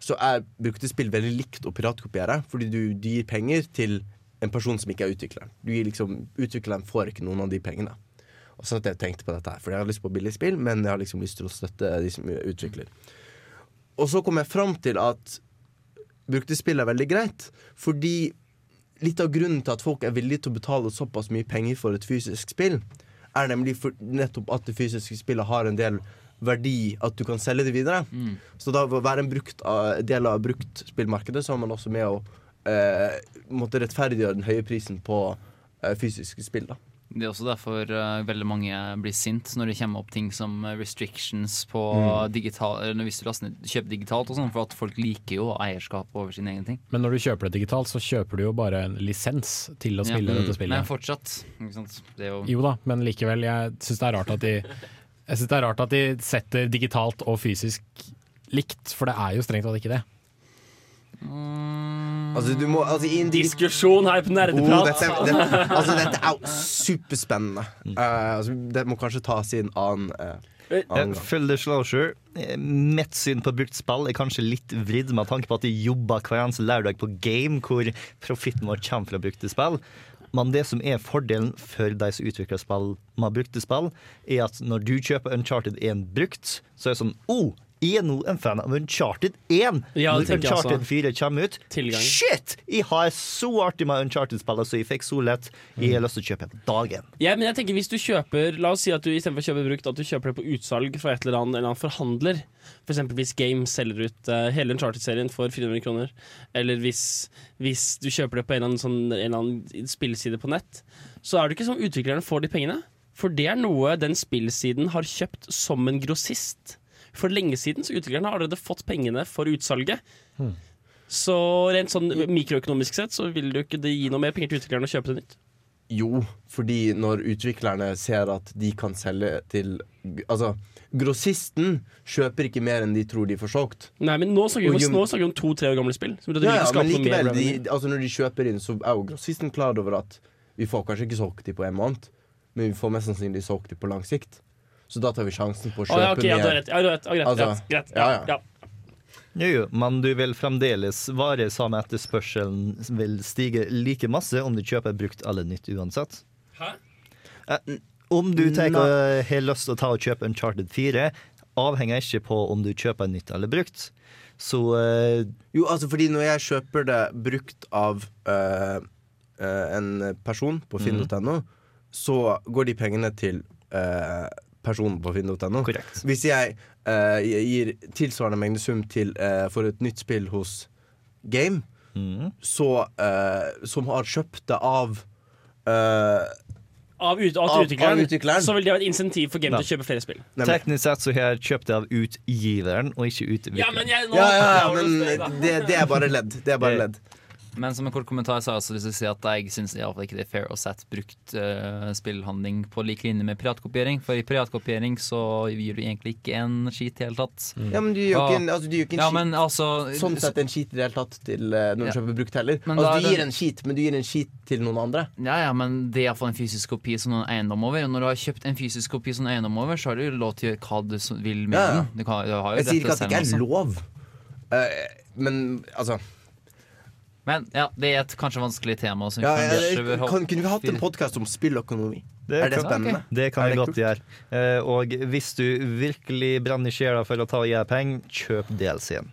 Speaker 2: så er brukte spill veldig likt å piratkopiere, fordi du, du gir penger til en person som ikke er utvikleren. Du gir liksom, Utvikleren får ikke noen av de pengene. Og så at jeg tenkte på dette her, for jeg har lyst på billig spill, men jeg har liksom lyst til å støtte de som utvikler. Og så kom jeg fram til at brukte spill er veldig greit, fordi litt av grunnen til at folk er villige til å betale såpass mye penger for et fysisk spill, er nemlig nettopp at det fysiske spillet har en del verdi, at du kan selge det videre. Så da å være en brukt, uh, del av bruktspillmarkedet, så er man også med å eh, måtte rettferdiggjøre den høye prisen på eh, fysiske spill. da
Speaker 4: Det er også derfor uh, veldig mange blir sint når det kommer opp ting som restrictions på
Speaker 5: Mm.
Speaker 4: digital eller Hvis du laster kjøper digitalt og sånn, for at folk liker jo eierskap over sin egen ting.
Speaker 5: Men når du kjøper det digitalt, så kjøper du jo bare en lisens til å
Speaker 4: Ja.
Speaker 5: spille
Speaker 4: Mm.
Speaker 5: dette spillet.
Speaker 4: Men fortsatt. Jo
Speaker 5: Jo da, men likevel. Jeg syns det er rart at de Jeg synes det er rart at de setter digitalt og fysisk likt, for det er jo strengt tatt ikke det.
Speaker 2: Altså, du må, altså, i en
Speaker 3: Diskusjon her på
Speaker 2: Oh,
Speaker 3: nerdeprat.
Speaker 2: dette, dette, altså, dette er jo superspennende. Uh, altså, det må kanskje tas i en annen, uh.
Speaker 1: Full disclosure. Mitt syn på brukt spill er kanskje litt vridd med tanke på at de jobber hver eneste lørdag på game, hvor profitten vår kommer fra brukte spill. Men det som er fordelen for de som utvikler spill med brukte spill, er at når du kjøper Uncharted 1 brukt, så er det sånn oh, jeg er nå en fan av Uncharted 1.
Speaker 3: Ja,
Speaker 1: Når Uncharted
Speaker 3: altså.
Speaker 1: 4 kommer ut,
Speaker 3: Tilgang.
Speaker 1: shit! Jeg har så artig med Uncharted-spillene, så jeg fikk så lett. Jeg har lyst til å kjøpe dagen.
Speaker 3: Ja, men jeg tenker Hvis du kjøper La oss si at du istedenfor å kjøpe brukt At du kjøper det på utsalg fra et eller annet, eller annen forhandler. For eksempel hvis Game selger ut uh, hele Uncharted-serien for 400 kroner. Eller hvis, hvis du kjøper det på en eller, annen sånn, en eller annen spillside på nett. Så er det ikke som utviklerne får de pengene. For det er noe den spillsiden har kjøpt som en grossist. For lenge siden så utviklerne har allerede fått pengene for utsalget. Så rent sånn mikroøkonomisk sett så vil det jo ikke gi noe mer penger til utviklerne å kjøpe det nytt.
Speaker 2: Jo, fordi når utviklerne ser at de kan selge til Altså, grossisten kjøper ikke mer enn de tror de får solgt.
Speaker 3: Nei, men nå snakker vi om, om to-tre år gamle spill.
Speaker 2: Ja, ja, men likevel, de, altså når de kjøper inn, så er jo grossisten klar over at vi får kanskje ikke solgt de på en måned, men vi får mest sannsynlig solgt de på lang sikt. Så da tar vi sjansen på å kjøpe
Speaker 3: ja, ok, ja,
Speaker 2: mer.
Speaker 3: Ja, rett. Ja, greit,
Speaker 2: Altså,
Speaker 3: greit, greit.
Speaker 1: Jo, jo, men du vil fremdeles vare samme etterspørselen vil stige like masse om du kjøper brukt eller nytt uansett.
Speaker 3: Hæ?
Speaker 1: Eh, om du og har lyst til å ta og kjøpe Uncharted 4, avhenger ikke på om du kjøper nytt eller brukt. Så eh,
Speaker 2: Jo, altså fordi når jeg kjøper det brukt av øh, øh, en person på finn.no, så går de pengene til øh, personen på finn.no. Hvis jeg uh, gir tilsvarende mengde sum til, uh, for et nytt spill hos Game, så, uh, som har kjøpt det av
Speaker 3: Av, ut,
Speaker 2: Av-
Speaker 3: av, utvikleren,
Speaker 2: av utvikleren.
Speaker 3: så vil det være et insentiv for Game
Speaker 1: Ja.
Speaker 3: til å kjøpe flere spill.
Speaker 1: teknisk sett så har jeg kjøpt det av utgiveren og ikke utvikleren.
Speaker 3: Ja, men jeg, nå,
Speaker 2: Ja, ja, ja, men det, det er bare ledd. Det er bare ledd.
Speaker 4: Men som en kort kommentar så har jeg også lyst til å si at jeg syns ikke det er fair å sette brukt uh, spillhandling på lik linje med piratkopiering. For i piratkopiering så gir du egentlig ikke en skit i det hele tatt.
Speaker 2: Ja, men du gjør ikke en, altså, ikke en
Speaker 4: Ja,
Speaker 2: skit-
Speaker 4: altså
Speaker 2: sånn sett en skit i det hele tatt til uh, når du
Speaker 4: Ja.
Speaker 2: kjøper brukt heller.
Speaker 4: Men
Speaker 2: Altså, du gir
Speaker 4: det-
Speaker 2: en skit, men du gir en skit til noen andre.
Speaker 4: Ja, ja, men det er iallfall en fysisk kopi som noen eiendom over. Og når du har kjøpt en fysisk kopi som eiendom over, så har du lov til å gjøre hva du vil med
Speaker 2: Ja, ja.
Speaker 4: den. Du, kan, du har jo
Speaker 2: Jeg sier ikke at det ikke er lov, uh, men altså
Speaker 4: Men ja, det er et kanskje vanskelig tema.
Speaker 2: Ja, jeg,
Speaker 4: bør
Speaker 2: kan, Kunne vi hatt en podkast om spilløkonomi?
Speaker 1: Det
Speaker 2: er det
Speaker 1: kan-
Speaker 2: spennende?
Speaker 1: Det kan vi godt gjøre. Eh, og hvis du virkelig brenner i sjela for å ta og deg penger, kjøp DLC-en.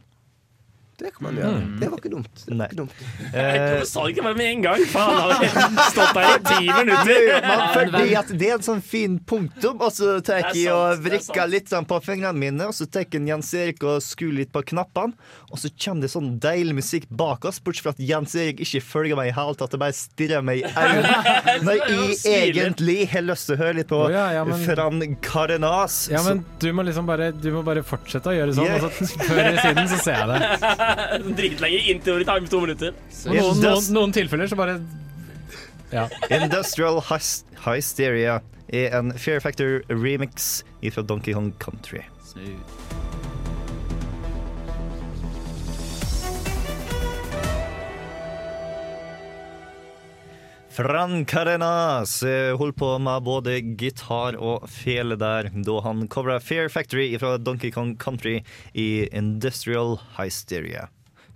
Speaker 2: Det kan man gjøre.
Speaker 1: Mm.
Speaker 2: Det var ikke dumt. Det var ikke dumt.
Speaker 1: Eh,
Speaker 3: Jeg sa det ikke bare med en gang. Faen, har vi stått der i ti minutter.
Speaker 1: Man, fordi at det er en sånn fin punktum, og så tar jeg og
Speaker 3: er
Speaker 1: vrikker litt sånn på fingrene mine, og så tar jeg Jens Erik og skrur litt på knappene, og så kommer det sånn deilig musikk bak oss, bortsett fra at Jens Erik ikke følger meg i hele tatt, og bare stirrer meg i øynene. Når jeg egentlig har lyst til å høre litt på
Speaker 5: oh, ja, ja, men-
Speaker 1: Fran Karenas.
Speaker 5: Ja, men du må liksom bare, du må bare fortsette å gjøre sånn,
Speaker 1: Yeah.
Speaker 5: og så før eller siden så ser jeg det.
Speaker 3: Dritlenge inntil det tar to minutter.
Speaker 5: Noen, noen, noen tilfeller så bare Ja.
Speaker 1: Industrial Hysteria er en Fair Factor remix fra Donkey Kong Country. Fran Carenas holdt på med både gitar og fele der da han covra Fair Factory fra Donkey Kong Country i Industrial Hysteria.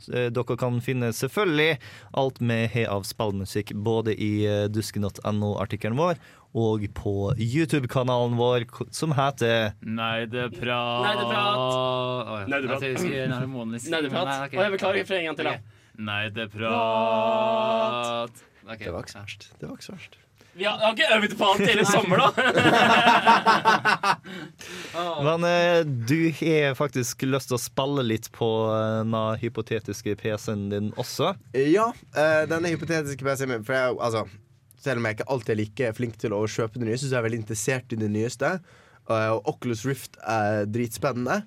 Speaker 1: Eh, Dere kan finne selvfølgelig alt vi har av spillmusikk både i eh, dusken.no-artikkelen vår og på YouTube-kanalen vår som heter
Speaker 4: Nei, det Neideprat! prat.
Speaker 3: Nei, det prat. Nei, det er Nei, det er jeg beklager for en gang til, da.
Speaker 4: Nei, det prat.
Speaker 2: Det var ikke så verst. Det var ikke så verst.
Speaker 3: Vi har, har ikke øvd på alt hele sommer, da.
Speaker 1: Men eh, du har faktisk lyst til å spille litt på eh, den hypotetiske PC-en din også.
Speaker 2: Ja, eh, denne hypotetiske PC-en min For jeg, altså, selv om jeg ikke alltid er like flink til å kjøpe det nye, så er jeg veldig interessert i det nyeste. Og Oculus Rift er dritspennende.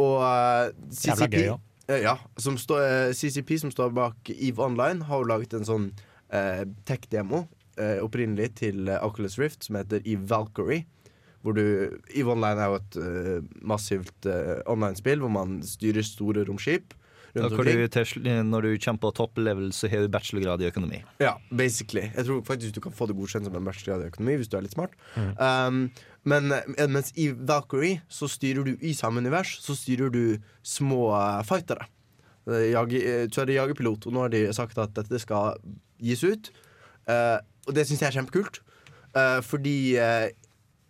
Speaker 2: Og CCP,
Speaker 5: Jævla gøy, ja.
Speaker 2: ja, som står, CCP, som står bak EVE Online, har jo laget en sånn eh, tech-demo eh, opprinnelig til eh, Oculus Rift som heter EVE Valkyrie. Hvor du, EVE Online er jo et uh, massivt uh, online-spill hvor man styrer store romskip.
Speaker 1: Da kan du til, når du kommer på topp level, så har du bachelorgrad i økonomi.
Speaker 2: Ja, basically. Jeg tror faktisk du kan få det godkjent som en bachelorgrad i økonomi hvis du er litt smart. Um, men eh, mens i Valkyrie så styrer du i samme univers, så styrer du små uh, fightere. Eh, jage- eh, er det jagerpilot, og nå har de sagt at dette skal gis ut. Uh, og det syns jeg er kjempekult, Uh, fordi uh,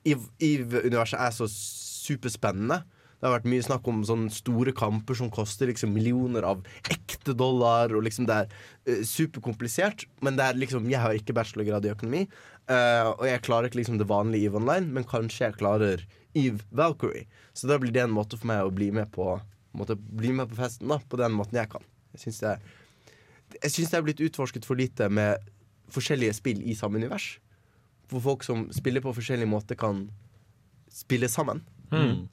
Speaker 2: EVE-universet er så superspennende. Det har vært mye snakk om sånne store kamper som koster liksom millioner av ekte dollar. Og liksom Det er uh, superkomplisert, men det er liksom, jeg har ikke bachelorgrad i økonomi. eh, og jeg klarer ikke liksom det vanlige EVE Online, men kanskje jeg klarer EVE Valkyrie. Så da blir det en måte for meg å bli med på, måte, bli med på festen da, på den måten jeg kan. Jeg synes det, er- jeg synes det er blitt utforsket for lite med forskjellige spill i samme univers. Hvor folk som spiller på forskjellige måter, kan spille sammen.
Speaker 5: Mm.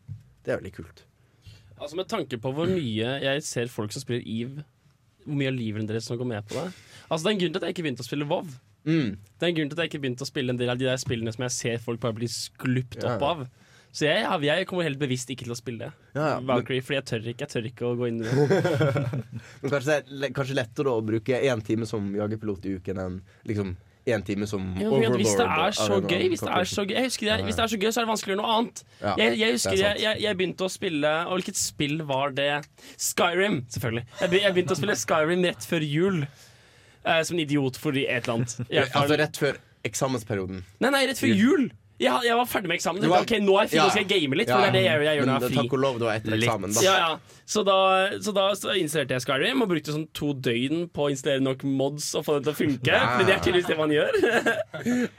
Speaker 2: Det er veldig kult.
Speaker 3: Altså Med tanke på hvor mye jeg ser folk som spiller EVE, hvor mye av livet deres som går med på det Altså Det er en grunn til at jeg ikke begynte å spille WoW.
Speaker 2: Mm.
Speaker 3: Det er en grunn til at jeg ikke begynte å spille en del av de der spillene som jeg ser folk bare bli sklupt
Speaker 2: opp
Speaker 3: opp
Speaker 2: ja.
Speaker 3: Så jeg, ja, jeg kommer helt bevisst ikke til å spille
Speaker 2: Ja, ja, men-
Speaker 3: fordi jeg tør ikke Jeg tør ikke å gå inn i det.
Speaker 2: Men kanskje det er kanskje lettere å bruke én time som jagerpilot i uken enn liksom én time som overlord.
Speaker 3: hvis det er så gøy, hvis det er så gøy, jeg husker det, hvis det er så gøy, så er det vanskeligere noe annet. Jeg, jeg husker
Speaker 2: er
Speaker 3: jeg, jeg, begynte å spille Og hvilket spill var det? Skyrim, selvfølgelig. Jeg, begynte å spille Skyrim rett før jul. Eh, som en idiot fordi et eller annet.
Speaker 2: Altså rett før eksamensperioden.
Speaker 3: Nei, nei, rett før jul! Jeg, jeg var ferdig med eksamen.
Speaker 2: Var-
Speaker 3: Ok, Nå er jeg fri, nå skal jeg game litt. For det er det jeg, jeg gjør når jeg er fri.
Speaker 2: takk og lov, det var etter eksamen, da.
Speaker 3: Ja, ja. Så da, så da så installerte jeg Skyrim og brukte sånn to døgn på å installere nok mods og få det til å funke.
Speaker 2: Ja.
Speaker 3: Men det er tydeligvis det man gjør.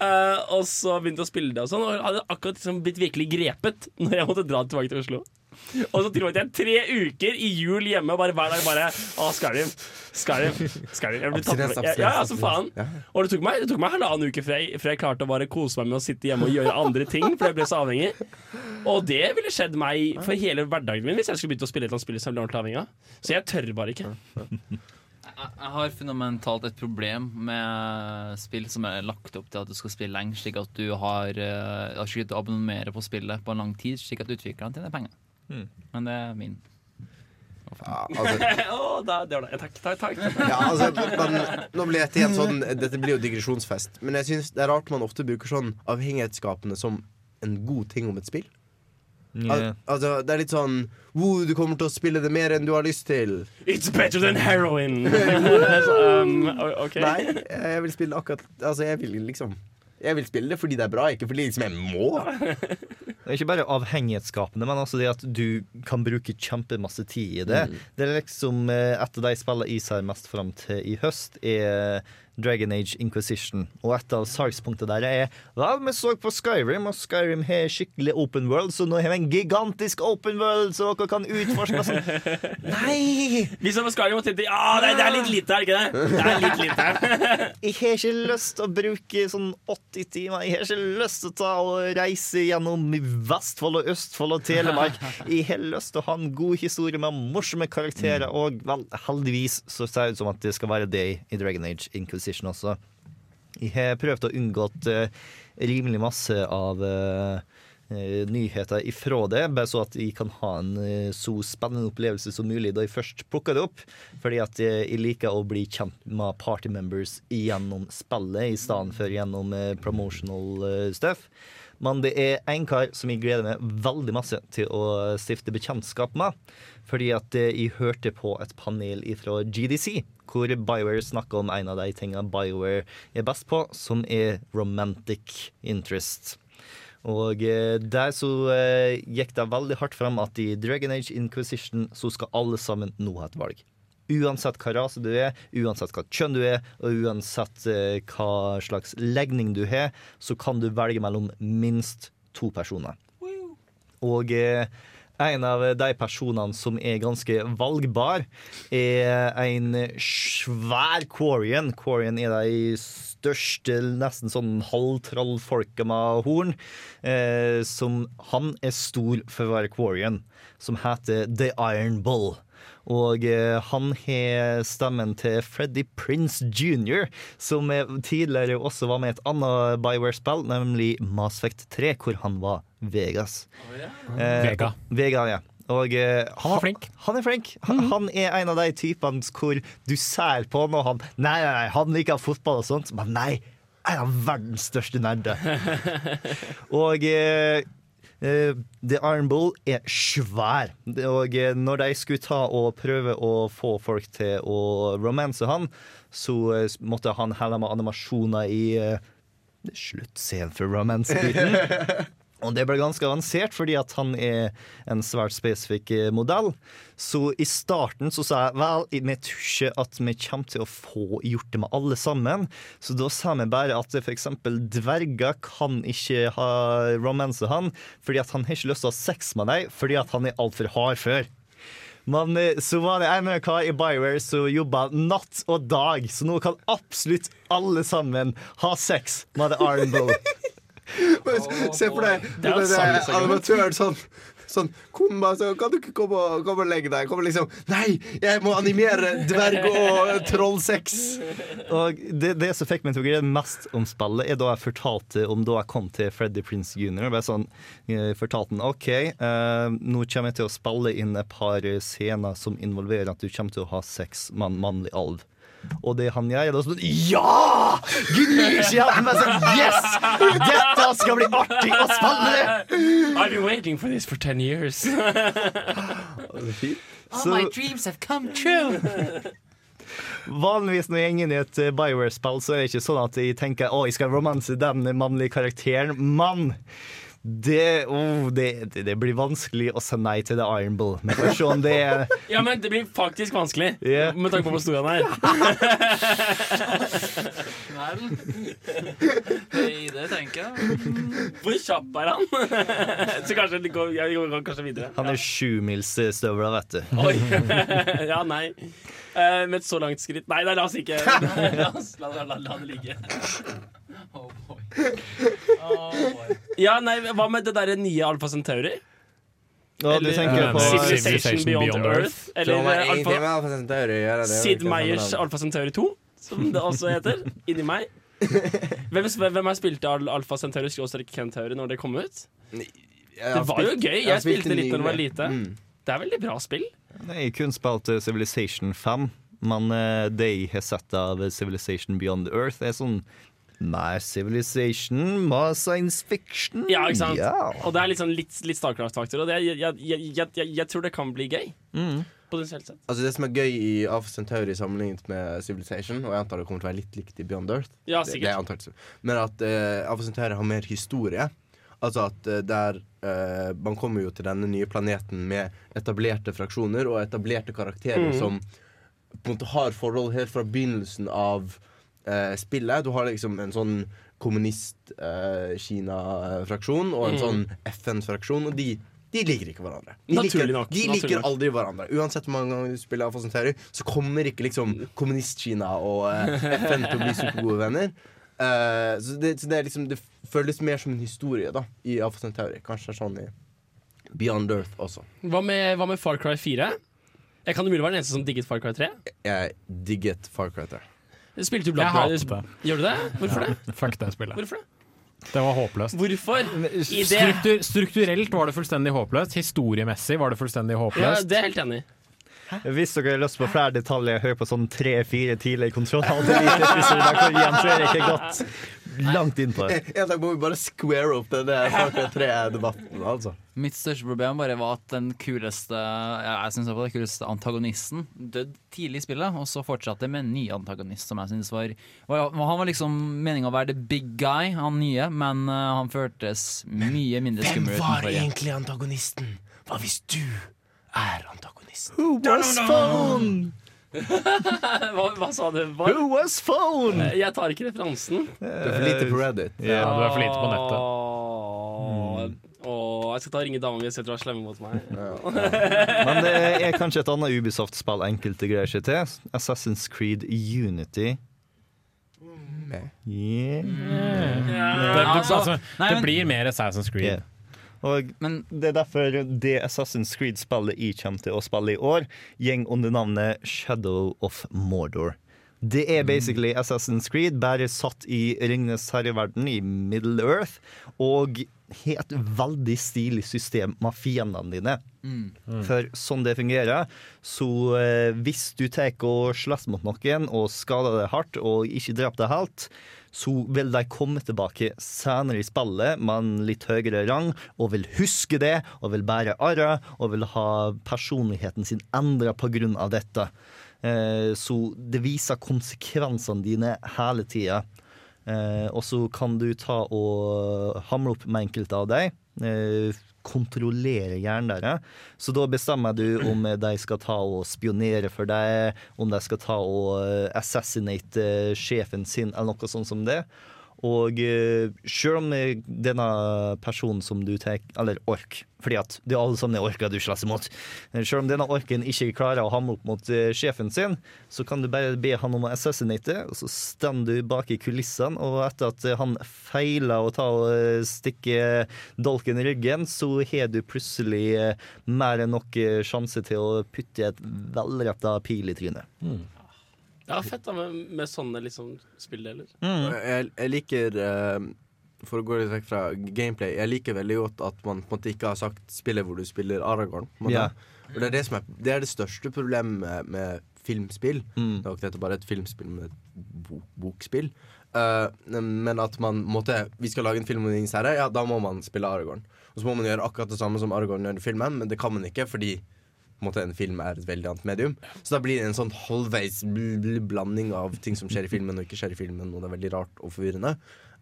Speaker 3: uh, og så begynte jeg å spille det og sånn, og hadde akkurat liksom blitt virkelig grepet når jeg måtte dra tilbake til Oslo. Og så tilbrakte jeg tre uker i jul hjemme, bare hver dag bare Å, Skyrim. Skyrim. Skyrim. Jeg ble tatt med. Ja, ja, altså faen. Og det tok meg, det tok meg halvannen uke før jeg, før jeg klarte å bare kose meg med å sitte hjemme og gjøre andre ting, for jeg ble så avhengig. Og det ville skjedd meg for hele hverdagen min hvis jeg skulle begynt å spille et eller annet spill som jeg ble ordentlig avhengig av. Så jeg tør bare ikke.
Speaker 4: Jeg har fundamentalt et problem med spill som er lagt opp til at du skal spille lenge, slik at du har uh, har ikke å abonnere på spillet på en lang tid, slik at utviklerne tjener penger.
Speaker 1: Mm.
Speaker 4: Men det er min.
Speaker 2: altså-
Speaker 3: oh, da, det var det. Takk, takk, takk.
Speaker 2: Ja, altså, men, nå blir dette igjen sånn Dette blir jo digresjonsfest. Men jeg synes det er rart man ofte bruker sånn avhengighetsskapende som en god ting om et spill. Al altså, det er litt sånn wow, Du kommer til å spille det mer enn du har lyst til.
Speaker 3: It's better than heroin! Um, okay.
Speaker 2: Nei, jeg vil spille akkurat Altså, jeg vil liksom Jeg vil spille det fordi det er bra, ikke fordi liksom jeg må.
Speaker 1: Det er ikke bare avhengighetsskapende, men altså det at du kan bruke kjempemasse tid i det.
Speaker 2: Mm.
Speaker 1: Det er liksom eh, Et av de spillene jeg ser mest fram til i høst, er Dragon Age Inquisition. Og et av salgspunktene der er Ja, vi så på Skyrim, og Skyrim har skikkelig open world, så nå har vi en gigantisk open world, så dere kan utforske sånn. Nei!
Speaker 3: Vi som på Skyrim og tenkte ja, det, det er litt lite her, ikke det? Det er litt lite her.
Speaker 1: Jeg har ikke lyst til å bruke sånn 80 timer. Jeg har ikke lyst til å ta og reise gjennom Vestfold og Østfold og Telemark. Jeg har lyst til å ha en god historie med morsomme karakterer, og vel, heldigvis så ser det ut som at det skal være det i Dragon Age Inquisition også. Jeg har prøvd å unngå uh, rimelig masse av eh, eh, nyheter ifra det, bare så at jeg kan ha en eh, så spennende opplevelse som mulig da jeg først plukker det opp. Fordi at jeg, liker å bli kjent med party members gjennom spillet i stedet for gjennom eh, promotional eh, stuff. Men det er en kar som jeg gleder meg veldig masse til å stifte bekjentskap med. Fordi at eh, jeg hørte på et panel fra GDC, hvor BioWare snakker om en av de tingene BioWare er best på, som er romantic interest. Og eh, der så eh, gikk det veldig hardt fram at i Dragon Age Inquisition så skal alle sammen nå ha et valg. Uansett hva rase du er, uansett hva kjønn du er, og uansett eh, hva slags legning du har, så kan du velge mellom minst to personer. Og eh, En av de personene som er ganske valgbar, er en svær Quarian. Quarian er de største, nesten sånn halvtrollfolka med horn. Eh, som Han er stor for å være Quarian, som heter The Iron Bull. Og eh, han har stemmen til Freddy Prince jr., som eh, tidligere også var med i et annet Bioware-spill, nemlig Mass Effect 3, hvor han var Vegas. Eh,
Speaker 5: Vega.
Speaker 1: Vega, ja. Og, eh,
Speaker 5: Han var flink.
Speaker 1: Han er flink. Han, han er en av de typene hvor du ser på han, og han Nei, nei, nei, han liker fotball og sånt, men nei, er verdens største nerder. og eh, The Iron Bull er svær. Og eh, når de skulle ta og prøve å få folk til å romanse han, så eh, måtte han helle med animasjoner i eh, sluttscenen for romance-biten. Og det ble ganske avansert, fordi at han er en svært spesifikk eh, modell. Så i starten så sa jeg vel, vi tror ikke at vi kommer til å få gjort det med alle sammen. Så da sa vi bare at f.eks. dverger kan ikke ha romanse han, fordi at han har ikke lyst til å ha sex med deg, fordi at han er altfor hard før. Men eh, så var det en kar i Bioware som jobba natt og dag, så nå kan absolutt alle sammen ha sex med The Iron.
Speaker 2: Men Se for deg den
Speaker 3: segment.
Speaker 2: animatøren sånn Sånn, Kom, sånn Kan du ikke komme og, komme og legge deg? Kommer liksom Nei, jeg må animere dverg- og trollsex!
Speaker 1: Og det, det som fikk meg til å greie mest om spillet, er da jeg fortalte om da jeg kom til Freddy Prince Jr. Bare sånn, jeg fortalte han OK, eh, nå kommer jeg til å spille inn et par scener som involverer at du kommer til å ha sex med en mannlig alv. Og det han gjør, er da sånn Ja! Gnir seg i med sånn Yes! Dette skal bli artig å spille!
Speaker 3: I've been waiting for this for 10 years.
Speaker 4: All my dreams have come true.
Speaker 1: Vanligvis når jeg går inn i et eh, Bioware-spill, så er det ikke sånn at jeg tenker å, jeg skal romanse den mannlige karakteren. Men det, oh, det, det, blir vanskelig å si nei til The Iron Bull. Men får se om det er
Speaker 3: Ja, men det blir faktisk vanskelig,
Speaker 1: yeah.
Speaker 3: med tanke på hvor stor han er.
Speaker 4: Vel. Det tenker jeg.
Speaker 3: Hvor kjapp er han? Så kanskje det går, jeg går kanskje videre.
Speaker 1: Han er sjumilsstøvla, vet du.
Speaker 3: Oi. Ja, nei. Eh, med et så langt skritt Nei, nei la oss ikke La, oss, la, la, la, la det ligge.
Speaker 4: Oh boy.
Speaker 3: Ja, nei, Hva med det derre nye Alfa Centauri?
Speaker 1: Ja, du tenker på
Speaker 3: Civilization Beyond Earth? Eller Alfa Alpha, Sid
Speaker 2: Sid
Speaker 3: Meyers Alfa Centauri 2, som det også heter. Inni meg. Hvem, hvem har spilt Al Alfa Centauri skråstrek Kentauri når det kom ut? Det var jo gøy. Jeg spilte litt når det var lite. Det er veldig bra spill.
Speaker 1: Nei, kun spilt eh, Civilization 5, men eh, det jeg har sett av Civilization Beyond Earth, er sånn mer Civilization, my science fiction.
Speaker 3: Ja, ikke sant?
Speaker 1: Yeah.
Speaker 3: Og det er litt, sånn litt, litt Starcraft-faktor, og det, er- jeg, jeg, jeg, jeg, jeg tror det kan bli gøy.
Speaker 1: Mm.
Speaker 3: Potensielt sett.
Speaker 2: Altså Det som er gøy i Alpha Centauri sammenlignet med Civilization, og jeg antar det kommer til å være litt likt i Beyond Earth,
Speaker 3: Ja, sikkert.
Speaker 2: det antakelig. men at uh, Alpha Centauri har mer historie. Altså at eh, der uh, Man kommer jo til denne nye planeten med etablerte fraksjoner og etablerte karakterer
Speaker 3: mm.
Speaker 2: som på en måte har forhold helt fra begynnelsen av eh, spillet. Du har liksom en sånn kommunist-Kina-fraksjon og en
Speaker 3: mm.
Speaker 2: sånn FN-fraksjon, og de de liker ikke hverandre. De
Speaker 3: Naturlig
Speaker 2: liker,
Speaker 3: nok,
Speaker 2: De liker
Speaker 3: nok.
Speaker 2: aldri hverandre. Uansett hvor mange ganger du spiller Centauri, så kommer ikke liksom kommunist-Kina og eh, FN til å bli supergode venner. Eh, så det, så det, liksom, det føles mer som en historie da i Alpha Centauri. Kanskje sånn i Beyond Earth også.
Speaker 3: Hva med, hva med Far Cry 4? Jeg kan umulig være den eneste som digget Far Cry 3.
Speaker 2: Jeg digget Far Cry 3.
Speaker 3: Spilte du
Speaker 5: Jeg
Speaker 3: Blood
Speaker 5: hatet det.
Speaker 3: Gjør du det? Hvorfor det?
Speaker 5: Fuck det spillet.
Speaker 3: Hvorfor det?
Speaker 5: Det var håpløst.
Speaker 3: Hvorfor?
Speaker 5: Struktur, strukturelt var det fullstendig håpløst. Historiemessig var det fullstendig
Speaker 3: ja,
Speaker 5: håpløst.
Speaker 3: Det er helt enig.
Speaker 1: Hvis dere har lyst på flere detaljer, hør på sånn tre-fire tidligere kontroll. Langt inn på det.
Speaker 2: En dag må vi bare square opp den 3-debatten, altså.
Speaker 4: Mitt største problem bare var at den kuleste Jeg synes det var den kuleste antagonisten døde tidlig i spillet, og så fortsatte med en ny antagonist som jeg synes var, var Han var liksom meninga å være the big guy, han nye, men uh, han føltes mye mindre
Speaker 2: Hvem
Speaker 4: skummel.
Speaker 2: var
Speaker 4: utenfor igjen.
Speaker 2: egentlig antagonisten? Hva hvis du er antagonisten?
Speaker 1: Who was phone?
Speaker 3: hva, hva sa du? Hva?
Speaker 1: Who was phone?
Speaker 3: Eh, Jeg tar ikke referansen.
Speaker 2: Du er for lite på Reddit.
Speaker 5: Ja, du er for lite på nettet.
Speaker 3: Åh, åh, jeg skal ta og ringe dama mi og si at du er slemme mot meg.
Speaker 1: Men det er kanskje et annet Ubisoft-spill enkelte greier seg til. Assassin's Creed Unity. Yeah.
Speaker 5: Det, altså, det blir mer Assassin's Creed.
Speaker 1: Yeah. men Det er derfor det Assassin's Creed-spillet jeg kommer til å spille i år, gjeng under navnet Shadow of Mordor. Det er basically Assassin's Creed, bare satt i Ringenes herreverden, i Middle Earth, og har et veldig stilig system med fiendene dine.
Speaker 4: Mm.
Speaker 1: For sånn det fungerer, så eh, hvis du tar og slåss mot noen og skader deg hardt og ikke dreper deg helt, så vil de komme tilbake senere i spillet med en litt høyere rang og vil huske det og vil bære arret og vil ha personligheten sin endra av dette. Eh, så det viser konsekvensene dine hele tida. Eh, og så kan du ta og hamle opp med enkelte av dem. Kontrollere hjernen deres. Så da bestemmer du om de skal ta og spionere for deg, om de skal ta og eh, assassinate eh, sjefen sin, eller noe sånt som det. Og uh, selv om eh, denne personen som du tar Eller ork, fordi at det er alle sammen er orker du slåss imot. Sjøl om denne orken ikke klarer å hamle opp mot eh, sjefen sin, så kan du bare be han om å assassinate, og så står du bak i kulissene, og etter at eh, han feiler å ta og eh, stikke dolken i ryggen, så har du plutselig eh, mer enn nok eh, sjanse til å putte et velretta pil i trynet.
Speaker 3: Ja, fett da med, med sånne liksom spilldeler.
Speaker 2: Mm. Jeg, jeg liker eh, For å gå litt vekk fra gameplay Jeg liker veldig godt at man på en måte ikke har sagt spillet hvor du spiller Aragorn.
Speaker 1: Ja.
Speaker 2: Og det er det som er Det er det største problemet med, med filmspill.
Speaker 1: Mm.
Speaker 2: Det er ikke dette bare et filmspill, men et bok, bokspill. Uh, men at man måtte Vi skal lage en film om Ringenes herre, ja, da må man spille Aragorn. Og så må man gjøre akkurat det samme som Aragorn gjør i filmen, men det kan man ikke fordi en, måte, en film er et veldig annet medium. Så da blir det en sånn halvveis bl bl blanding av ting som skjer i filmen og ikke skjer i filmen, og det er veldig rart og forvirrende.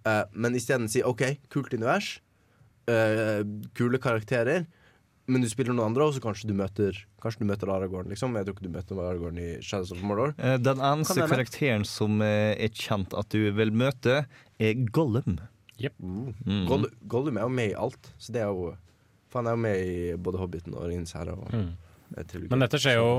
Speaker 2: Uh, men isteden si OK, kult univers, uh, kule karakterer, men du spiller noen andre, og så kanskje du møter Kanskje du møter Aragorn, liksom. Jeg tror ikke du møter Aragorn i Shadows of Mordor.
Speaker 1: Eh, Den eneste karakteren som er kjent at du vil møte, er Gollum. Mm.
Speaker 2: Goll Gollum er jo med i alt, så det er jo For han er jo med i både Hobbiten og Ringens herre. Og,
Speaker 5: Mm. Men dette skjer jo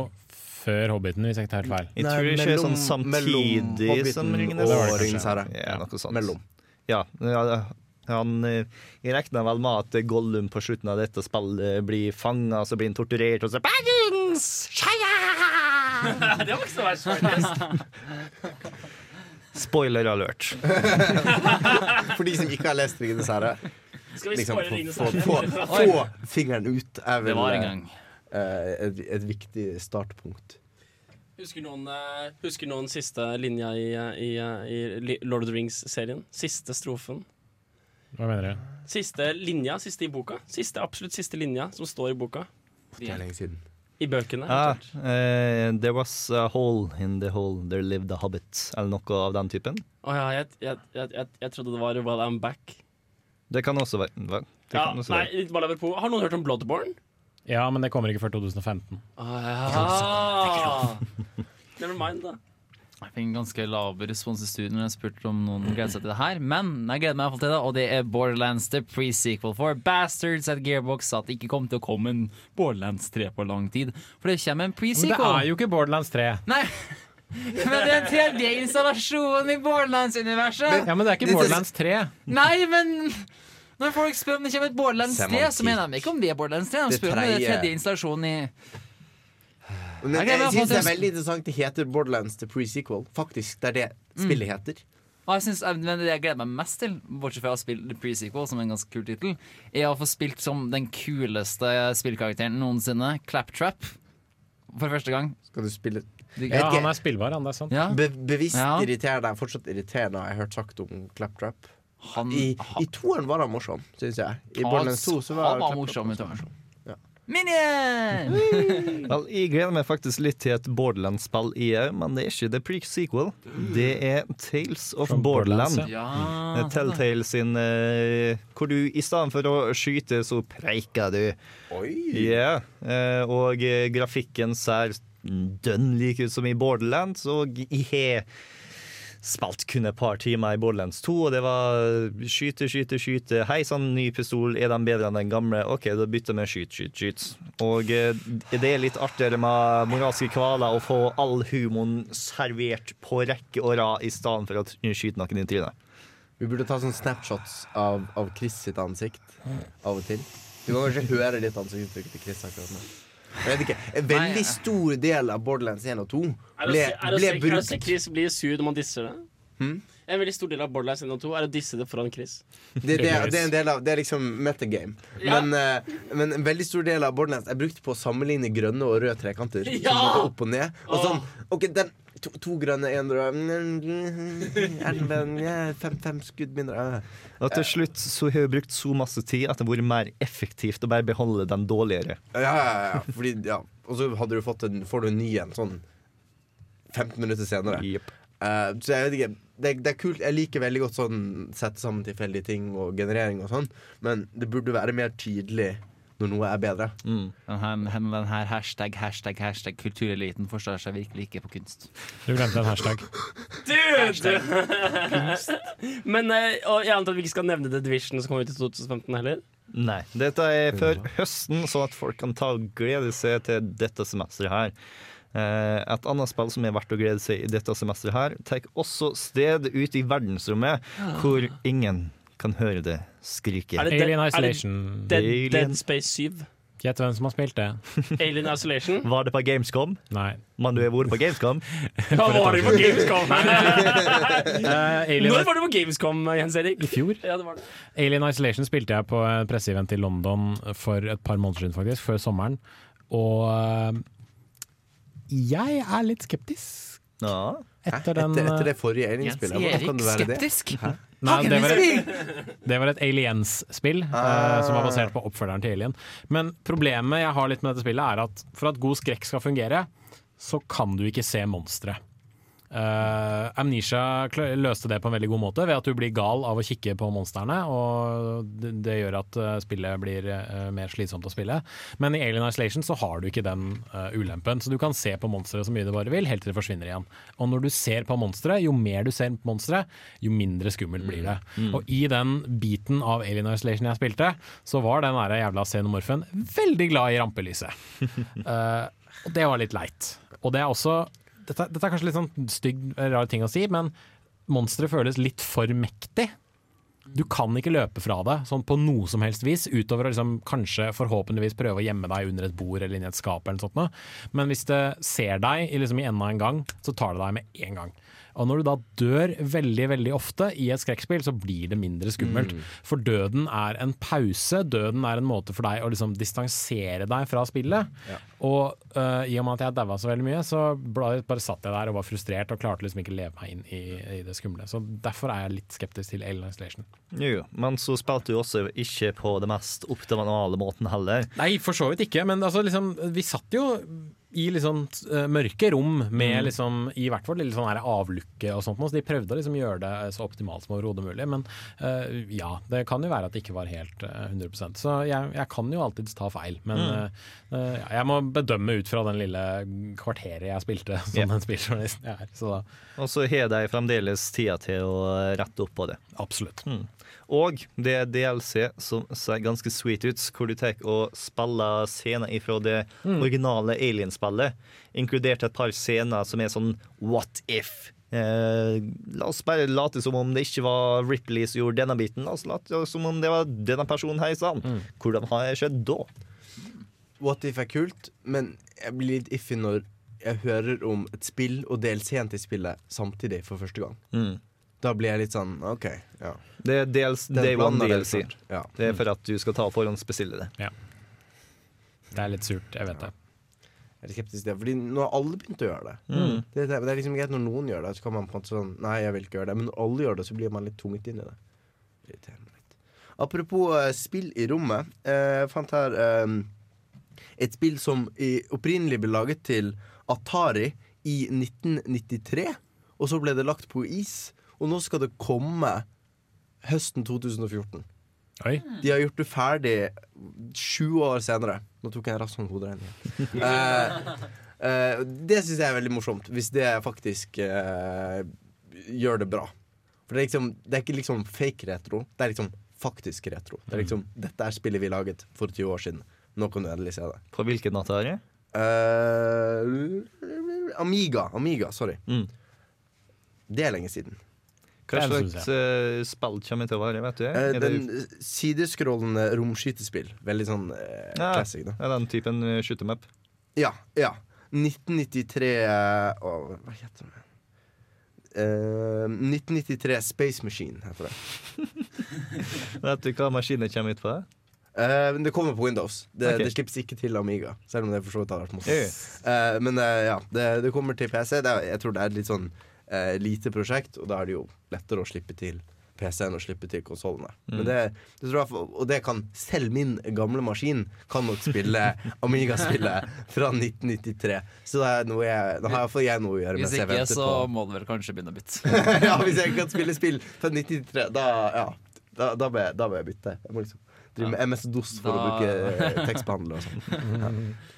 Speaker 5: før Hobbiten, hvis jeg ikke tar feil.
Speaker 1: Jeg tror det skjer sånn samtidig som Ringenes herre. Ja, noe sånt.
Speaker 2: Mellom.
Speaker 1: Ja, ja, han, eh, jeg regner vel med at Gollum på slutten av dette spillet blir fanga, så blir han torturert, og så Baggins!
Speaker 3: det var ikke så verst, faktisk.
Speaker 1: Spoiler alert.
Speaker 2: For de som ikke har lest Ringenes herre.
Speaker 3: Skal vi
Speaker 2: Liksom,
Speaker 3: spoile Ringenes
Speaker 2: få,
Speaker 3: herre?
Speaker 2: få, få, få fingeren ut er vel
Speaker 4: Det var en
Speaker 2: eh,
Speaker 4: gang.
Speaker 2: Eh, et, et viktig startpunkt.
Speaker 3: Husker noen, eh, husker noen siste linja i, i, i Lord of the Rings-serien? Siste strofen.
Speaker 5: Hva mener du?
Speaker 3: Siste linja, siste i boka. Siste, absolutt siste linja som står i boka.
Speaker 2: Det er lenge siden.
Speaker 3: I bøkene.
Speaker 1: Ah, eh, there was a hole in the hole, there lived a hobbit, eller noe av den typen.
Speaker 3: Å ja, jeg, jeg, jeg, jeg, jeg trodde det var Well I'm Back.
Speaker 1: Det kan også være. hva? Det
Speaker 3: Ja,
Speaker 1: kan også
Speaker 3: nei,
Speaker 1: være.
Speaker 3: litt. Har noen hørt om Bloodborne?
Speaker 5: Ja, men det kommer ikke før 2015.
Speaker 3: Ah, Never mind, da.
Speaker 4: Jeg fikk en ganske lav respons i studio når jeg spurte om noen gleder seg til det her. Men jeg gleder meg i hvert fall til det, og det er Borderlands the pre-sequel for Bastards at Gearbox sa at det ikke kom til å komme en Borderlands 3 på lang tid. For det kommer en pre-sequel.
Speaker 5: Men det er jo ikke Borderlands 3.
Speaker 4: Nei, men det er en tredje installasjon i Borderlands-universet.
Speaker 5: Ja, men det er ikke Borderlands 3.
Speaker 4: Nei, men når folk spør om det kommer et Borderlands 3, så mener de ikke om det er Borderlands 3. De spør om det er
Speaker 2: tredje.
Speaker 4: installasjonen i
Speaker 2: Men
Speaker 4: Jeg
Speaker 2: jeg, synes det er veldig interessant Det heter Borderlands The Pre-Sequel. Faktisk, det er det spillet heter.
Speaker 4: Og jeg synes, men Det jeg gleder meg mest til, bortsett fra å spille The Pre-Sequel, som er en ganske kul tittel, er å få spilt som den kuleste spillkarakteren noensinne, Claptrap, for første gang.
Speaker 2: Skal du spille
Speaker 5: Ja, han er spillbar, han. Det er sant.
Speaker 4: Ja.
Speaker 2: Be bevisst
Speaker 4: Ja.
Speaker 2: irriterende. Jeg er fortsatt irriterende, har jeg hørt sagt om Claptrap.
Speaker 4: Han,
Speaker 2: I, i toeren var han morsom, syns jeg. I
Speaker 4: Han-
Speaker 2: Borderlands 2 så var
Speaker 4: han var morsom i toeren.
Speaker 2: Ja.
Speaker 4: Minion!
Speaker 1: well, jeg gleder meg faktisk litt til et Borderlands-spill i òg, men det er ikke The Pre-Sequel. Det er Tales of
Speaker 5: From Borderlands,
Speaker 1: Borderland.
Speaker 4: Ja,
Speaker 1: Eh, Telltale sin uh, Hvor du i stedet for å skyte, så preiker du.
Speaker 2: Oi!
Speaker 1: Yeah. Uh, og uh, grafikken ser dønn lik ut som i Borderlands, og jeg har spilte kun et par timer i Borderlands 2, og det var skyte, skyte, skyte. Hei sann, ny pistol, er den bedre enn den gamle? OK, da bytter vi skyt, skyt, skyt. Og eh, det er litt artigere med moralske kvaler å få all humoren servert på rekke og rad, i stedet for å skyte noen i trynet.
Speaker 2: Vi burde ta sånne snapshots av, av Chris sitt ansikt av og til. Du kan kanskje høre litt ansiktsuttrykket til Chris akkurat nå. Jeg vet ikke, En veldig stor del av Borderlands 1 og 2
Speaker 3: Er det
Speaker 2: ble,
Speaker 3: er
Speaker 2: ble
Speaker 3: er
Speaker 2: brukt
Speaker 3: Chris blir sur når man disser det?
Speaker 2: Hmm?
Speaker 3: En veldig stor del av Borderlands 1 og 2 er å disse det foran Chris.
Speaker 2: det, det, det er en del av Det er liksom metagame.
Speaker 3: Ja.
Speaker 2: Men, eh, men en veldig stor del av Borderlands er brukt på å sammenligne grønne og røde trekanter.
Speaker 3: Ja!
Speaker 2: Opp og ned. Og sånn, ok, den To, to grønne, én rød fem, fem skudd mindre.
Speaker 1: Og til slutt så har hun brukt så masse tid at det har vært mer effektivt å bare beholde den dårligere.
Speaker 2: Ja, ja, ja. Fordi, ja. Og så hadde du fått en, får du en ny en sånn 15 minutter senere. Eh, så jeg vet ikke det, det er kult. Jeg liker veldig godt sånn sette sammen tilfeldige ting og generering og sånn, men det burde være mer tydelig når noe er bedre.
Speaker 4: Den, her, den her hashtag, hashtag, hashtag kultureliten forstår seg virkelig ikke på kunst.
Speaker 5: Du glemte en hashtag.
Speaker 3: Men eh, og jeg antar at vi ikke skal nevne The Division som kommer ut i 2015 heller?
Speaker 1: Nei. Dette er før høsten, sånn at folk kan ta og glede seg til dette semesteret her. Eh, Et annet spill som er verdt å glede seg i dette semesteret her, tar også sted ute i verdensrommet, hvor ingen kan høre det skrike.
Speaker 3: Er det
Speaker 5: Alien
Speaker 3: er det
Speaker 5: Isolation.
Speaker 3: Dead,
Speaker 1: Alien.
Speaker 3: Dead Space 7.
Speaker 5: Gjett hvem som har spilt det.
Speaker 3: Alien Isolation.
Speaker 1: Var det på Gamescom?
Speaker 5: Nei.
Speaker 1: Men du har vært på Gamescom?
Speaker 3: Ja, var det på Gamescom?
Speaker 5: Eh,
Speaker 3: Når var du på Gamescom, Jens Erik?
Speaker 5: I fjor.
Speaker 3: Ja, det var det.
Speaker 5: Alien Isolation spilte jeg på presseevent i London for et par måneder siden, faktisk, før sommeren. Og eh, jeg er litt skeptisk.
Speaker 1: Ja.
Speaker 5: Etter, den,
Speaker 2: Etter- etter det
Speaker 5: eh,
Speaker 2: forrige Alien-spillet, Jens hvordan kan Erik, du være det? skeptisk? Hæ?
Speaker 5: Nei, det var,
Speaker 2: et,
Speaker 5: det var et Aliens-spill
Speaker 2: ah.
Speaker 5: uh, som var basert på oppfølgeren til Alien. Men problemet jeg har litt med dette spillet, er at for at god skrekk skal fungere, så kan du ikke se monstre. Eh, Amnesia løste det på en veldig god måte ved at du blir gal av å kikke på monstrene, og det, det gjør at eh, spillet blir uh, mer slitsomt å spille. Men i Alien Isolation så har du ikke den uh, ulempen, så du kan se på monsteret så mye du bare vil, helt til det forsvinner igjen. Og når du ser på monsteret, jo mer du ser på monsteret, jo mindre skummelt blir det.
Speaker 13: Mm.
Speaker 5: Og i den biten av Alien Isolation jeg spilte, så var den der jævla xenomorfen veldig glad i rampelyset. Og det var litt leit. Og det er også dette, dette er kanskje litt sånn stygg, rar ting å si, men monsteret føles litt for mektig. Du kan ikke løpe fra det sånn på noe som helst vis, utover å liksom, kanskje forhåpentligvis prøve å gjemme deg under et bord eller inni et skap. eller noe sånt. Men hvis det ser deg liksom, i enda en gang, så tar det deg med en gang. Og når du da dør veldig veldig ofte i et skrekkspill, så blir det mindre skummelt.
Speaker 2: Mm.
Speaker 5: For døden er en pause. Døden er en måte for deg å liksom distansere deg fra spillet. Og uh, i og med at jeg daua så veldig mye, så bare, bare satt jeg der og var frustrert og klarte liksom ikke leve meg inn i, i det skumle. Så derfor er jeg litt skeptisk til Alien Isolation.
Speaker 1: Jo, men så spilte du også ikke på det mest optimale måten heller.
Speaker 5: Nei, for så vidt ikke, men altså, liksom, vi satt jo i liksom eh, mørke rom med
Speaker 1: Mm.
Speaker 5: liksom, i hvert fall litt sånn her avlukke og sånt. Så de prøvde å liksom gjøre det så optimalt som overhodet mulig. Men uh, ja, det kan jo være at det ikke var helt uh, 100% Så jeg, jeg kan jo alltids ta feil. Men
Speaker 1: Mm.
Speaker 5: eh, eh, ja, jeg må bedømme ut fra den lille kvarteret jeg spilte som
Speaker 1: Ja.
Speaker 5: en spilljournalisten jeg er. Så da
Speaker 1: Og så har de fremdeles tida til å rette opp på det.
Speaker 5: Absolutt.
Speaker 1: Mm. Og det er DLC som ser ganske sweet ut, hvor du tar og spiller scener ifra det
Speaker 5: Mm.
Speaker 1: originale Alien-spillet, inkludert et par scener som er sånn what if? Eh, la oss bare late som om det ikke var Ripley som gjorde denne biten. La oss late som om det var denne personen her i salen.
Speaker 5: Mm.
Speaker 1: Hvordan har det skjedd da?
Speaker 2: What If er kult, men jeg blir litt iffy når jeg hører om et spill og DLC-en til spillet samtidig for første gang.
Speaker 1: Mm.
Speaker 2: Da blir jeg litt sånn OK, ja.
Speaker 1: Det er dels, Day One DLC.
Speaker 2: Ja.
Speaker 1: Det er for at du skal ta forhåndsbestille det.
Speaker 5: Ja. Det er litt surt, jeg vet det.
Speaker 2: Jeg er skeptisk til det, fordi nå har alle begynt å gjøre det.
Speaker 1: Mm.
Speaker 2: det. Det er liksom greit når noen gjør det, så kan man på en måte sånn Nei, jeg vil ikke gjøre det. Men når alle gjør det, så blir man litt tungt inn i det. Irriterer meg litt. Apropos uh, spill i rommet. Jeg Jeg fant her eh, et spill som i, opprinnelig ble laget til Atari i 1993. Og så ble det lagt på is, og nå skal det komme høsten 2014.
Speaker 5: Oi.
Speaker 2: De har gjort det ferdig sju år senere. Nå tok jeg en rask sånn hoderegning. uh, uh, det syns jeg er veldig morsomt, hvis det faktisk uh, gjør det bra. For det er, liksom, det er ikke liksom fake retro, det er liksom faktisk retro. Det er liksom, Dette er spillet vi laget for 20 år siden. Nå kan du endelig se det.
Speaker 1: På hvilken natt
Speaker 2: er det? Uh, Amiga. Amiga, sorry. Det er lenge siden.
Speaker 1: Hva slags eh, spill kommer til å være, vet du?
Speaker 2: Eh,
Speaker 1: den det-
Speaker 2: den sideskrollende romskytespill. Veldig sånn eh,
Speaker 1: Ja,
Speaker 2: classic. da
Speaker 1: er den typen uh?
Speaker 2: Ja. ja 1993 eh, Å, hva heter det? Eh, 1993 Space Machine heter det.
Speaker 1: Vet du hva maskinen kommer ut på?
Speaker 2: Eh, det kommer på Windows. Det,
Speaker 1: okay.
Speaker 2: det slippes ikke til Amiga. Selv om det for så vidt har vært
Speaker 1: Ja.
Speaker 2: morsomt. Eh, men eh, ja, det, det kommer til PC. Det jeg tror det er litt sånn eh, lite prosjekt, og da er det jo lettere å slippe til PC-en og slippe til konsollene.
Speaker 1: Mm.
Speaker 2: Men det, det tror jeg, Og det kan selv min gamle maskin kan nok spille Amiga-spillet fra 1993. Så det er noe jeg, da har iallfall jeg noe å gjøre
Speaker 4: Hvis ikke, så
Speaker 2: på
Speaker 4: må du vel kanskje begynne å bytte.
Speaker 2: ja, Hvis jeg kan spille spill fra 1993, da, ja, da, da, bør jeg, da bør jeg bytte. Jeg må liksom drive med MS-DOS for å bruke eh, tekstbehandler og sånn. Ja.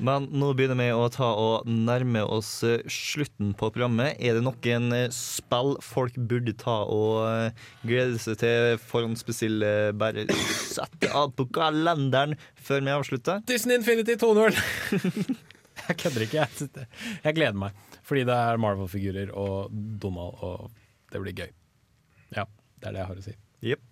Speaker 1: Men nå begynner vi å ta og nærme oss eh, slutten på programmet. Er det noen eh, spill folk burde ta og glede seg til forhåndsbestille? Bare sette av på kalenderen før vi avslutter?
Speaker 5: Disney Infinity 2.0. jeg kødder ikke. Jeg, jeg gleder meg. Fordi det er Marvel-figurer og Donald, og det blir gøy. Ja, det er det jeg har å si.
Speaker 1: Jepp.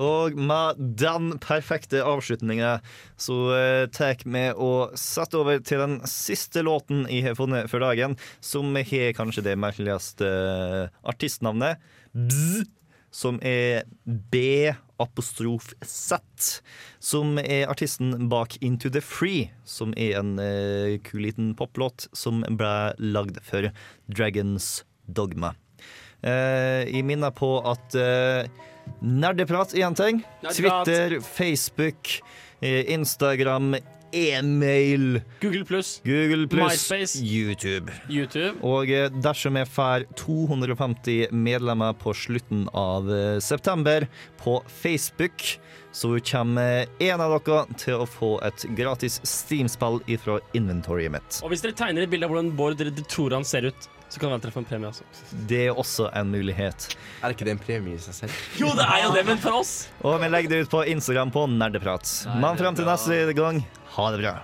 Speaker 1: Og med den perfekte avslutninga så uh, tar vi og setter over til den siste låten jeg har funnet for dagen, som har kanskje det merkeligste eh, artistnavnet. Bzz, som er B apostrof Z. Som er artisten bak Into the Free, som er en eh, kul liten poplåt som ble lagd for Dragons Dogma. Eh, jeg minner på at uh, nerdeprat er én ting. Twitter, Facebook, eh, Instagram, e-mail
Speaker 3: Google pluss.
Speaker 1: Google pluss,
Speaker 3: MySpace.
Speaker 1: YouTube.
Speaker 3: YouTube.
Speaker 1: Og eh, dersom jeg får 250 medlemmer på slutten av eh, september på Facebook, så kommer en av dere til å få et gratis Steam-spill fra inventoryet mitt.
Speaker 3: Og hvis dere tegner et bilde av hvordan Bård tror han ser ut, så kan man treffe en premie også.
Speaker 1: Det er også en mulighet.
Speaker 2: Er ikke det en premie i seg selv?
Speaker 3: Jo, det er jo det, men for oss
Speaker 1: Og vi legger det ut på Instagram på Nerdeprat. Men frem til neste gang, ha det bra.